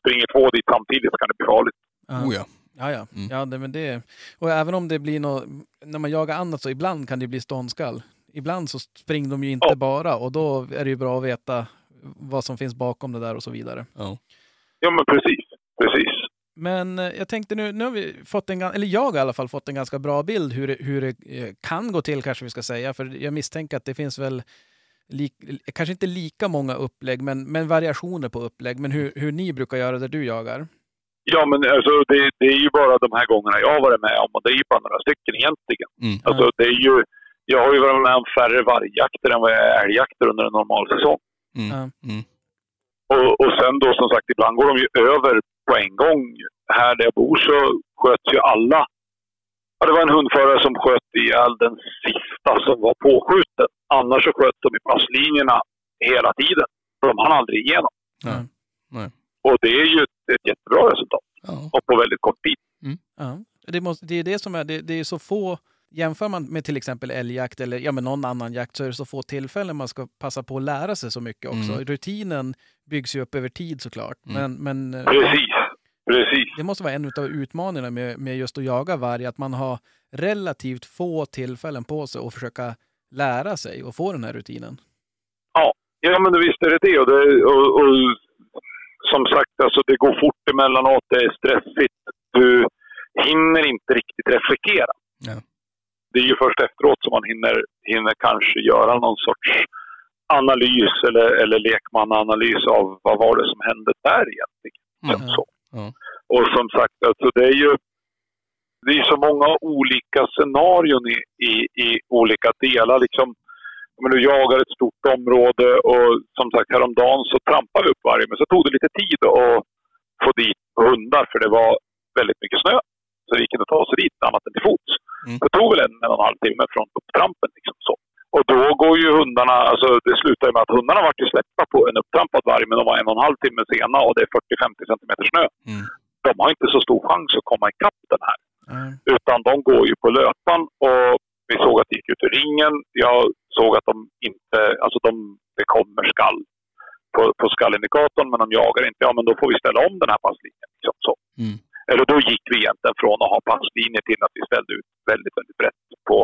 springer två dit samtidigt så kan det bli farligt. Ja. Oh ja. Ja, ja. Mm. ja det, men det, och även om det blir något, när man jagar annat så ibland kan det bli ståndskall. Ibland så springer de ju inte Ja. bara och då är det ju bra att veta vad som finns bakom det där och så vidare. Ja. Ja, men precis. Precis. Men eh, jag tänkte nu, nu har vi fått en, eller jag har i alla fall fått en ganska bra bild hur det, hur det eh, kan gå till kanske vi ska säga. För jag misstänker att det finns väl, lik, kanske inte lika många upplägg, men, men variationer på upplägg. Men hur, hur ni brukar göra där du jagar. Ja, men alltså, det, det är ju bara de här gångerna jag har varit med om och det är ju bara några stycken egentligen. Mm. Alltså, det är ju, jag har ju varit med om färre vargjakter än vad jag är älgjakter under en normal säsong. Mm. Mm. Och, och sen då som sagt, ibland går de ju över på en gång. här där jag bor så sköts ju alla. Ja, det var en hundförare som sköt ihjäl den sista som var påskjuten. Annars så sköt de i passlinjerna hela tiden. För de hann aldrig igenom. Nej. Nej. Och det är ju ett, ett jättebra resultat. Ja. Och på väldigt kort tid. Ja. Det, måste, det är det som är, det, det är så få, jämför man med till exempel älgjakt eller ja, men någon annan jakt så är det så få tillfällen man ska passa på att lära sig så mycket också. Mm. Rutinen byggs ju upp över tid såklart. Mm. Men, men eh, Precis. Precis. det måste vara en av utmaningarna med, med just att jaga varg, att man har relativt få tillfällen på sig att försöka lära sig och få den här rutinen. Ja, men visst är det det. Och, det, och, och som sagt, alltså, det går fort emellanåt. Det är stressigt. Du hinner inte riktigt reflektera. Ja. Det är ju först efteråt som man hinner, hinner kanske göra någon sorts analys eller, eller lekmannaanalys av vad var det som hände där egentligen. Mm. Så. Ja. Och som sagt, alltså, det är ju det är så många olika scenarion i, i, i olika delar. Liksom, men du jagar ett stort område och som sagt häromdagen så trampade vi upp vargen. Men så tog det lite tid att få dit hundar för det var väldigt mycket snö. Så inte att ta sig dit annat än till fots. Mm. Det tog väl en, en och en halv timme från upptrampen. Liksom så. Och då går ju hundarna, alltså det slutar med att hundarna vart ju släppta på en upptrampad varg men de var en och en halv timme sena och det är 40-50 centimeter snö. Mm. De har inte så stor chans att komma ikapp den här. Mm. Utan de går ju på löpan och vi såg att det gick ut ur ringen. Jag såg att de inte, alltså de, det kommer skall på, på skallindikatorn men de jagar inte. Ja men då får vi ställa om den här passlinjen. Liksom så. Mm. Eller då gick vi egentligen från att ha passlinjer till att vi ställde ut väldigt, väldigt brett på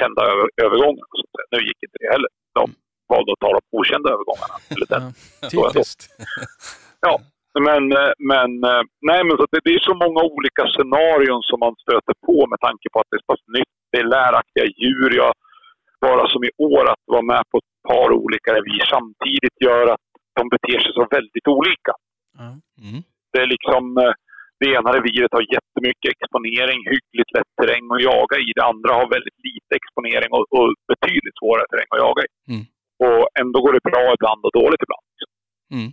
kända över, övergångar. Så att säga. Nu gick inte det heller. De valde att ta de okända övergångarna. Eller den Ja, typiskt. men, eh, men, eh, nej, men så det, det är så många olika scenarion som man stöter på med tanke på att det är så pass nytt. Det är läraktiga djur. Jag, bara som i år att vara med på ett par olika revir samtidigt gör att de beter sig så väldigt olika. Ja. Mm. Det är liksom, eh, det ena reviret har jättemycket exponering, hyggligt lätt terräng att jaga i. Det andra har väldigt lite exponering och, och betydligt svårare terräng att jaga i. Mm. Och ändå går det bra ibland och dåligt ibland. Mm.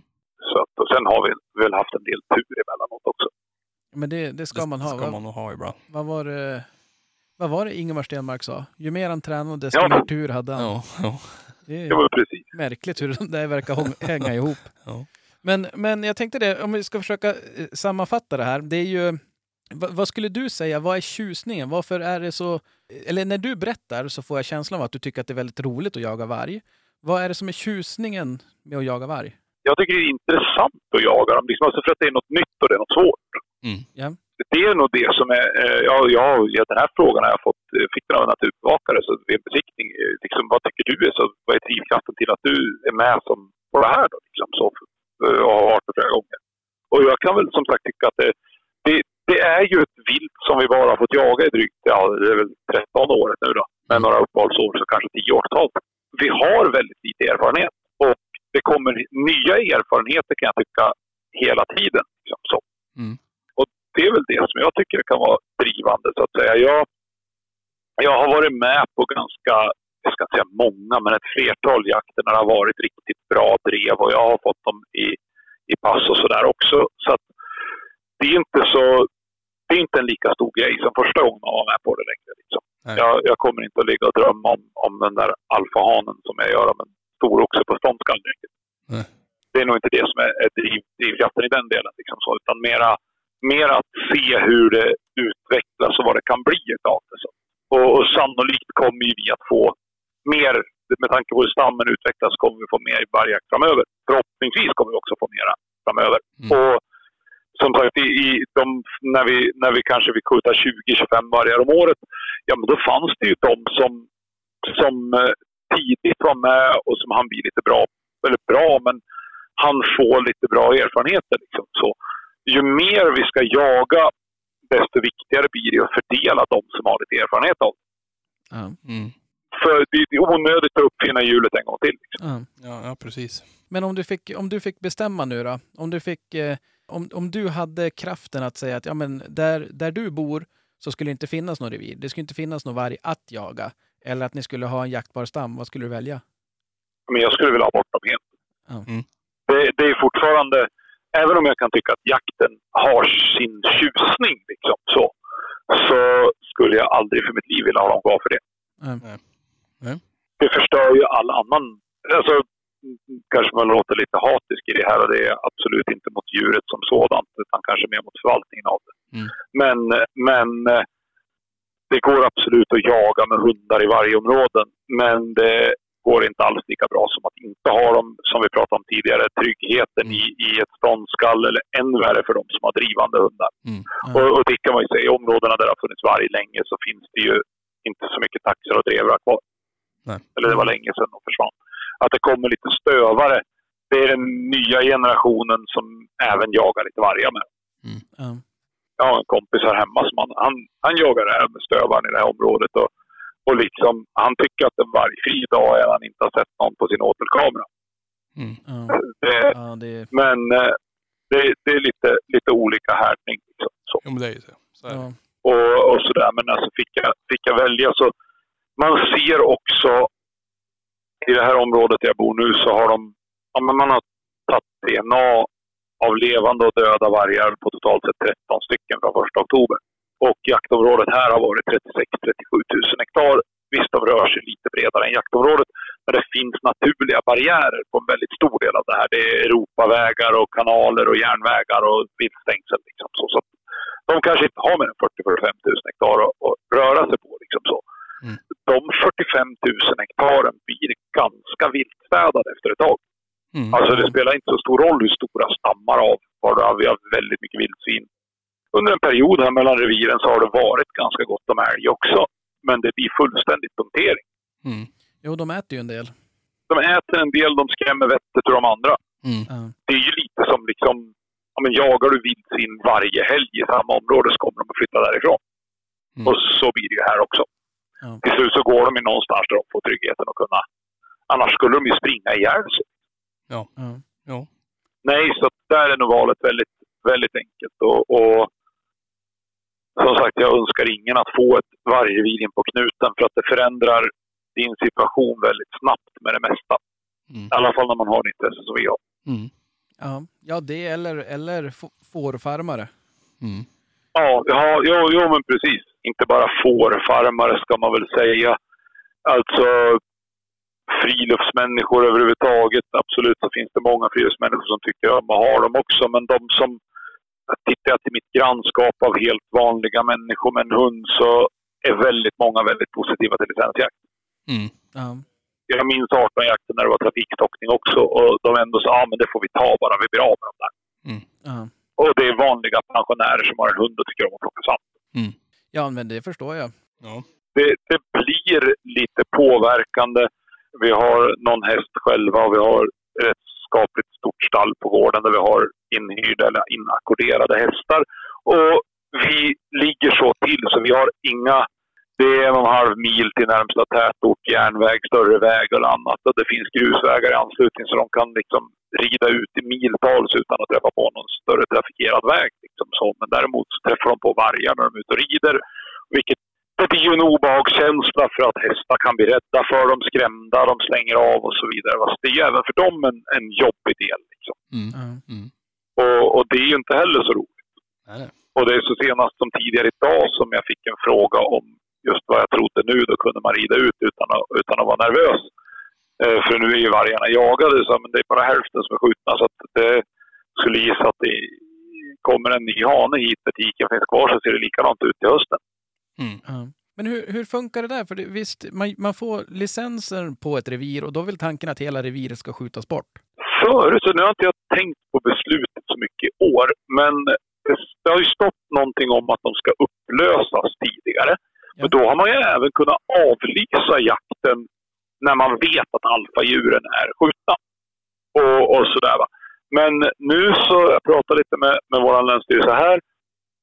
Så att, och sen har vi väl haft en del tur emellanåt också. Men det, det ska Det man ha. ska Vad- man nog ha ibland. Vad var det, vad var det Ingemar Stenmark sa? Ju mer han tränade, desto Ja. mer tur hade han. Ja, ja. Det är Det var precis. märkligt hur det där verkar hänga ihop. Ja. Men, men jag tänkte det, om vi ska försöka eh, sammanfatta det här. Det är ju, vad, vad skulle du säga, vad är tjusningen? Varför är det så... Eller när du berättar så får jag känslan av att du tycker att det är väldigt roligt att jaga varg. Vad är det som är tjusningen med att jaga varg? Jag tycker det är intressant att jaga dem. Liksom, alltså för att det är något nytt och det är något svårt. Mm. Ja. Det är nog det som är... eh, Ja, ja, ja, den här frågan har jag fått, eh, fick den av en naturbevakare så vid en besiktning. Liksom, vad tycker du är så... Vad är drivkraften till att du är med som på det här då? Liksom, så, och har varit det flera gånger. Och jag kan väl som sagt tycka att det, det, det är ju ett vilt som vi bara har fått jaga i drygt, ja det är väl 13 året nu då. Med några uppehållsår så kanske 10 år totalt. Vi har väldigt lite erfarenhet. Och det kommer nya erfarenheter kan jag tycka hela tiden. Liksom, så. Mm. Och det är väl det som jag tycker kan vara drivande så att säga. Jag, jag har varit med på ganska, jag ska inte säga många, men ett flertal jakter när det har varit riktigt bra drev och jag har fått dem i, i pass och sådär också. Så att det är inte så, det är inte en lika stor grej som första gången man var med på det längre. Liksom. Jag, jag kommer inte att ligga och drömma om, om den där alfahanen som jag gör om en stor oxe på ståndskall. Det är nog inte det som är, är driv, drivkraften i den delen. Liksom så, utan mera, mera att se hur det utvecklas och vad det kan bli utav det. Så. Och, och sannolikt kommer vi att få mer, med tanke på hur stammen utvecklas, kommer vi få mer vargjakt framöver. Förhoppningsvis kommer vi också få mera framöver. Mm. Och som sagt, i, i de, när, vi, när vi kanske vill skjuta 20-25 vargar om året, ja men då fanns det ju de som, som eh, tidigt var med och som han blir lite bra, eller bra, men han får lite bra erfarenheter. Liksom. Så, ju mer vi ska jaga, desto viktigare blir det att fördela de som har lite erfarenhet av det. Mm. För det är onödigt att uppfinna hjulet en gång till. Liksom. Ja. Ja, ja, precis. Men om du, fick, om du fick bestämma nu då? Om du, fick, eh, om, om du hade kraften att säga att ja, men där, där du bor så skulle det inte finnas någon revir. Det skulle inte finnas någon varg att jaga. Eller att ni skulle ha en jaktbar stam. Vad skulle du välja? Men jag skulle vilja ha bort dem helt. Mm. Det, det är fortfarande, även om jag kan tycka att jakten har sin tjusning, liksom, så, så skulle jag aldrig för mitt liv vilja ha dem kvar för det. Nej. Det förstör ju all annan... Alltså, mm, kanske man låter lite hatisk i det här och det är absolut inte mot djuret som sådant utan kanske mer mot förvaltningen av det. Mm. Men, men det går absolut att jaga med hundar i varje område men det går inte alls lika bra som att inte ha dem, som vi pratade om tidigare, tryggheten i, i ett ståndskall eller än värre för de som har drivande hundar. Mm. Och, och det kan man ju säga, i områdena där det har funnits varg länge så finns det ju inte så mycket taxar och drevrar kvar. Nej. Eller det var länge sedan de försvann. Att det kommer lite stövare, det är den nya generationen som även jagar lite vargar med. Ja. Jag har en kompis här hemma som han, han, han jagar det här med stövaren i det här området. Och, och liksom, han tycker att en vargfri dag är han inte har sett någon på sin åtelkamera. Mm. Ja. Det, Ja, det är, men eh, det, det är lite, lite olika härdning. Liksom, så. Jo, men det är ju så. så är det. ja. och, och sådär. Men alltså fick jag, fick jag välja så man ser också i det här området där jag bor nu så har de, ja, men man har tagit DNA av levande och döda vargar på totalt sett 13 stycken från 1 oktober. Och jaktområdet här har varit 36-37 000 hektar. Visst, de rör sig lite bredare än jaktområdet, men det finns naturliga barriärer på en väldigt stor del av det här. Det är Europavägar och kanaler och järnvägar och viltstängsel. Liksom så. så de kanske inte har mer än 40-45 000 hektar att, att röra sig på. Liksom så. Mm. De 45 000 hektaren blir ganska viltstädade efter ett tag. Mm. Alltså det spelar inte så stor roll hur stora stammar av. Vi har väldigt mycket vildsvin. Under en period här mellan reviren så har det varit ganska gott om älg också. Men det blir fullständigt punktering. Mm. Jo, de äter ju en del. De äter en del, de skrämmer vettet ur de andra. Mm. Det är ju lite som liksom, ja, men jagar du vildsvin varje helg i samma område så kommer de att flytta därifrån. Mm. Och så blir det ju här också. Ja. Till slut så går de ju någonstans där de får tryggheten att kunna... Annars skulle de ju springa ihjäl sig. Ja. Jo. Nej, så där är nog valet väldigt, väldigt enkelt. Och, och som sagt, jag önskar ingen att få ett vargrevir in på knuten för att det förändrar din situation väldigt snabbt med det mesta. Mm. I alla fall när man har det intresse som vi har. Mm. Ja, ja det eller, eller fårfarmare. Mm. Ja, ja jo, jo, men precis. Inte bara fårfarmare ska man väl säga. Alltså friluftsmänniskor överhuvudtaget. Absolut så finns det många friluftsmänniskor som tycker om att ha dem också. Men de som tittar jag till mitt grannskap av helt vanliga människor med en hund så är väldigt många väldigt positiva till licensjakt. Mm. Ja. Jag minns 18-jakten när det var trafikstockning också och de ändå sa att ah, men det får vi ta bara vi blir av med dem där. Ja. Och det är vanliga pensionärer som har en hund och tycker om att plocka svamp. Ja, men det förstår jag. Ja. det, det blir lite påverkande. Vi har någon häst själva och vi har ett skapligt stort stall på gården där vi har inhyrda eller inackorderade hästar. Och vi ligger så till så vi har inga... Det är en och en halv mil till närmsta tätort, järnväg, större väg eller annat. Och det finns grusvägar i anslutning så de kan liksom rida ut i miltals utan att träffa på någon större trafikerad väg. Liksom så. Men däremot så träffar de på vargar när de är ute och rider. Vilket det blir ju en obehagskänsla för att hästar kan bli rädda för dem, skrämda, de slänger av och så vidare. Fast det är ju även för dem en, en jobbig del. Liksom. Mm. Mm. Och, och det är ju inte heller så roligt. Nej, nej. Och det är så senast som tidigare idag som jag fick en fråga om just vad jag trodde nu. Då kunde man rida ut utan att, utan att vara nervös. Eh, för nu är ju vargarna jagade, så men det är bara hälften som är skjutna. Så att det skulle gissa att det kommer en ny hane hit när tiken finns kvar så ser det likadant ut till hösten. Mm. Men hur, hur funkar det där? För det, visst, man, man får licenser på ett revir och då är väl tanken att hela reviret ska skjutas bort? Förut, så nu har inte jag tänkt på beslutet så mycket i år, men det, det har ju stått någonting om att de ska upplösas tidigare. Ja. Men då har man ju även kunnat avlysa jakten när man vet att alfadjuren är skjutna. Och, och sådär va. Men nu så, jag pratade lite med, med vår länsstyrelse här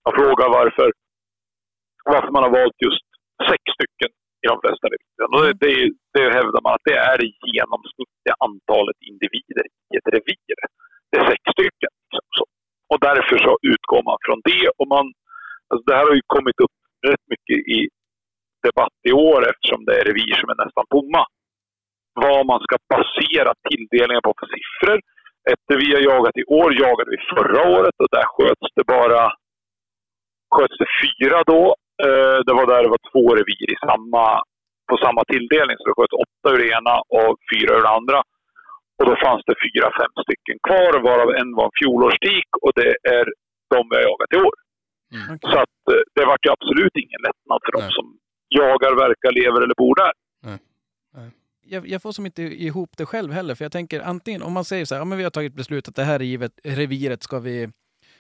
och frågade varför, varför man har valt just sex stycken i de flesta reviren. Och det, det, det hävdar man att det är det genomsnittliga antalet individer i ett revir. Det är sex stycken. Liksom, så. Och därför så utgår man från det. Och man, alltså det här har ju kommit upp rätt mycket i debatt i år eftersom det är revir som är nästan tomma. Vad man ska basera tilldelningen på för siffror. Ett revir jag jagat i år jagade vi förra året och där sköts det bara sköts det fyra då. Eh, det var där det var två revir i samma, på samma tilldelning. Så det sköts åtta ur det ena och fyra ur det andra. Och då fanns det fyra, fem stycken kvar, varav en var en fjolårstik och det är de vi har jagat i år. Okej. Så att eh, det vart ju absolut ingen lättnad för de Nej. som jagar, verkar, lever eller bor där. Jag, jag får som inte ihop det själv heller. För jag tänker antingen om man säger så här, ja, men vi har tagit beslut att det här rivet, reviret ska vi,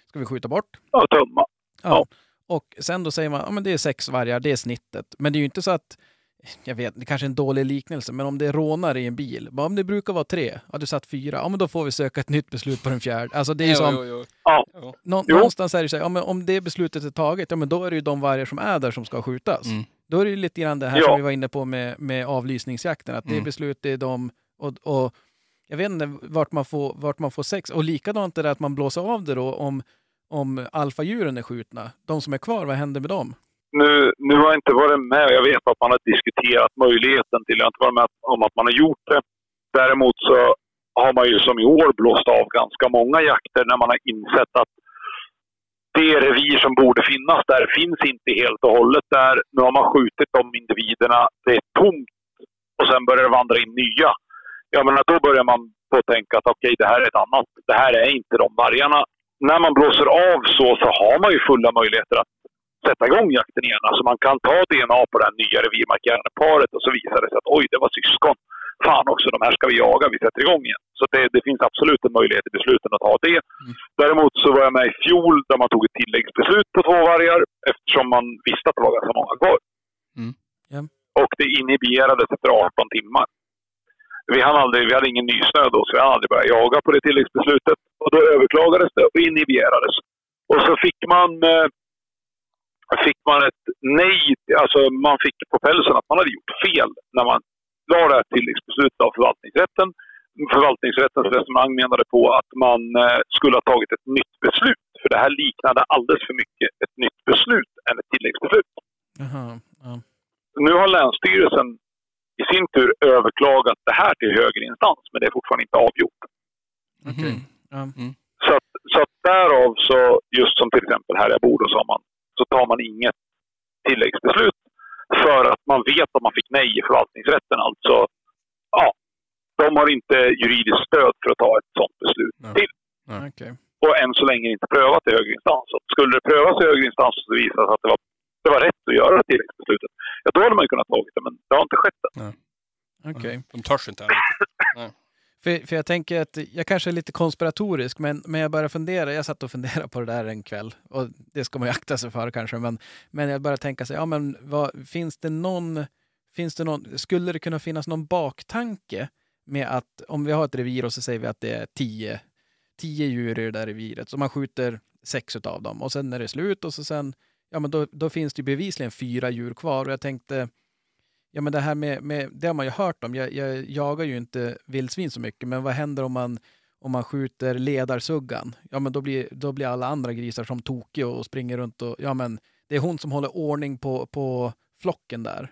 ska vi skjuta bort. Ja, tumma. Ja. Och sen då säger man, ja men det är sex vargar, det är snittet. Men det är ju inte så att, jag vet, det kanske är en dålig liknelse, men om det är rånare i en bil, bara, om det brukar vara tre, ja du satt fyra, ja men då får vi söka ett nytt beslut på den fjärde. Alltså det är ju som, Jo, jo, jo. Ja. Nå, Jo. någonstans är det så här, ja, men om det beslutet är taget, ja men då är det ju de vargar som är där som ska skjutas. Mm. Då är det lite grann det här Ja. som vi var inne på med, med avlysningsjakten, att det är Mm. beslut, det är de och, och jag vet inte vart man får, vart man får sex. Och likadant är det att man blåser av det då om, om alfadjuren är skjutna. De som är kvar, vad händer med dem? Nu, nu har jag inte varit med. Jag vet att man har diskuterat möjligheten till. Jag har inte varit med om att man har gjort det. Däremot så har man ju som i år blåst av ganska många jakter när man har insett att det revir som borde finnas där finns inte helt och hållet där. Nu har man skjutit de individerna. Det är tomt och sen börjar det vandra in nya. Jag menar, då börjar man på att tänka att okej, det här är ett annat. Det här är inte de vargarna. När man blåser av så, så har man ju fulla möjligheter att sätta igång jakten igen. Alltså man kan ta DNA på det här nya revirmarkerande paret och så visar det sig att oj, det var syskon. Fan också, de här ska vi jaga. Vi sätter igång igen. Så det, det finns absolut en möjlighet i besluten att ha det. Däremot så var jag med i fjol där man tog ett tilläggsbeslut på två vargar eftersom man visste att det var ganska många kvar. Mm. Ja. Och det inhiberades efter 18 timmar. Vi, hann aldrig, vi hade ingen nysnö då, så vi hann aldrig börja jaga på det tilläggsbeslutet. Och då överklagades det och inhiberades. Och så fick man, eh, fick man ett nej, alltså man fick på pälsen att man hade gjort fel när man la det här tilläggsbeslutet av förvaltningsrätten. Förvaltningsrättens resonemang menade på att man eh, skulle ha tagit ett nytt beslut. För det här liknade alldeles för mycket ett nytt beslut än ett tilläggsbeslut. Jaha, ja. Nu har Länsstyrelsen i sin tur överklagat det här till högre instans, men det är fortfarande inte avgjort. Okej. Mhm. Ja. Så, att, så att därav, så, just som till exempel här jag bor, då, så, har man, så tar man inget tilläggsbeslut för att man vet att man fick nej i förvaltningsrätten. Alltså, ja, de har inte juridiskt stöd för att ta ett sådant beslut Nej. till. Okej. Och än så länge inte prövat i högre instans. Så skulle det prövas i högre instans och så visar det sig att det var, det var rätt att göra det tilläggsbeslutet, ja, då hade man ju kunnat tagit det, men det har inte skett än. Okej. De törs inte. För, för jag tänker att jag kanske är lite konspiratorisk, men, men jag började fundera. Jag satt och funderade på det där en kväll och det ska man ju akta sig för kanske. Men, men jag började tänka så ja men vad, finns det någon, finns det någon, skulle det kunna finnas någon baktanke med att om vi har ett revir och så säger vi att det är tio, tio djur i det där reviret, så man skjuter sex av dem och sen är det slut och så sen, ja men då, då finns det ju bevisligen fyra djur kvar och jag tänkte, Ja, men det här med, med det har man ju hört om. Jag, jag jagar ju inte vildsvin så mycket, men vad händer om man, om man skjuter ledarsuggan? Ja, men då blir, då blir alla andra grisar som tokiga och springer runt och, ja men det är hon som håller ordning på, på flocken där.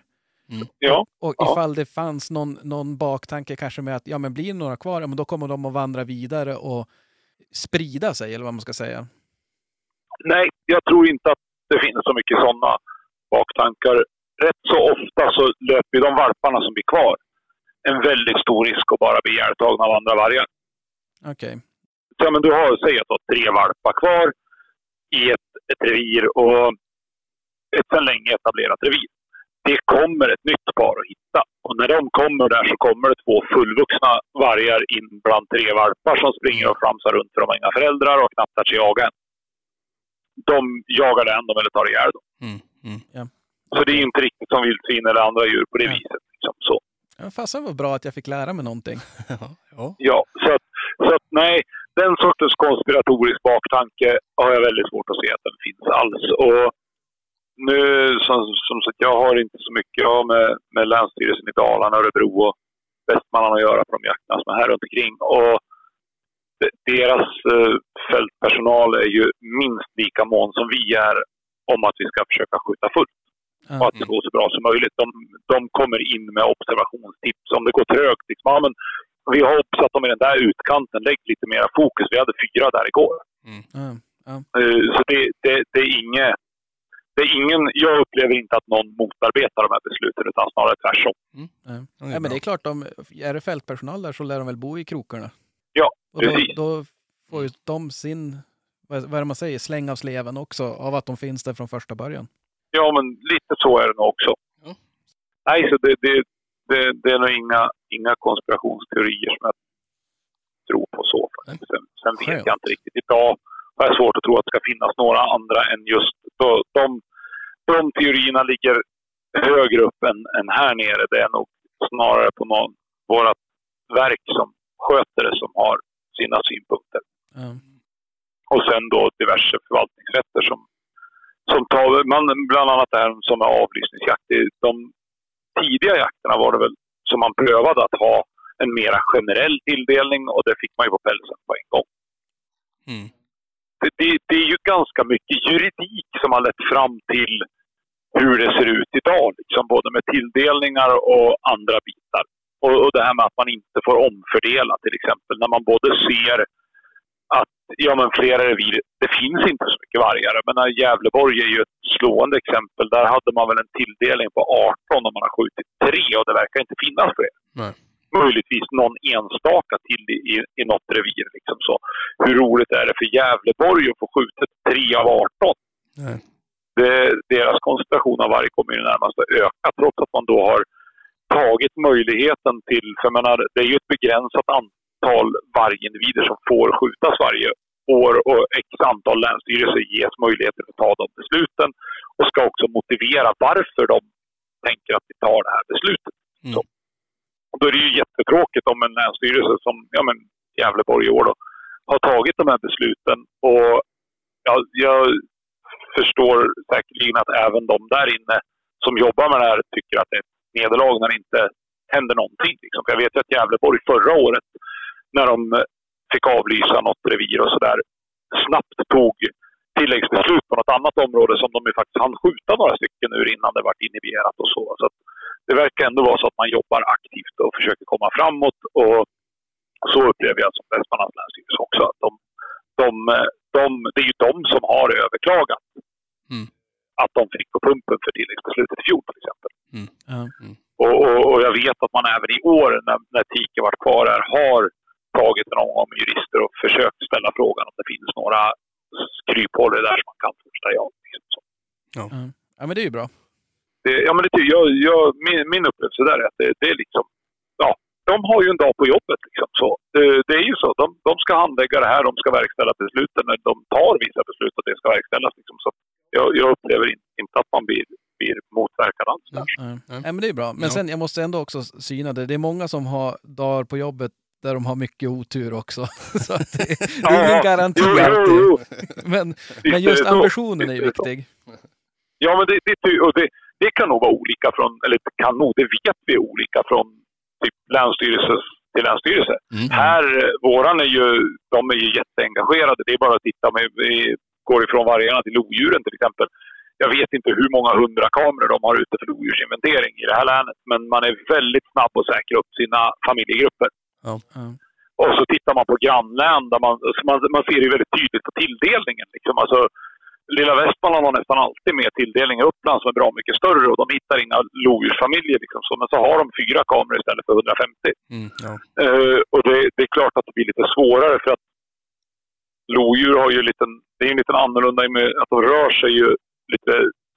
Ja, Och Ja. ifall det fanns någon, någon baktanke kanske med att, ja men blir några kvar, ja men då kommer de att vandra vidare och sprida sig, eller vad man ska säga. nej, jag tror inte att det finns så mycket sådana baktankar. Rätt så ofta så löper de valparna som blir kvar en väldigt stor risk att bara bli ihjältagna av andra vargar. Okej. Så, ja, men du har, säg att du har tre valpar kvar i ett, ett revir och ett sedan länge etablerat revir. Det kommer ett nytt par att hitta. Och när de kommer där så kommer det två fullvuxna vargar in bland tre valpar som springer och flamsar runt för de har inga föräldrar och knappt lär sig jaga än. De jagar den de eller tar ihjäl dem. Mm. Mm. Så det är inte riktigt som vildsvin eller andra djur på det Ja. viset. Liksom. Så. Ja, fasen var bra att jag fick lära mig någonting. Ja. Ja. Ja, så att, så att nej, den sortens konspiratorisk baktanke har jag väldigt svårt att se att den finns alls. Och nu, som, som sagt, jag har inte så mycket jag med, med Länsstyrelsen i Dalarna, Örebro och Västmanland att göra på de jakterna som är här runt omkring. Och de- deras eh, fältpersonal är ju minst lika mån som vi är om att vi ska försöka skjuta fullt och att det går så bra som möjligt. De, de kommer in med observationstips. Om det går trögt, liksom, ja, men vi har obsat dem i den där utkanten. Lägg lite mera fokus. Vi hade fyra där igår. Ja. Eh, Så det, det, det är inget... Det är ingen, jag upplever inte att någon motarbetar de här besluten, utan snarare tvärtom. Det är Ja, men det är klart, de, är det fältpersonal där så lär de väl bo i krokarna. Ja, Och då, precis. då får ju de sin, vad vad är det man säger, släng av sleven också av att de finns där från första början. Ja, men lite så är det nog också. Ja. Nej, så det, det, det, det är nog inga, inga konspirationsteorier som jag tror på så. Sen, sen vet Skönt. jag inte riktigt. Idag har jag svårt att tro att det ska finnas några andra än just de, de, de teorierna ligger högre upp än, än här nere. Det är nog snarare på någon, vårat verk som sköter det som har sina synpunkter. Ja. Och sen då diverse förvaltningsrätter som, som tar, man, bland annat det här som är avlysningsjakt. Det- De tidiga jakterna var det väl som man prövade att ha en mera generell tilldelning och det fick man ju på pälsen på en gång. Mm. Det, det, det är ju ganska mycket juridik som har lett fram till hur det ser ut idag, liksom, både med tilldelningar och andra bitar. Och, och det här med att man inte får omfördela till exempel, när man både ser att ja, men flera revir, det finns inte så mycket vargar. Men Gävleborg är ju ett slående exempel. Där hade man väl en tilldelning på 18 och man har skjutit tre och det verkar inte finnas fler. Nej. Möjligtvis någon enstaka till i, i, i något revir. Liksom så. Hur roligt är det för Gävleborg att få skjutit tre av 18? Nej. Det, deras koncentration av varg kommer ju närmast att öka trots att man då har tagit möjligheten till, för menar, det är ju ett begränsat antal vargindivider som får skjutas varje år och x antal länsstyrelser ges möjligheter att ta de besluten och ska också motivera varför de tänker att vi tar det här beslutet. Mm. Så. Och då är det ju jättetråkigt om en länsstyrelse som ja, men Gävleborg i år då, har tagit de här besluten och ja, jag förstår säkerligen att även de där inne som jobbar med det här tycker att det är ett nederlag när det inte händer någonting. Liksom. Jag vet ju att Gävleborg förra året, när de eh, fick avlysa något revir och sådär, snabbt tog tilläggsbeslut på något annat område som de ju faktiskt hann skjuta några stycken ur innan det vart inhiberat och så. så det verkar ändå vara så att man jobbar aktivt och försöker komma framåt. Och så upplever jag som Västmanlands länsstyrelse också. Att de, de, de, det är ju de som har överklagat Mm. att de fick på pumpen för tilläggsbeslutet i fjol till exempel. Ja. Och, och, och jag vet att man även i år när, när Tike varit kvar här har tagit en omgång med jurister och försökt ställa frågan om det finns några kryphål där som man kan första ja. Liksom så. ja, men det är ju bra. Det, ja, men det, jag, jag, min, min upplevelse där är att det, det är liksom, ja, de har ju en dag på jobbet. Liksom, så. Det, det är ju så. De, de ska handlägga det här, de ska verkställa besluten när de tar vissa beslut och det ska verkställas. Liksom, så jag, jag upplever in, inte att man blir, blir motverkad alls. Där. Ja. Ja. Nej, men det är bra. Men Ja. sen, jag måste ändå också syna det. Det är många som har dagar på jobbet där de har mycket otur också. Så att det, det är ingen garanti jo, jo, alltid. jo. Men, men just ambitionen är ju viktig. Ja, men det, det, och det, det kan nog vara olika från, eller det kan nog, det vet vi är olika från typ länsstyrelse till länsstyrelse. Mm. Här, eh, våran är ju, de är ju jätteengagerade. Det är bara att titta med, vi går ifrån vargarna till lodjuren till exempel. Jag vet inte hur många hundra kameror de har ute för lodjursinventering i det här länet. Men man är väldigt snabb att säkra upp sina familjegrupper. Ja. Och så tittar man på grannlän där man, så man, man ser det väldigt tydligt på tilldelningen. Liksom. Alltså, Lilla Västmanland har nästan alltid med tilldelning i Uppland som är bra mycket större och de hittar inga lodjursfamiljer. Liksom. Så, men så har de fyra kameror istället för 150. Mm. Ja. Eh, och det, det är klart att det blir lite svårare för att lodjur har ju en liten, det är ju en liten annorlunda med att de rör sig ju lite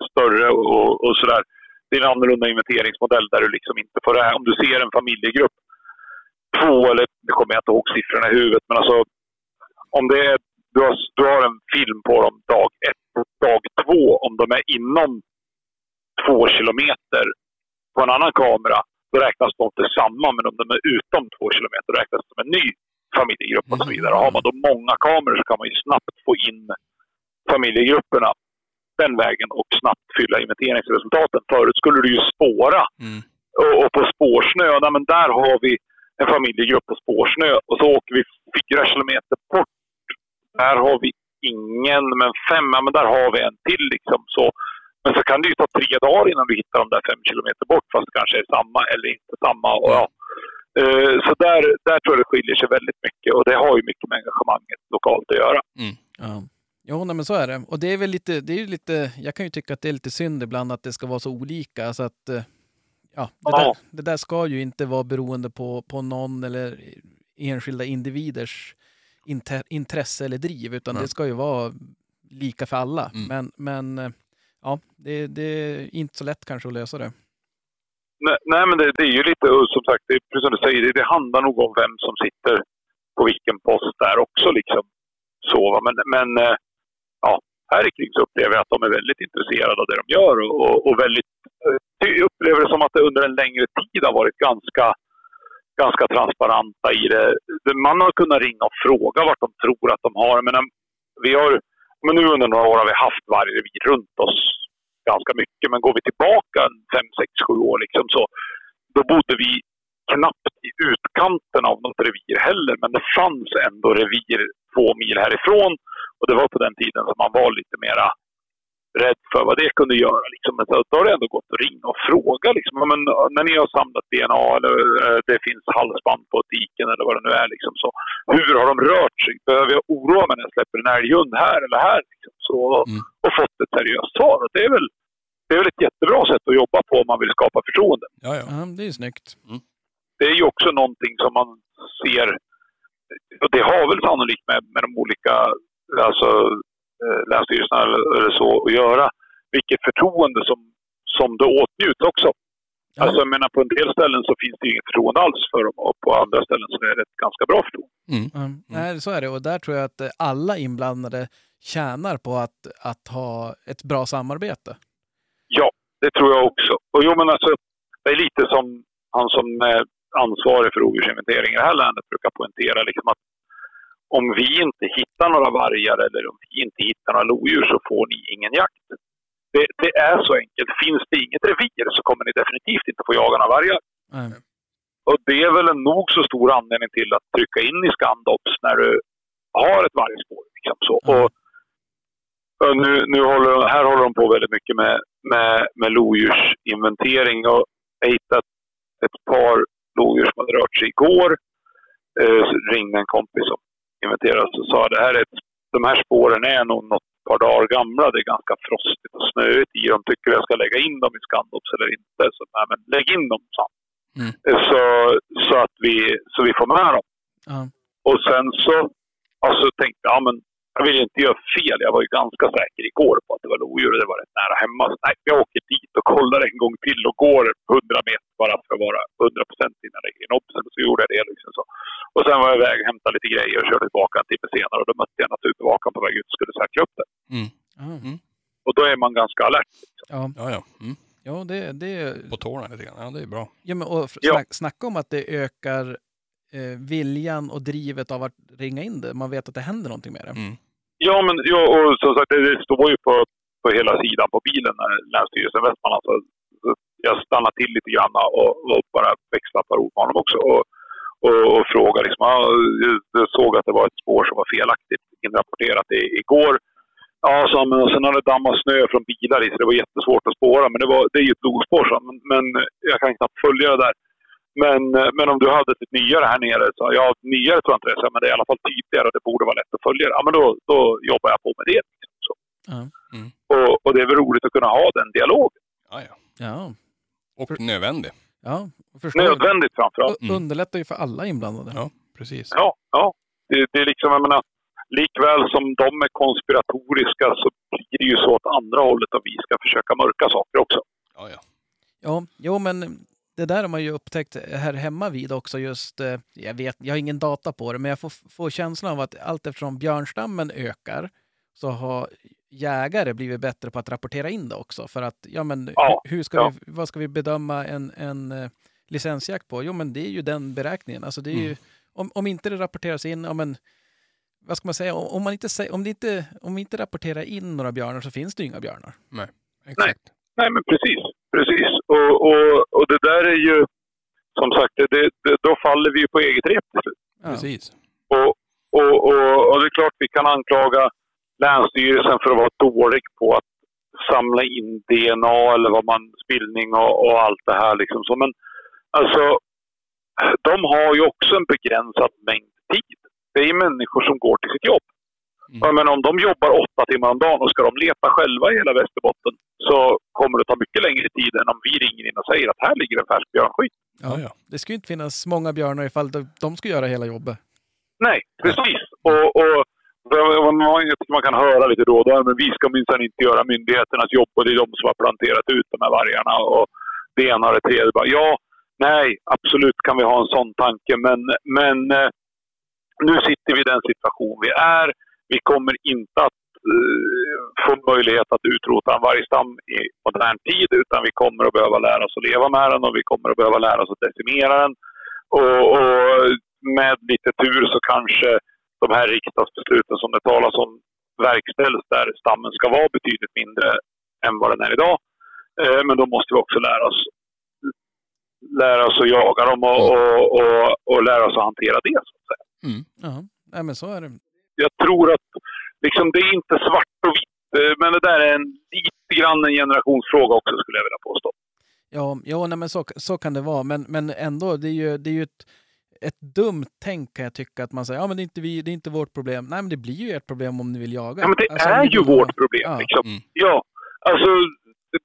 större och, och sådär. Det är en annorlunda inventeringsmodell där du liksom inte får det här. Om du ser en familjegrupp, två eller, nu kommer jag inte ihåg siffrorna i huvudet, men alltså om det är, du har, du har en film på dem dag ett och dag två, om de är inom två kilometer på en annan kamera, då räknas de inte samman. Men om de är utom två kilometer då räknas de som en ny familjegrupp och så vidare. Har man då många kameror så kan man ju snabbt få in familjegrupperna den vägen och snabbt fylla inventeringsresultaten. Förut skulle du ju spåra Mm. och, och på spårsnö, men där har vi en familjegrupp på spårsnö och så åker vi fyra kilometer bort. Där har vi ingen, men fem, ja, men där har vi en till. Liksom. Så, men så kan det ju ta tre dagar innan vi hittar de där fem kilometer bort, fast det kanske är samma eller inte samma. Och, ja, eh, Så där, där tror jag det skiljer sig väldigt mycket och det har ju mycket med engagemanget lokalt att göra. Mm. Ja. Jo, nej, men så är det. Och det är väl lite, det är lite, jag kan ju tycka att det är lite synd ibland att det ska vara så olika. Så att, eh, ja, det, Ja. Där, det där ska ju inte vara beroende på, på någon eller enskilda individers inte, intresse eller driv, utan Nej. det ska ju vara lika för alla. Mm. Men, men eh, ja, det, det är inte så lätt kanske att lösa det. Nej, nej men det, det är ju lite, som sagt, det, precis som du säger, det, det handlar nog om vem som sitter på vilken post där också. Liksom. Så. Men, men eh, ja, här kring så upplever jag att de är väldigt intresserade av det de gör och, och, och väldigt, eh, jag upplever det som att det under en längre tid har varit ganska, ganska transparenta i det. Man har kunnat ringa och fråga vart de tror att de har. Men eh, vi har, men nu under några år har vi haft vargrevir runt oss ganska mycket. Men går vi tillbaka en fem, sex, sju år liksom så, då bodde vi knappt i utkanten av något revir heller. Men det fanns ändå revir två mil härifrån. Och det var på den tiden som man var lite mera rädd för vad det kunde göra. Liksom. Men så, då har det ändå gått att ringa och fråga. Liksom. Men, när ni har samlat DNA eller eh, det finns halsband på diken eller vad det nu är. Liksom, så, hur har de rört sig? Behöver jag oroa mig när jag släpper en älghund här eller här? Liksom, så, Mm. Och fått ett seriöst svar. Och det, är väl, det är väl ett jättebra sätt att jobba på om man vill skapa förtroende. Ja, ja. Ja, det är ju snyggt. Det är ju också någonting som man ser, och det har väl sannolikt med, med de olika alltså, länsstyrelserna eller, eller så att göra, vilket förtroende som, som det åtnjuts också. Ja. Alltså, jag menar, på en del ställen så finns det inget förtroende alls för dem och på andra ställen så är det ett ganska bra förtroende. Mm. Ja, nej, så är det. Och där tror jag att eh, alla inblandade tjänar på att, att ha ett bra samarbete. Ja, det tror jag också. Och jo, men alltså, det är lite som han som är ansvarig för rovdjursinventering i det här landet brukar poängtera. Liksom att om vi inte hittar några vargar eller om vi inte hittar några lodjur så får ni ingen jakt. Det, det är så enkelt. Finns det inget revir så kommer ni definitivt inte få jaga några vargar. Nej. Och det är väl en nog så stor anledning till att trycka in i Scandops när du har ett vargspår. Liksom så. Mm. Och, och nu, nu håller, här håller de på väldigt mycket med, med, med lodjursinventering. Och jag hittade ett par lodjur som hade rört sig igår. Eh, ringde en kompis som inventerade och sa det här är ett, de här spåren är nog något par dagar gamla. Det är ganska frostigt och snöigt i dem. Tycker jag ska lägga in dem i Scandops eller inte? Så, nej, men lägg in dem, han. Mm. Så, så att vi, så vi får med dem. Ja. Och sen så alltså, tänkte jag, ja, men jag vill inte göra fel. Jag var ju ganska säker igår på att det var lodjur och det var rätt nära hemma. Så, nej, jag åker dit och kollar en gång till och går 100 meter bara för att vara 100 procent innan lägger in obsen. Så gjorde jag det. Liksom så. Och sen var jag iväg och hämtade lite grejer och körde tillbaka en timme senare. Och då mötte jag naturbevakaren på väg ut och skulle säkra upp det. Mm. Ja. Och då är man ganska alert. Ja. Ja, ja. Mm. Ja, det, det, På tårna lite grann. Ja, det är bra. ja, men, och f- Ja. snack, snacka om att det ökar eh, viljan och drivet av att ringa in det. Man vet att det händer någonting med det. Mm. Ja, men ja, och som sagt, det, står ju på, på hela sidan på bilen Länsstyrelsen Västmanland. Alltså, så, jag stannar till lite grann och, och bara växlar ett par ord med honom också. Och, och, och frågar liksom, ja, jag- såg att det var ett spår som var felaktigt inrapporterat i, igår. Ja, så, men och sen har det dammat snö från bilar i så det var jättesvårt att spåra. Men det, var, det är ju ett blodspår, men, men jag kan knappt följa det där. Men, men om du hade ett nyare här nere, så ja, nyare tror jag inte det är, men det är i alla fall tydligare och det borde vara lätt att följa det. Ja, men då, då jobbar jag på med det. Liksom, så. Mm. Och, och det är väl roligt att kunna ha den dialogen. Ja, ja. Ja. Och För- nödvändig. ja. Nödvändigt framförallt. U- Underlättar ju för alla inblandade. Ja, precis. Ja, ja. Det, det är liksom, jag menar, likväl som de är konspiratoriska så blir det ju så åt andra hållet att vi ska försöka mörka saker också. Ja, ja. Ja, jo men det där har man ju upptäckt här hemma vid också just, eh, jag vet, jag har ingen data på det, men jag får, får känslan av att allt eftersom björnstammen ökar så har jägare blivit bättre på att rapportera in det också. För att, ja men Ja, hur, ska ja. vi, vad ska vi bedöma en, en eh, licensjakt på? Jo men det är ju den beräkningen. Alltså det är ju, om, om inte det rapporteras in, ja men vad ska man säga, om, man inte, om, det inte, om vi inte rapporterar in några björnar så finns det ju inga björnar. Exakt. Nej, men precis. Precis. Och, och, och det där är ju, som sagt, det, det, då faller vi ju på eget rep till slut. Ja. Precis. Och, och, och, och det är klart vi kan anklaga Länsstyrelsen för att vara dålig på att samla in DNA eller vad man, spillning och, och allt det här. Liksom. Så, men alltså, de har ju också en begränsad mängd tid. Det är människor som går till sitt jobb. Mm. Menar, om de jobbar åtta timmar om dagen och ska de leta själva i hela Västerbotten så kommer det ta mycket längre tid än om vi ringer in och säger att här ligger en färsk björnskit. Ja, ja. Det skulle inte finnas många björnar ifall de, ska göra hela jobbet. Nej, precis. Och, och man, jag tycker man kan höra lite då och då, men vi ska minsann inte göra myndigheternas jobb och det är de som har planterat ut de här vargarna och det ena och det tredje. Ja, nej, absolut kan vi ha en sån tanke, men, men eh, nu sitter vi i den situation vi är. Vi kommer inte att eh, få möjlighet att utrota en vargstam i modern tid, utan vi kommer att behöva lära oss att leva med den och vi kommer att behöva lära oss att decimera den. Och, och med lite tur så kanske de här riksdagsbesluten som det talas om verkställs där stammen ska vara betydligt mindre än vad den är idag. Eh, men då måste vi också lära oss, lära oss att jaga dem och, och, och, och lära oss att hantera det. Så att säga. Mm. Ja, nej, men så är det. Jag tror att liksom, det är inte svart och vitt, eh, men det där är en, lite grann en generationsfråga också skulle jag vilja påstå. Ja, ja nej, men så, så kan det vara. Men, men ändå, det är ju, det är ju ett, ett dumt tänk kan jag tycka. Att man säger ja men det är, inte vi, det är inte vårt problem. Nej, men det blir ju ert problem om ni vill jaga. Ja, men det Alltså, är ju vill vårt problem. Ja. Liksom. Mm. Ja, alltså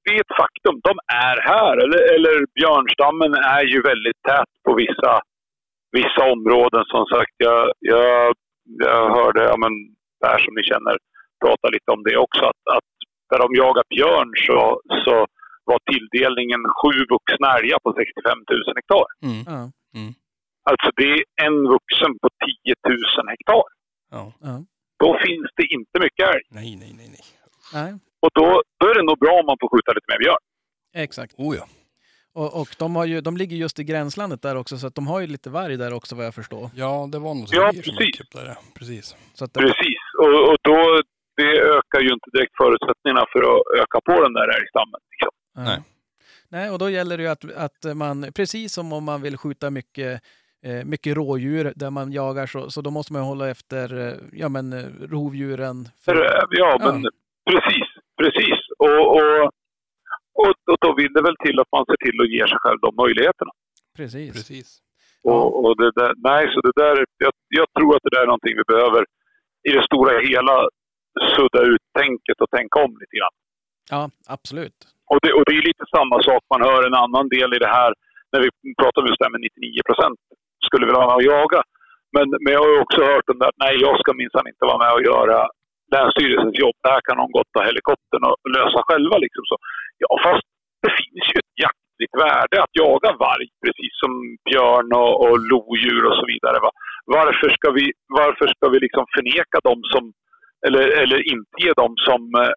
det är ett faktum. De är här. Eller, eller björnstammen är ju väldigt tät på vissa, vissa områden. Som sagt, jag, jag, jag hörde ja, men, Per som ni känner prata lite om det också. Att, att där de jagar björn så, så var tilldelningen sju vuxna älgar på 65 000 hektar. Mm. Ja, Alltså det är en vuxen på 10 000 hektar. Ja. Då finns det inte mycket älg. Nej, nej, nej, nej. Nej, Och då, då är det nog bra om man får skjuta lite mer björn. exakt. Oh ja. Och, och de, har ju, de ligger just i gränslandet där också, så att de har ju lite varg där också vad jag förstår. Ja, det var nog Ja, revir som precis. där. Precis. Så att det, Precis. Och, och då, det ökar ju inte direkt förutsättningarna för att öka på den där älgstammen. Liksom. ja. Nej. Nej, och då gäller det ju att, att man, precis som om man vill skjuta mycket, eh, mycket rådjur där man jagar, så, så då måste man hålla efter eh, ja, men, eh, rovdjuren. För, ja, Ja. men precis. Precis. Och, och, och, och då vill det väl till att man ser till att ge sig själv de möjligheterna. Precis. Precis. Och, och det där, nej, så det där, jag, jag tror att det där är någonting vi behöver i det stora hela sudda ut tänket och tänka om lite grann. Ja, absolut. Och det, och det är lite samma sak man hör en annan del i det här när vi pratar om just det här med 99 procent skulle vilja vara med och jaga. Men, men jag har ju också hört om det att nej, jag ska minsann inte vara med och göra Länsstyrelsens jobb. Det här kan de gott ta helikoptern och lösa själva. Liksom så. Ja, fast det finns ju ett jaktligt värde att jaga varg, precis som björn och, och lodjur och så vidare. Va? Varför ska vi, varför ska vi liksom förneka dem som, eller, eller inte ge dem som eh,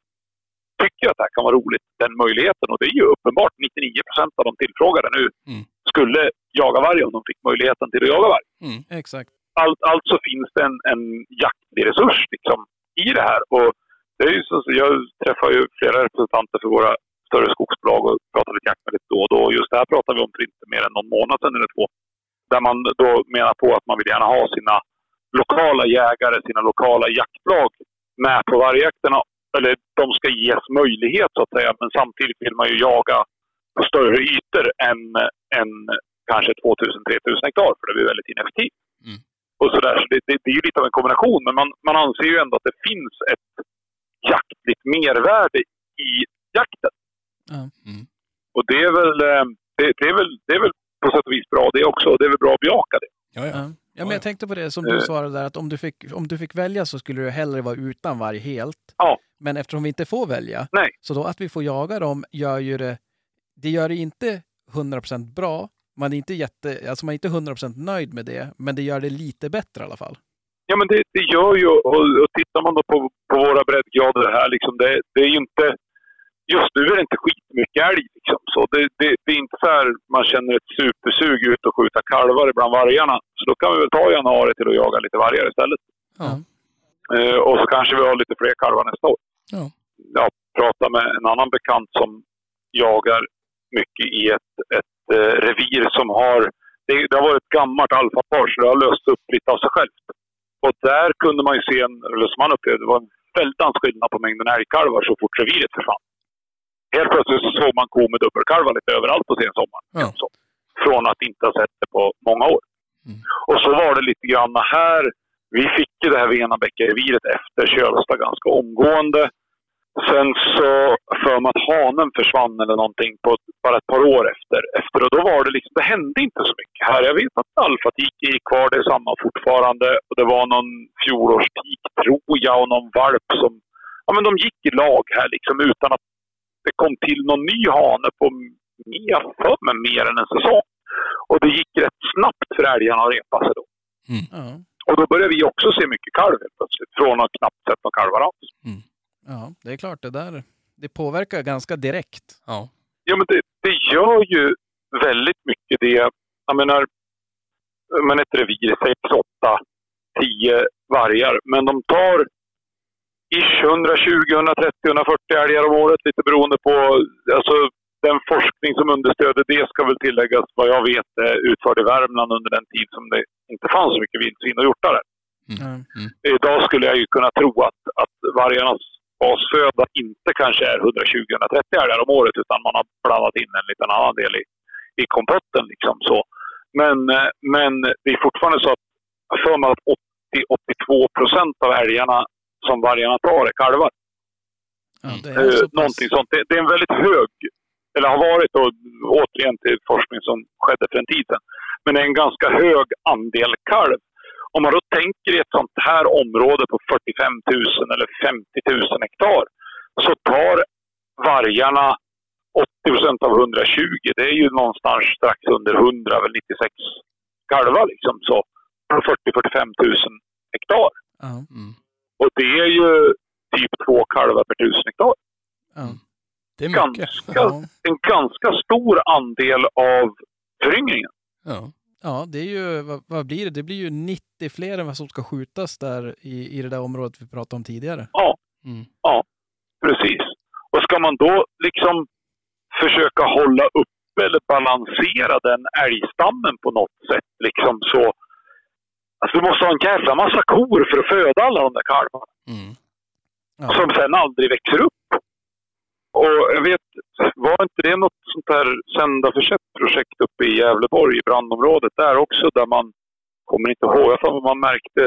tycker att det här kan vara roligt, den möjligheten. Och det är ju uppenbart 99 procent av de tillfrågade nu Mm. skulle jaga varg om de fick möjligheten till att jaga varg. Mm. Exakt. Allt, alltså finns det en, en jaktlig resurs liksom, i det här. Och det är ju så, jag träffar ju flera representanter för våra större skogsbolag och pratar lite jakt med lite då och då. Just det här pratar vi om för inte mer än någon månad sedan eller två. Där man då menar på att man vill gärna ha sina lokala jägare, sina lokala jaktlag med på vargjakterna. Eller de ska ges möjlighet så att säga, men samtidigt vill man ju jaga på större ytor än, än kanske 2000-3000 hektar, för det blir väldigt ineffektivt. Mm. Och så där. Så det, det, det är ju lite av en kombination, men man, man anser ju ändå att det finns ett jaktligt mervärde i jakten. Mm. Och det är väl, eh, det, det, är väl, det är väl på sätt och vis bra det också. och Det är väl bra att bejaka det. Ja, ja. Ja. Men Ja, jag tänkte på det som Eh. du svarade där, att om du, fick, om du fick välja så skulle du hellre vara utan varg helt. Ja. Men eftersom vi inte får välja, Nej. så då att vi får jaga dem gör ju det, det gör det inte 100% bra, man är inte, jätte, alltså man är inte 100% nöjd med det, men det gör det lite bättre i alla fall. Ja, men det, det gör ju, och, och tittar man då på, på våra breddgrader här, liksom, det, det är ju inte... Just nu är det inte skitmycket älg. Liksom. Så det, det, det är inte så här man känner ett supersug ut och skjuta kalvar bland vargarna. Så då kan vi väl ta januari till att jaga lite vargar istället. Ja. Eh, och så kanske vi har lite fler kalvar nästa år. Ja. Jag pratade med en annan bekant som jagar mycket i ett, ett eh, revir som har... Det, det har varit ett gammalt alfapar så det har löst upp lite av sig självt. Och där kunde man ju se, en, eller som man upplevde, det var en väldans skillnad på mängden älgkalvar så fort reviret försvann. Helt plötsligt så såg man ko med dubbelkalvar lite överallt på sensommaren. Ja. Så. från att inte ha sett det på många år. Mm. Och så var det lite grann här. Vi fick ju det här Venabäckereviret efter Kölsta ganska omgående. Sen så för mig att hanen försvann eller någonting på bara ett par år efter. efter och då var det liksom, det hände inte så mycket här. Jag vet att alfatik gick kvar, det är samma fortfarande. Och det var någon fjolårstik, tror jag, och någon valp som... Ja men de gick i lag här liksom utan att det kom till någon ny hane på, för mig, mer än en säsong. Och det gick rätt snabbt för älgarna att repa sig då. Ja. Och då började vi också se mycket kalv helt plötsligt. Från att knappt sett några kalvar alls. ja, det är klart. Det där det påverkar ganska direkt. Ja. Ja, men det, det gör ju väldigt mycket det. Jag menar, men ett revir, 6, 8, 10 vargar. Men de tar ish 120, 130, 140 älgar om året. Lite beroende på alltså, den forskning som understöder det ska väl tilläggas vad jag vet är utförd i Värmland under den tid som det inte fanns så mycket vildsvin och hjortar där. Ja. Idag skulle jag ju kunna tro att, att vargarnas basföda inte kanske är 120-130 älgar om året utan man har blandat in en liten annan del i, i kompotten. Liksom så. Men, eh, men det är fortfarande så att jag för mig att 80-82 procent av älgarna som vargarna tar är kalvar. Ja, det Eh, är pass. Någonting sånt. Det, det är en väldigt hög, eller har varit och återigen till forskning som skedde för en tid sedan, men det är en ganska hög andel kalv. Om man då tänker i ett sånt här område på 45 000 eller 50 000 hektar så tar vargarna 80 procent av 120. Det är ju någonstans strax under 100, väl 96 kalvar liksom. Så på 40-45 000 hektar. Mm. Och det är ju typ två kalvar per tusen hektar. ja. Det är mycket. Ganska, Ja. En ganska stor andel av föryngringen. Ja. Ja, det är ju, vad, vad blir det? Det blir ju 90 fler än vad som ska skjutas där i, i det där området vi pratade om tidigare. Ja, Mm. precis. Och ska man då liksom försöka hålla uppe eller balansera den älgstammen på något sätt liksom så... Alltså du måste ha en jävla massa kor för att föda alla de där kalvarna. Mm. Ja. Som sen aldrig växer upp. Och jag vet, var inte det något sånt här sända försett projekt uppe i Gävleborg i brandområdet där också där man, kommer inte ihåg, jag tror man märkte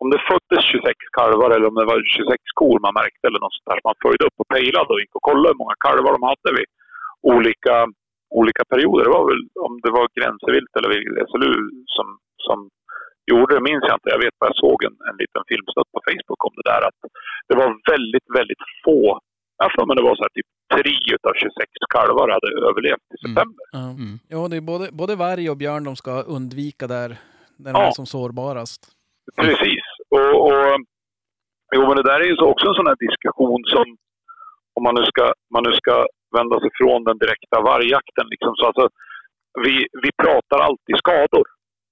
om det föddes 26 kalvar eller om det var 26 kor man märkte eller något sånt där. Man följde upp och pejlade och gick och kollade hur många kalvar de hade vid olika, olika perioder. Det var väl om det var Gränsevilt eller SLU som, som gjorde det, minns jag inte. Jag vet bara jag såg en, en liten filmsnutt på Facebook om det där. Att det var väldigt, väldigt få. Jag får mig det var så här, typ tre utav 26 kalvar hade överlevt i september. Ja. Mm. Ja, det är både, både varg och björn de ska undvika där när de Ja. är som sårbarast. Precis. Och, och, jo, men det där är ju så också en sån här diskussion som, om man nu ska, man nu ska vända sig från den direkta vargjakten. Liksom, så alltså, vi, vi pratar alltid skador.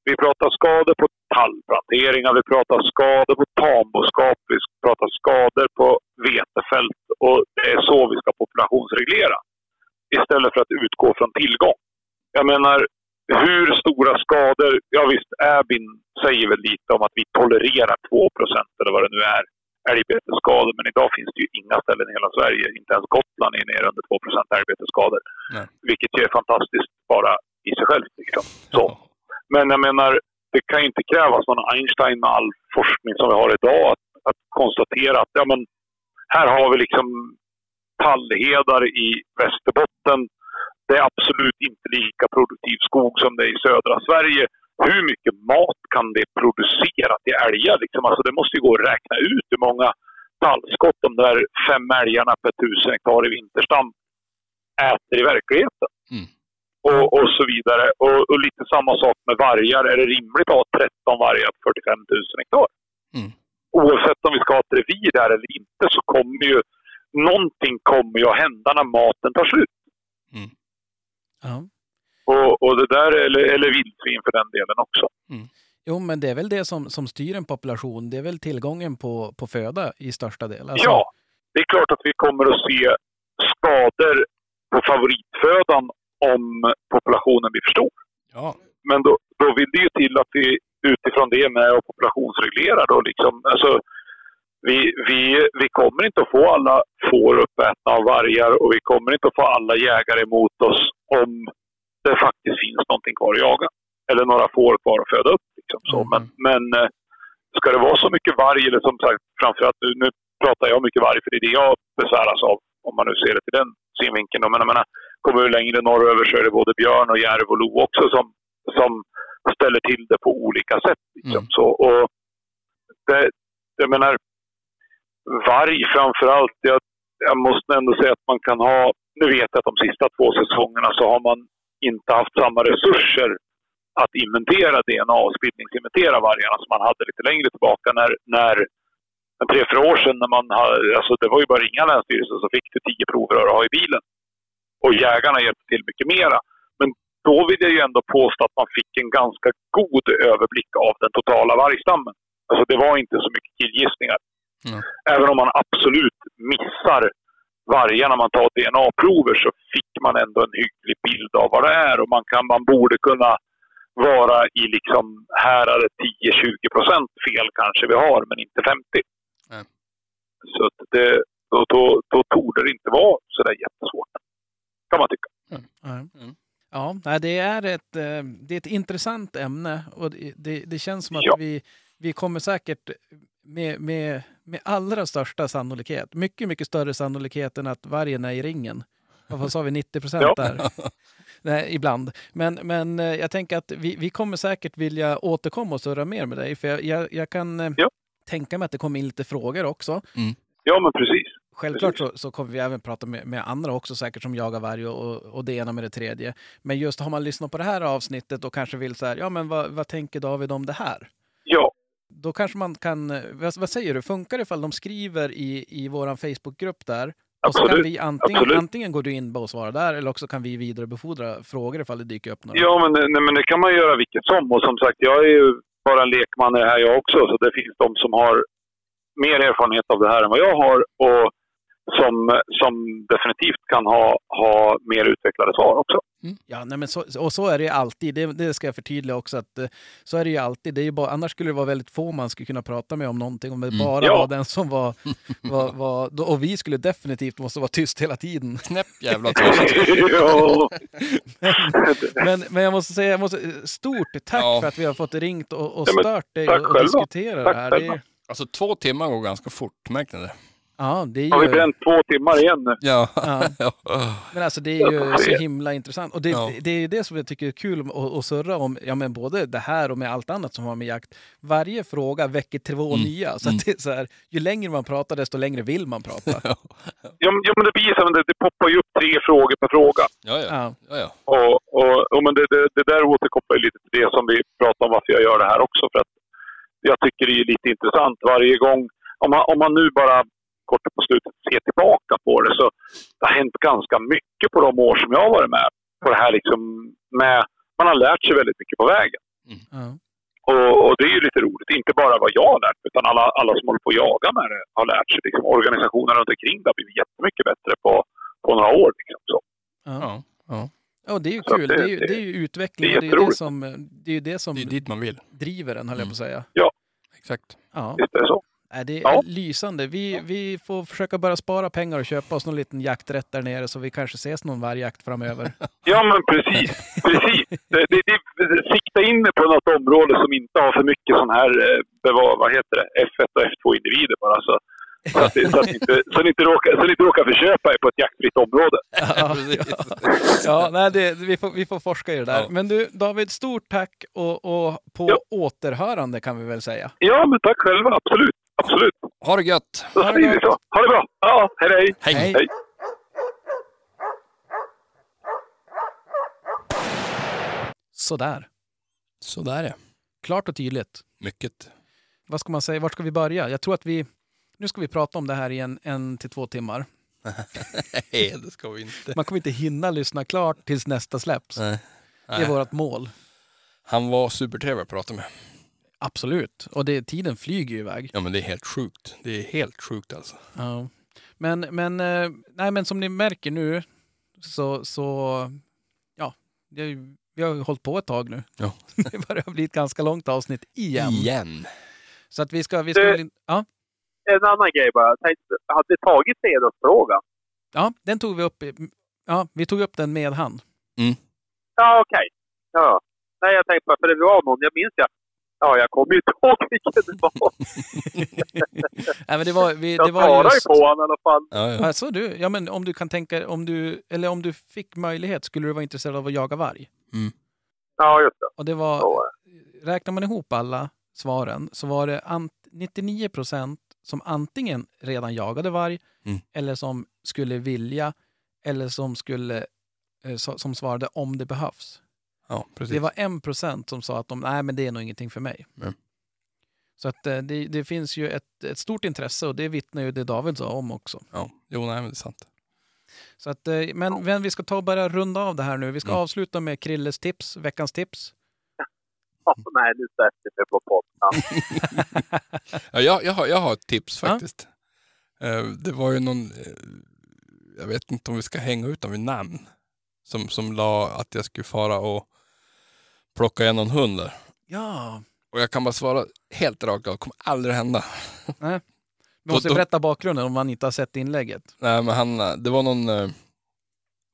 Vi pratar skador på tallplanteringar, vi pratar skador på tamboskap, vi pratar skador på vetefält och det är så vi ska populationsreglera. Istället för att utgå från tillgång. Jag menar, hur stora skador... Ja visst, Abin säger väl lite om att vi tolererar 2% eller vad det nu är, älgbetesskador. Men idag finns det ju inga ställen i hela Sverige, inte ens Gotland är nere under 2 älgbetesskador. Vilket ju är fantastiskt bara i sig självt. Liksom. Så. Men jag menar, det kan ju inte krävas någon Einstein med all forskning som vi har idag att, att konstatera att ja, men, här har vi liksom tallhedar i Västerbotten. Det är absolut inte lika produktiv skog som det är i södra Sverige. Hur mycket mat kan det producera till älgar? Liksom? Alltså, det måste ju gå att räkna ut hur många tallskott de där fem älgarna per tusen hektar i vinterstam äter i verkligheten. Mm. Och, och så vidare. Och, och lite samma sak med vargar. Är det rimligt att ha 13 vargar på 45 000 hektar? Mm. Oavsett om vi ska ha ett revir där eller inte så kommer ju någonting kommer ju att hända när maten tar slut. Ja. Och, och det där, eller, eller vildsvin för den delen också. Jo, men det är väl det som, som styr en population. Det är väl tillgången på, på föda i största del. Alltså, Ja, det är klart att vi kommer att se skador på favoritfödan om populationen blir för stor. Ja. Men då, då vill det ju till att vi utifrån det med och populationsreglerar. Då liksom, alltså, vi, vi, vi kommer inte att få alla får uppätna av vargar och vi kommer inte att få alla jägare emot oss om det faktiskt finns någonting kvar att jaga. Eller några får kvar att föda upp. Liksom, så. Mm. Men, men eh, ska det vara så mycket varg, eller som sagt, framförallt nu, nu pratar jag mycket varg för det är det jag besväras av, om man nu ser det till den synvinkeln. Men jag menar, kommer du längre norröver så är det både björn och järv och lo också som, som ställer till det på olika sätt. Liksom. Mm. Så, och det, jag menar, varg framför allt. Jag, jag måste ändå säga att man kan ha, nu vet jag att de sista två säsongerna så har man inte haft samma resurser att inventera DNA och spridningsinventera vargarna som man hade lite längre tillbaka när, när tre, fyra år sedan när man hade, alltså det var ju bara ringa länsstyrelsen så fick du tio provrör att ha i bilen. Och jägarna hjälpte till mycket mera. Men då vill jag ju ändå påstå att man fick en ganska god överblick av den totala vargstammen. Alltså det var inte så mycket killgissningar. Mm. Även om man absolut missar vargar när man tar DNA-prover så fick man ändå en hygglig bild av vad det är. Och man, kan, man borde kunna vara i liksom häradet 10-20 procent fel kanske vi har, men inte 50. Nej. Så att det, då, då, då torde det inte vara så där jättesvårt. Kan man tycka. Ja. Mm. Ja, det är ett, eh, det är ett intressant ämne och det, det, det känns som att Ja. vi, vi kommer säkert med, med, med allra största sannolikhet, mycket, mycket större sannolikhet än att vargen är i ringen. Vad sa vi, 90 procent Ja. där? Nej, ibland. Men, men eh, jag tänker att vi, vi kommer säkert vilja återkomma och surra mer med dig. För jag, jag, jag kan eh, Ja. tänka mig att det kommer in lite frågor också. Ja, men precis. Självklart så, så kommer vi även prata med, med andra också säkert som jagar varg och, och, det ena med det tredje. Men just har man lyssnat på det här avsnittet och kanske vill så här, ja men vad, vad tänker David om det här? Ja, Då kanske man kan, vad, vad säger du, funkar det ifall de skriver i, i vår Facebookgrupp där? Och så kan Absolut. vi antingen, Absolut. antingen går du in och svarar där eller också kan vi vidarebefordra frågor ifall det dyker upp några. ja men, nej, men det kan man göra vilket som. Och som sagt, jag är ju bara en lekman i det här jag också. Så det finns de som har mer erfarenhet av det här än vad jag har. Och som, som definitivt kan ha, ha mer utvecklade svar också. Ja, nej men så, och så är det ju alltid. Det, det ska jag förtydliga också. att eh, Så är det ju alltid. Det är ju bara, annars skulle det vara väldigt få man skulle kunna prata med om någonting. Om det bara Ja. var den som var... var, var då, och vi skulle definitivt måste vara tyst hela tiden. Knäpp jävla tyst. ja. Men, men jag måste säga, jag måste, stort tack Ja. för att vi har fått ringt och, och Ja, men stört dig och, och diskutera Tack det här. Det, är- Alltså två timmar går ganska fort, märkte ni det? Ja, det är Har vi ju... bränt två timmar igen nu? Ja. Ja. Men alltså det är ju så himla intressant. Och det, Ja. det är ju det som jag tycker är kul att, att surra om, ja men både det här och med allt annat som har med jakt. Varje fråga väcker två Mm. nya. Så att det är så här, ju längre man pratar desto längre vill man prata. Ja, men, ja, men det blir så. Det, det poppar ju upp tre frågor per fråga. Ja, ja. Ja. Och, och, och men det, det, det där återkopplar ju lite till det som vi pratade om varför jag gör det här också. För att jag tycker det är lite intressant varje gång. Om man, om man nu bara kort på slutet ser tillbaka på det så det har hänt ganska mycket på de år som jag har varit med. På det här liksom med, man har lärt sig väldigt mycket på vägen. Ja. Och, och det är ju lite roligt. Inte bara vad jag har lärt mig, utan alla, alla som håller på att jaga med det har lärt sig. Liksom, organisationen runt omkring det har blivit jättemycket bättre på, på några år. Liksom, så. Ja. ja. ja. Ja, det är ju Så kul. det- Det är ju, det- det är ju utveckling. det är Det är ju det som, det är ju det som Det är dit man vill. driver en, höll jag på att säga. Exakt. Ja. Visst är det så. Nej, det är Ja. lysande. Vi, vi får försöka börja spara pengar och köpa oss någon liten jakträtt där nere så vi kanske ses någon vargjakt framöver. Ja, men precis. precis. Det, det, det, sikta in er på något område som inte har för mycket sån här, eh, beva- vad heter det, F1 och F2-individer bara. Så, så, att, det- så, att ni inte, så, ni inte råkar, så ni inte råkar förköpa er på ett jaktfritt område. Ja, precis. ja nej, det, vi, får, vi får forska i det där. Ja. Men du, David, stort tack och, och på Ja. återhörande kan vi väl säga. Ja, men tack själva. Absolut. Absolut. Ha det gött! Då Ha det så. Ha det bra. Ja, hej hej. Hej! Hej. Hej. Sådär. Sådär ja. Klart och tydligt. Mycket. Vad ska man säga? Vart ska vi börja? Jag tror att vi... Nu ska vi prata om det här i en, en till två timmar. Nej, det ska vi inte. Man kommer inte hinna lyssna klart tills nästa släpps. Nej. Det är Nej. vårt mål. Han var supertrevlig att prata med. Absolut. Och det, tiden flyger ju iväg. Ja, men det är helt sjukt. Det är helt sjukt alltså. Ja. Men, men, eh, nej, men som ni märker nu så, så ja, det vi har ju hållit på ett tag nu. Ja. Det börjar bli ett ganska långt avsnitt igen. Igen. Så att vi ska... Vi ska in, ja, En annan grej bara. Hade vi tagit ledarfrågan? ja, den tog vi upp. Ja, vi tog upp den med han. Ja, okej. Ja. Nej, jag tänkte bara, för det var någon, jag minns jag. Ja, jag kommer ju inte ihåg vilken det var. Nej, men det var, vi, Jag det var svarade just... ju på honom i alla fall. Ja, ja. Alltså du, ja men om du kan tänka, om du, eller om du fick möjlighet, skulle du vara intresserad av att jaga varg? Ja, just det. Och det var, Så, räknar man ihop alla svaren så var det ant, 99 procent som antingen redan jagade varg Mm. eller som skulle vilja eller som skulle eh, som svarade om det behövs. Ja, precis. Det var en procent som sa att de, nej men det är nog ingenting för mig. Nej. Så att eh, det, det finns ju ett, ett stort intresse och det vittnar ju det David sa om också. Ja, jo, nej, men det är sant. Så att, eh, men, men vi ska ta och börja runda av det här nu. Vi ska Mm. avsluta med Krilles tips, veckans tips. ja, nej, nu sätter jag mig på podden. Ja, jag, jag, har, jag har ett tips Ja. faktiskt. Eh, Det var ju någon, jag vet inte om vi ska hänga ut dem vid namn, som, som la att jag skulle fara och plocka igen någon hund där. Ja, Och jag kan bara svara helt rakt av, det kommer aldrig hända. vi måste Då- berätta bakgrunden om man inte har sett inlägget. Nej, men han, eh, det var någon, eh,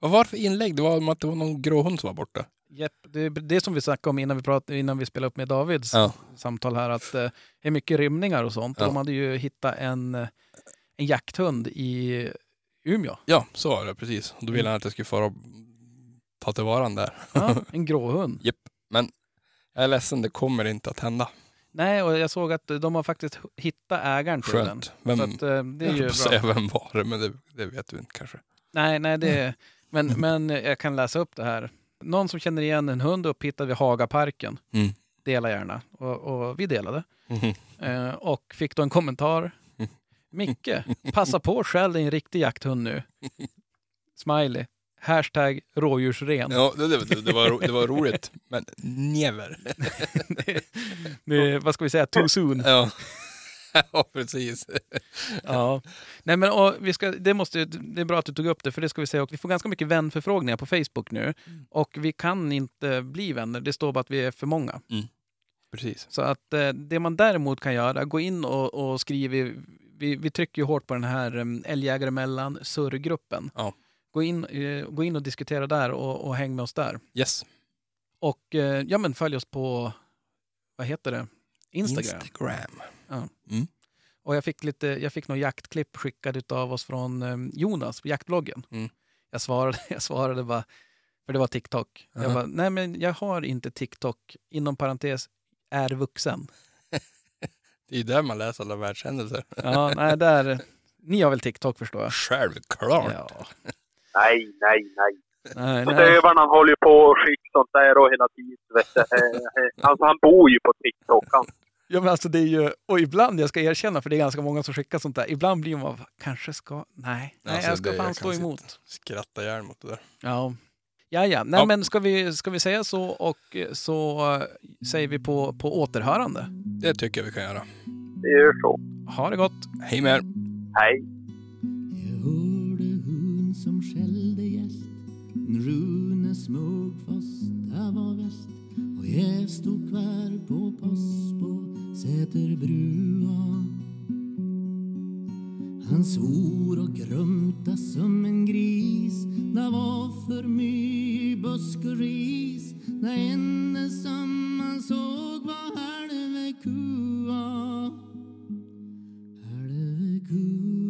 vad var det för inlägg? Det var om att det var någon gråhund som var borta. Jepp, det är det som vi snackade om innan vi, prat, innan vi spelade upp med Davids Ja, samtal här, att eh, det är mycket rymningar och sånt. Ja. De hade ju hittat en, eh, en jakthund i Umeå. ja så var det precis. Och då ville han att jag skulle fara och ta tillvara den där. Ja, en gråhund. Men jag är ledsen, det kommer inte att hända. Nej, och jag såg att de har faktiskt hittat ägaren till den. Skönt. Vem, Så att, eh, det är ju bra. säga vem var det, men det, det vet du inte kanske. Nej, nej, det men, men jag kan läsa upp det här. Någon som känner igen en hund upphittad vid Hagaparken. Mm. Dela gärna. Och, och vi delade. Mhm. Eh, och fick då en kommentar. Micke, passa på dig en riktig jakthund nu. Smiley. Hashtag rådjursren. Ja, det, det, det, var, det var roligt, men never. det, det, vad ska vi säga? Too soon. Ja, ja precis. Ja. Nej, men, och vi ska, det, måste, det är bra att du tog upp det, för det ska vi säga. Och vi får ganska mycket vänförfrågningar på Facebook nu. Och vi kan inte bli vänner. Det står bara att vi är för många. precis. Så att eh, det man däremot kan göra, gå in och, och skriv. Vi, vi trycker ju hårt på den här um, Älgjägare mellan surrgruppen. Ja. Gå, in, eh, gå in och diskutera där och, och häng med oss där. Yes. Och eh, ja, men följ oss på, vad heter det? Instagram. Instagram. Och jag fick, lite, jag fick några jaktklipp skickade av oss från eh, Jonas på jaktbloggen. Mm. Jag, svarade, jag svarade bara, för det var TikTok. Jag Aha. bara, nej men jag har inte TikTok, inom parentes, är vuxen. Det är ju där man läser alla världshändelser. Ja, nej, där, ni har väl TikTok förstår jag? Självklart. Ja, Nej, nej, nej. nej, Och nej. Dövaren han håller ju på och skickar sånt där och hela tiden. Vet du. Eh, eh, Alltså han bor ju på TikTok. Han, Ja, men alltså det är ju, och ibland, jag ska erkänna, för det är ganska många som skickar sånt där, ibland blir man, kanske ska, nej, nej Alltså, jag ska fan stå emot. Skratta ihjäl mot det där. Ja. Ja, ja. Nej, Ja. men ska vi, ska vi säga så och så eh, säger vi på, på återhörande. Det tycker jag vi kan göra. det gör så. Ha det gott! Hej med er. Hej. Rune smög fast, där var väst. Och jag stod kvar på post på Säterbrua. Han svor och grumta som en gris. Det var för mycket busk och ris. Det enda som han såg var halve kua. Halve kua.